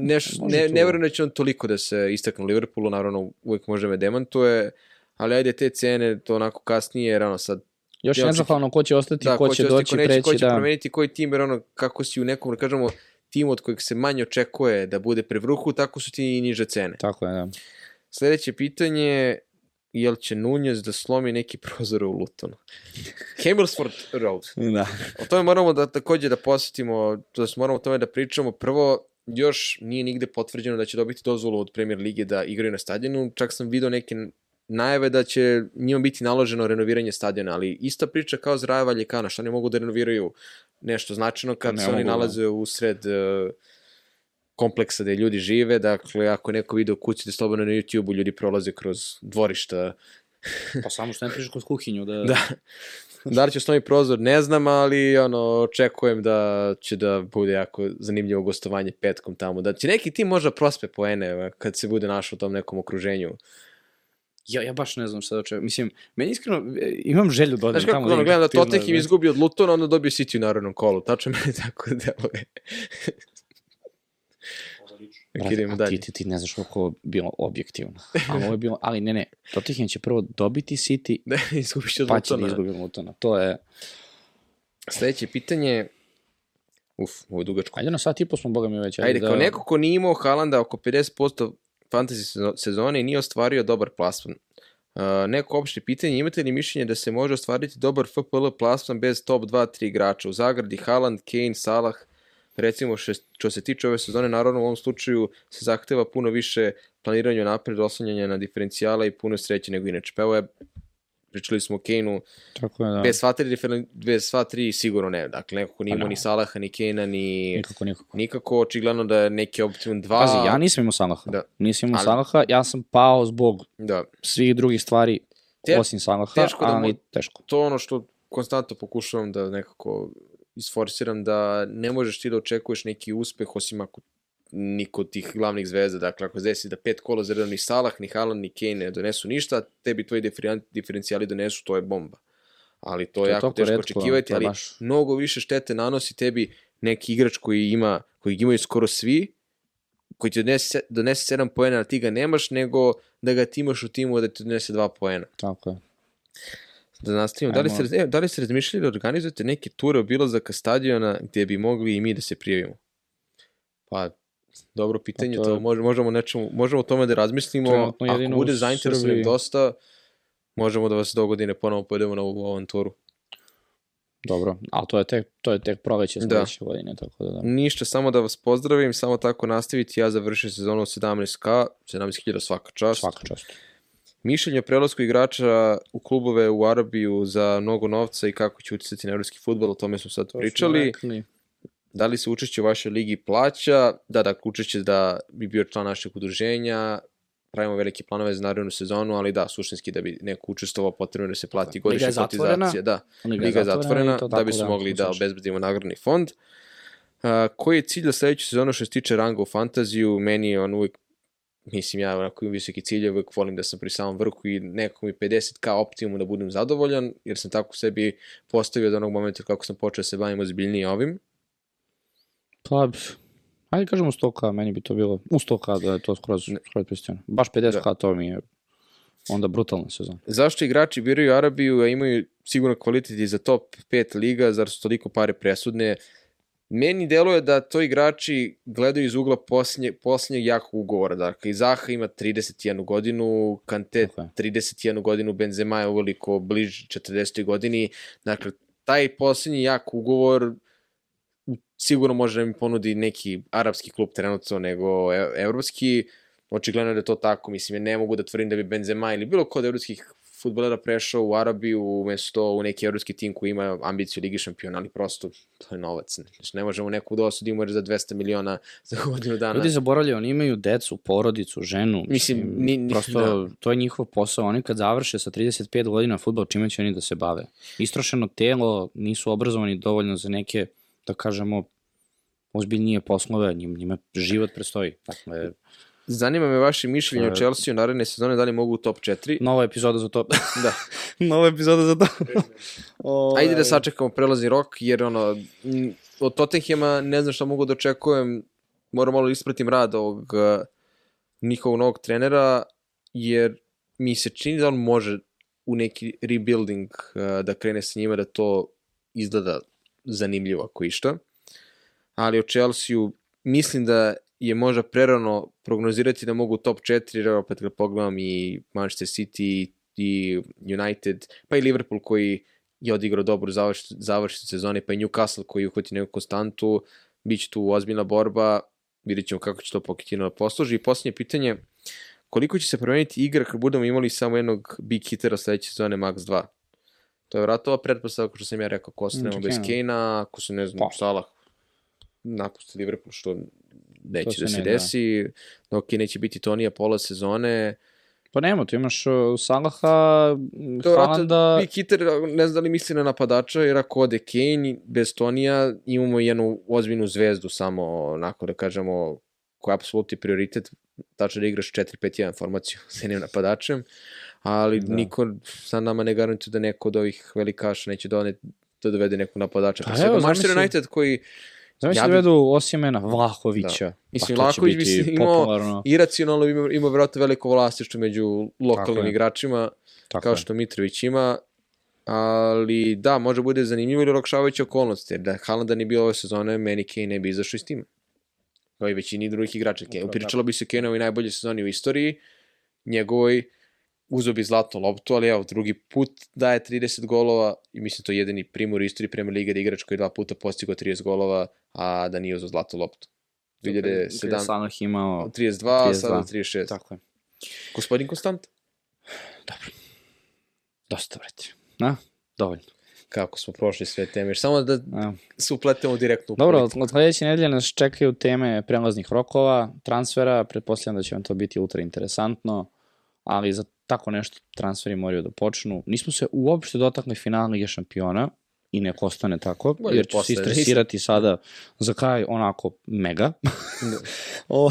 Neš, može ne, ne verujem da će on toliko da se istakne u Liverpoolu, naravno uvek može me demantuje, ali ajde te cene, to onako kasnije, jer ono sad Još Ja nezahvalno ko će ostati, da, ko, će ostati, doći, ko neće, preći, ko će da... promeniti koji tim, jer ono, kako si u nekom, da kažemo, timu od kojeg se manje očekuje da bude pre vrhu, tako su ti i niže cene. Tako je, da. Sledeće pitanje, jel će Nunez da slomi neki prozor u Lutonu? *laughs* Campbellsford Road. Da. O tome moramo da takođe da posjetimo, to jest moramo o tome da pričamo. Prvo, još nije nigde potvrđeno da će dobiti dozvolu od Premier Lige da igraju na stadionu. Čak sam video neke najave da će njima biti naloženo renoviranje stadiona, ali ista priča kao za Raja Valjekana, što oni mogu da renoviraju nešto značajno kad Ne se oni da. nalaze u sred uh, kompleksa gde ljudi žive, dakle ako neko video kući da slobodno na YouTube-u ljudi prolaze kroz dvorišta Pa samo što ne prišao kroz kuhinju, da... *laughs* Da. Da li će osnovi prozor, ne znam, ali ono, očekujem da će da bude jako zanimljivo gostovanje petkom tamo. Da će neki tim možda prospe poene kad se bude našao u tom nekom okruženju. Ja, ja baš ne znam šta da očekujem. Mislim, meni iskreno, e, imam želju da odem Znaš kako, tamo. ono, gledam da Tottenham izgubi od Lutona, onda dobije City u narodnom kolu. Tačno meni tako *laughs* deluje. Nek Brate, idemo a dalje. Ti, ti, ti ne znaš koliko je bilo objektivno. *laughs* A ovo je bilo, ali ne, ne, Tottenham će prvo dobiti City, Ne, *laughs* izgubiš od pa će da Lutona. izgubi Lutona. To je, Sledeće pitanje, uf, ovo je dugačko. ajde na sat i po smo, boga mi već. Ajde, da, kao neko ko nije imao Haalanda oko 50% fantasy sezo- sezone nije ostvario dobar plasman. Uh, neko opšte pitanje, imate li mišljenje da se može ostvariti dobar FPL plasman bez top 2-3 igrača? U zagradi Haaland, Kane, Salah, recimo šest, što se tiče ove sezone, naravno u ovom slučaju se zahteva puno više planiranja napred, oslanjanja na diferencijala i puno sreće nego inače. Pa evo je, pričali smo o Kane-u, Tako je, da. bez sva tri, bez sva tri sigurno ne. Dakle, neko ko nije Pa imao da. ni Salaha, ni Kane-a, ni... Nikako, nikako. Nikako, očigledno da je neki optimum 2. Pazi, ja nisam imao Salaha. Da. Nisam imao Ali- Salaha, ja sam pao zbog Da, svih drugih stvari Te- osim Salaha, teško da ali teško. to ono što konstantno pokušavam da nekako isforsiram da ne možeš ti da očekuješ neki uspeh osim ako niko od tih glavnih zvezda, dakle ako se desi da pet kola za ni Salah, ni Haaland, ni Kane ne donesu ništa, tebi tvoji diferen- diferencijali donesu, to je bomba. Ali to To je jako teško retko, očekivati, ali baš- mnogo više štete nanosi tebi neki igrač koji ima, koji imaju skoro svi, koji ti donese, donese 7 poena, a ti ga nemaš, nego da ga ti imaš u timu da ti donese 2 poena. Tako je. Da nastavimo, da li, ste, e, da li ste razmišljali da organizujete neke ture obilazaka stadiona gdje bi mogli i mi da se prijavimo? Pa, dobro pitanje, to, to je- možemo, možemo, nečemu, možemo o tome da razmislimo. Trenutno Ako bude Srbiji. dosta, možemo da vas do godine ponovo povedemo na ovu avanturu. Dobro, ali to je tek, to je tek proleće Da. sledeće godine, tako da da. Ništa, samo da vas pozdravim, samo tako nastaviti. Ja završim sezonu 17k, 17.000 svaka čast. Svaka čast. Mišljenje o prelasku igrača u klubove u Arabiju za mnogo novca i kako će uticati na evropski futbol, o tome smo sad To smo pričali. rekli. Da li se učešće u vašoj ligi plaća? Da, da, učešće da bi bio član našeg udruženja, pravimo velike planove za narednu sezonu, ali da, suštinski da bi neko učestvovao potrebno da se plati godišnja kotizacija. Da, Liga Liga je zatvorena, da tako bismo mogli da u slučaju. obezbedimo nagradni fond. Uh, koji je cilj za sledeću sezonu što se tiče ranga u fantaziju? Meni je on uvijek, mislim ja onako imam visoki cilj, uvijek volim da sam pri samom vrhu i nekako mi 50k optimum da budem zadovoljan, jer sam tako sebi postavio od onog momenta kako sam počeo da se bavim ozbiljnije ovim. Pa, ajde kažemo 100k, meni bi to bilo, u 100k da je to skroz, skroz pristojno. Baš 50k Da. to mi je onda brutalna sezona. Zašto igrači biraju Arabiju, a imaju sigurno kvalitet i za top 5 liga, zar su toliko pare presudne? Meni deluje da to igrači gledaju iz ugla posljednje, posljednjeg jakog ugovora. Dakle, i Zaha ima 31 godinu, Kante je. 31 godinu, Benzema je uveliko bliž 40. godini. Dakle, taj posljednji jak ugovor sigurno može da mi ponudi neki arapski klub trenutno nego e- evropski. Očigledno je da je to tako, mislim, ja ne mogu da tvrdim da bi Benzema ili bilo ko od evropskih futbolera prešao u Arabiju umesto u neki evropski tim koji ima ambiciju Ligi šampiona, ali prosto to je novac. Znači, ne možemo neku da osudimo jer za 200 miliona *laughs* za godinu dana. Ljudi zaboravljaju, oni imaju decu, porodicu, ženu. Mislim, ni- ni- prosto da. to je njihov posao. Oni kad završe sa 35 godina futbol, čime će oni da se bave? Istrošeno telo, nisu obrazovani dovoljno za neke, da kažemo, ozbiljnije poslove, njim, njima život prestoji. Dakle, Zanima me vaše mišljenje o E, Chelsea u naredne sezone, da li mogu u top 4? nova epizoda za to. *laughs* Da. nova epizoda za to. o, *laughs* Ajde da sačekamo prelazni rok, jer ono, od Tottenhema ne znam šta mogu da očekujem, moram malo ispratim rad ovog uh, njihovog novog trenera, jer mi se čini da on može u neki rebuilding uh, da krene sa njima, da to izgleda zanimljivo ako išta. Ali o Chelsea-u mislim da je možda prerano prognozirati da mogu top 4, jer opet kad pogledam i Manchester City i United, pa i Liverpool koji je odigrao završ, završnicu sezone, pa i Newcastle koji uhvati neku konstantu, bit će tu ozbiljna borba, vidjet ćemo kako će to Pochettino da posluži. I posljednje pitanje, koliko će se promeniti igra kad budemo imali samo jednog big hitera sledeće sezone Max 2? To je vratova pretpostavka što sam ja rekao, ako ostanemo Mm, bez Kane. Kane-a, ako se ne znam, Pa. Salah napusti Liverpool, što neće se da se ne da. desi, dok neće biti Tonija pola sezone, Pa nema, tu imaš uh, Salaha, To Haalanda... Big Hitter, ne znam da li misli na napadača, jer ako ode Kane, bez Tonija, imamo jednu ozbiljnu zvezdu samo, onako da kažemo, koja je apsolutni prioritet, tačno da igraš 4-5-1 formaciju *laughs* sa jednim napadačem, ali Da. da. niko sa nama ne garantuje da neko od ovih velikaša neće doneti da dovede nekog napadača. Pa evo, Manchester United koji Znaš Ja bi- da vedu Osimena, Vlahovića. Mislim, pa Vlahović bi imao popularno. iracionalno ima, ima vjerojatno veliko vlastištvo među lokalnim je. igračima, Tako kao je. što Mitrović ima, ali da, može bude zanimljivo ili olakšavajuće okolnosti, jer da Haalanda nije bilo ove sezone, meni Kane ne bi izašao iz tima. Kao i većini drugih igrača. Upravo pričalo bi se Kaneovoj najbolje sezoni u istoriji, njegovoj uzo bi zlatnu loptu, ali evo, drugi put daje 30 golova i mislim to je jedini primor u istoriji Premier Lige da igrač koji je dva puta postigao 30 golova, a da nije uzo zlatnu loptu. 2007, Salah imao... 32, a 32. sada 36. Tako je. Gospodin Konstant? Dosta, vreti. Na, dovoljno. Kako smo prošli sve teme, samo da Evo. se upletemo direktno u Dobro, od sledeće nedelje nas čekaju teme prelaznih rokova, transfera, pretpostavljam da će vam to biti ultra interesantno, ali za tako nešto transferi moraju da počnu. Nismo se uopšte dotakli finala Lige šampiona i nek ostane tako, Bolje jer ću se istresirati sada za kraj onako mega. *laughs* o,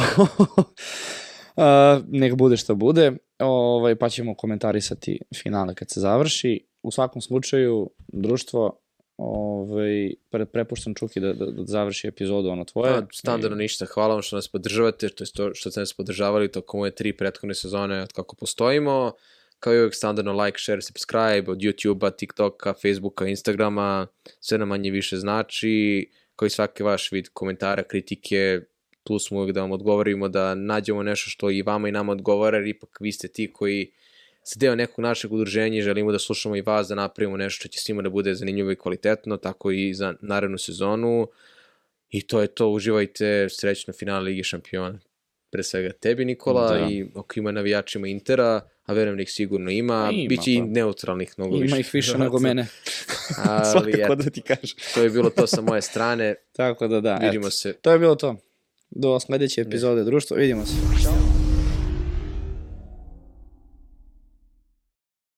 a, nek bude što bude, ovaj, pa ćemo komentarisati finale kad se završi. U svakom slučaju, društvo, ovaj, pre, prepuštam Čuki da, da, da završi epizodu ono tvoje. Pa, standardno ništa, hvala vam što nas podržavate, to to što ste nas podržavali tokom ove tri prethodne sezone od kako postojimo. Kao i uvijek standardno like, share, subscribe od YouTube-a, TikToka, Facebooka, Instagrama, sve nam manje više znači, kao i svaki vaš vid komentara, kritike, tu smo uvijek da vam odgovorimo, da nađemo nešto što i vama i nama odgovara, jer ipak vi ste ti koji ste deo nekog našeg udruženja i želimo da slušamo i vas, da napravimo nešto što će svima da bude zanimljivo i kvalitetno, tako i za narednu sezonu. I to je to, uživajte, srećno finale Lige šampiona. Pre svega tebi, Nikola, Da. i ako ima navijačima Intera, a verujem da ih sigurno ima, Ima, biće i pa. neutralnih mnogo više. Ima ih više nego mene. *laughs* Ali, *laughs* Svakako da ti kažem. to je bilo to sa moje strane. *laughs* Tako da da, Vidimo eto. se. To je bilo to. Do sledeće epizode društva, vidimo se. Ćao.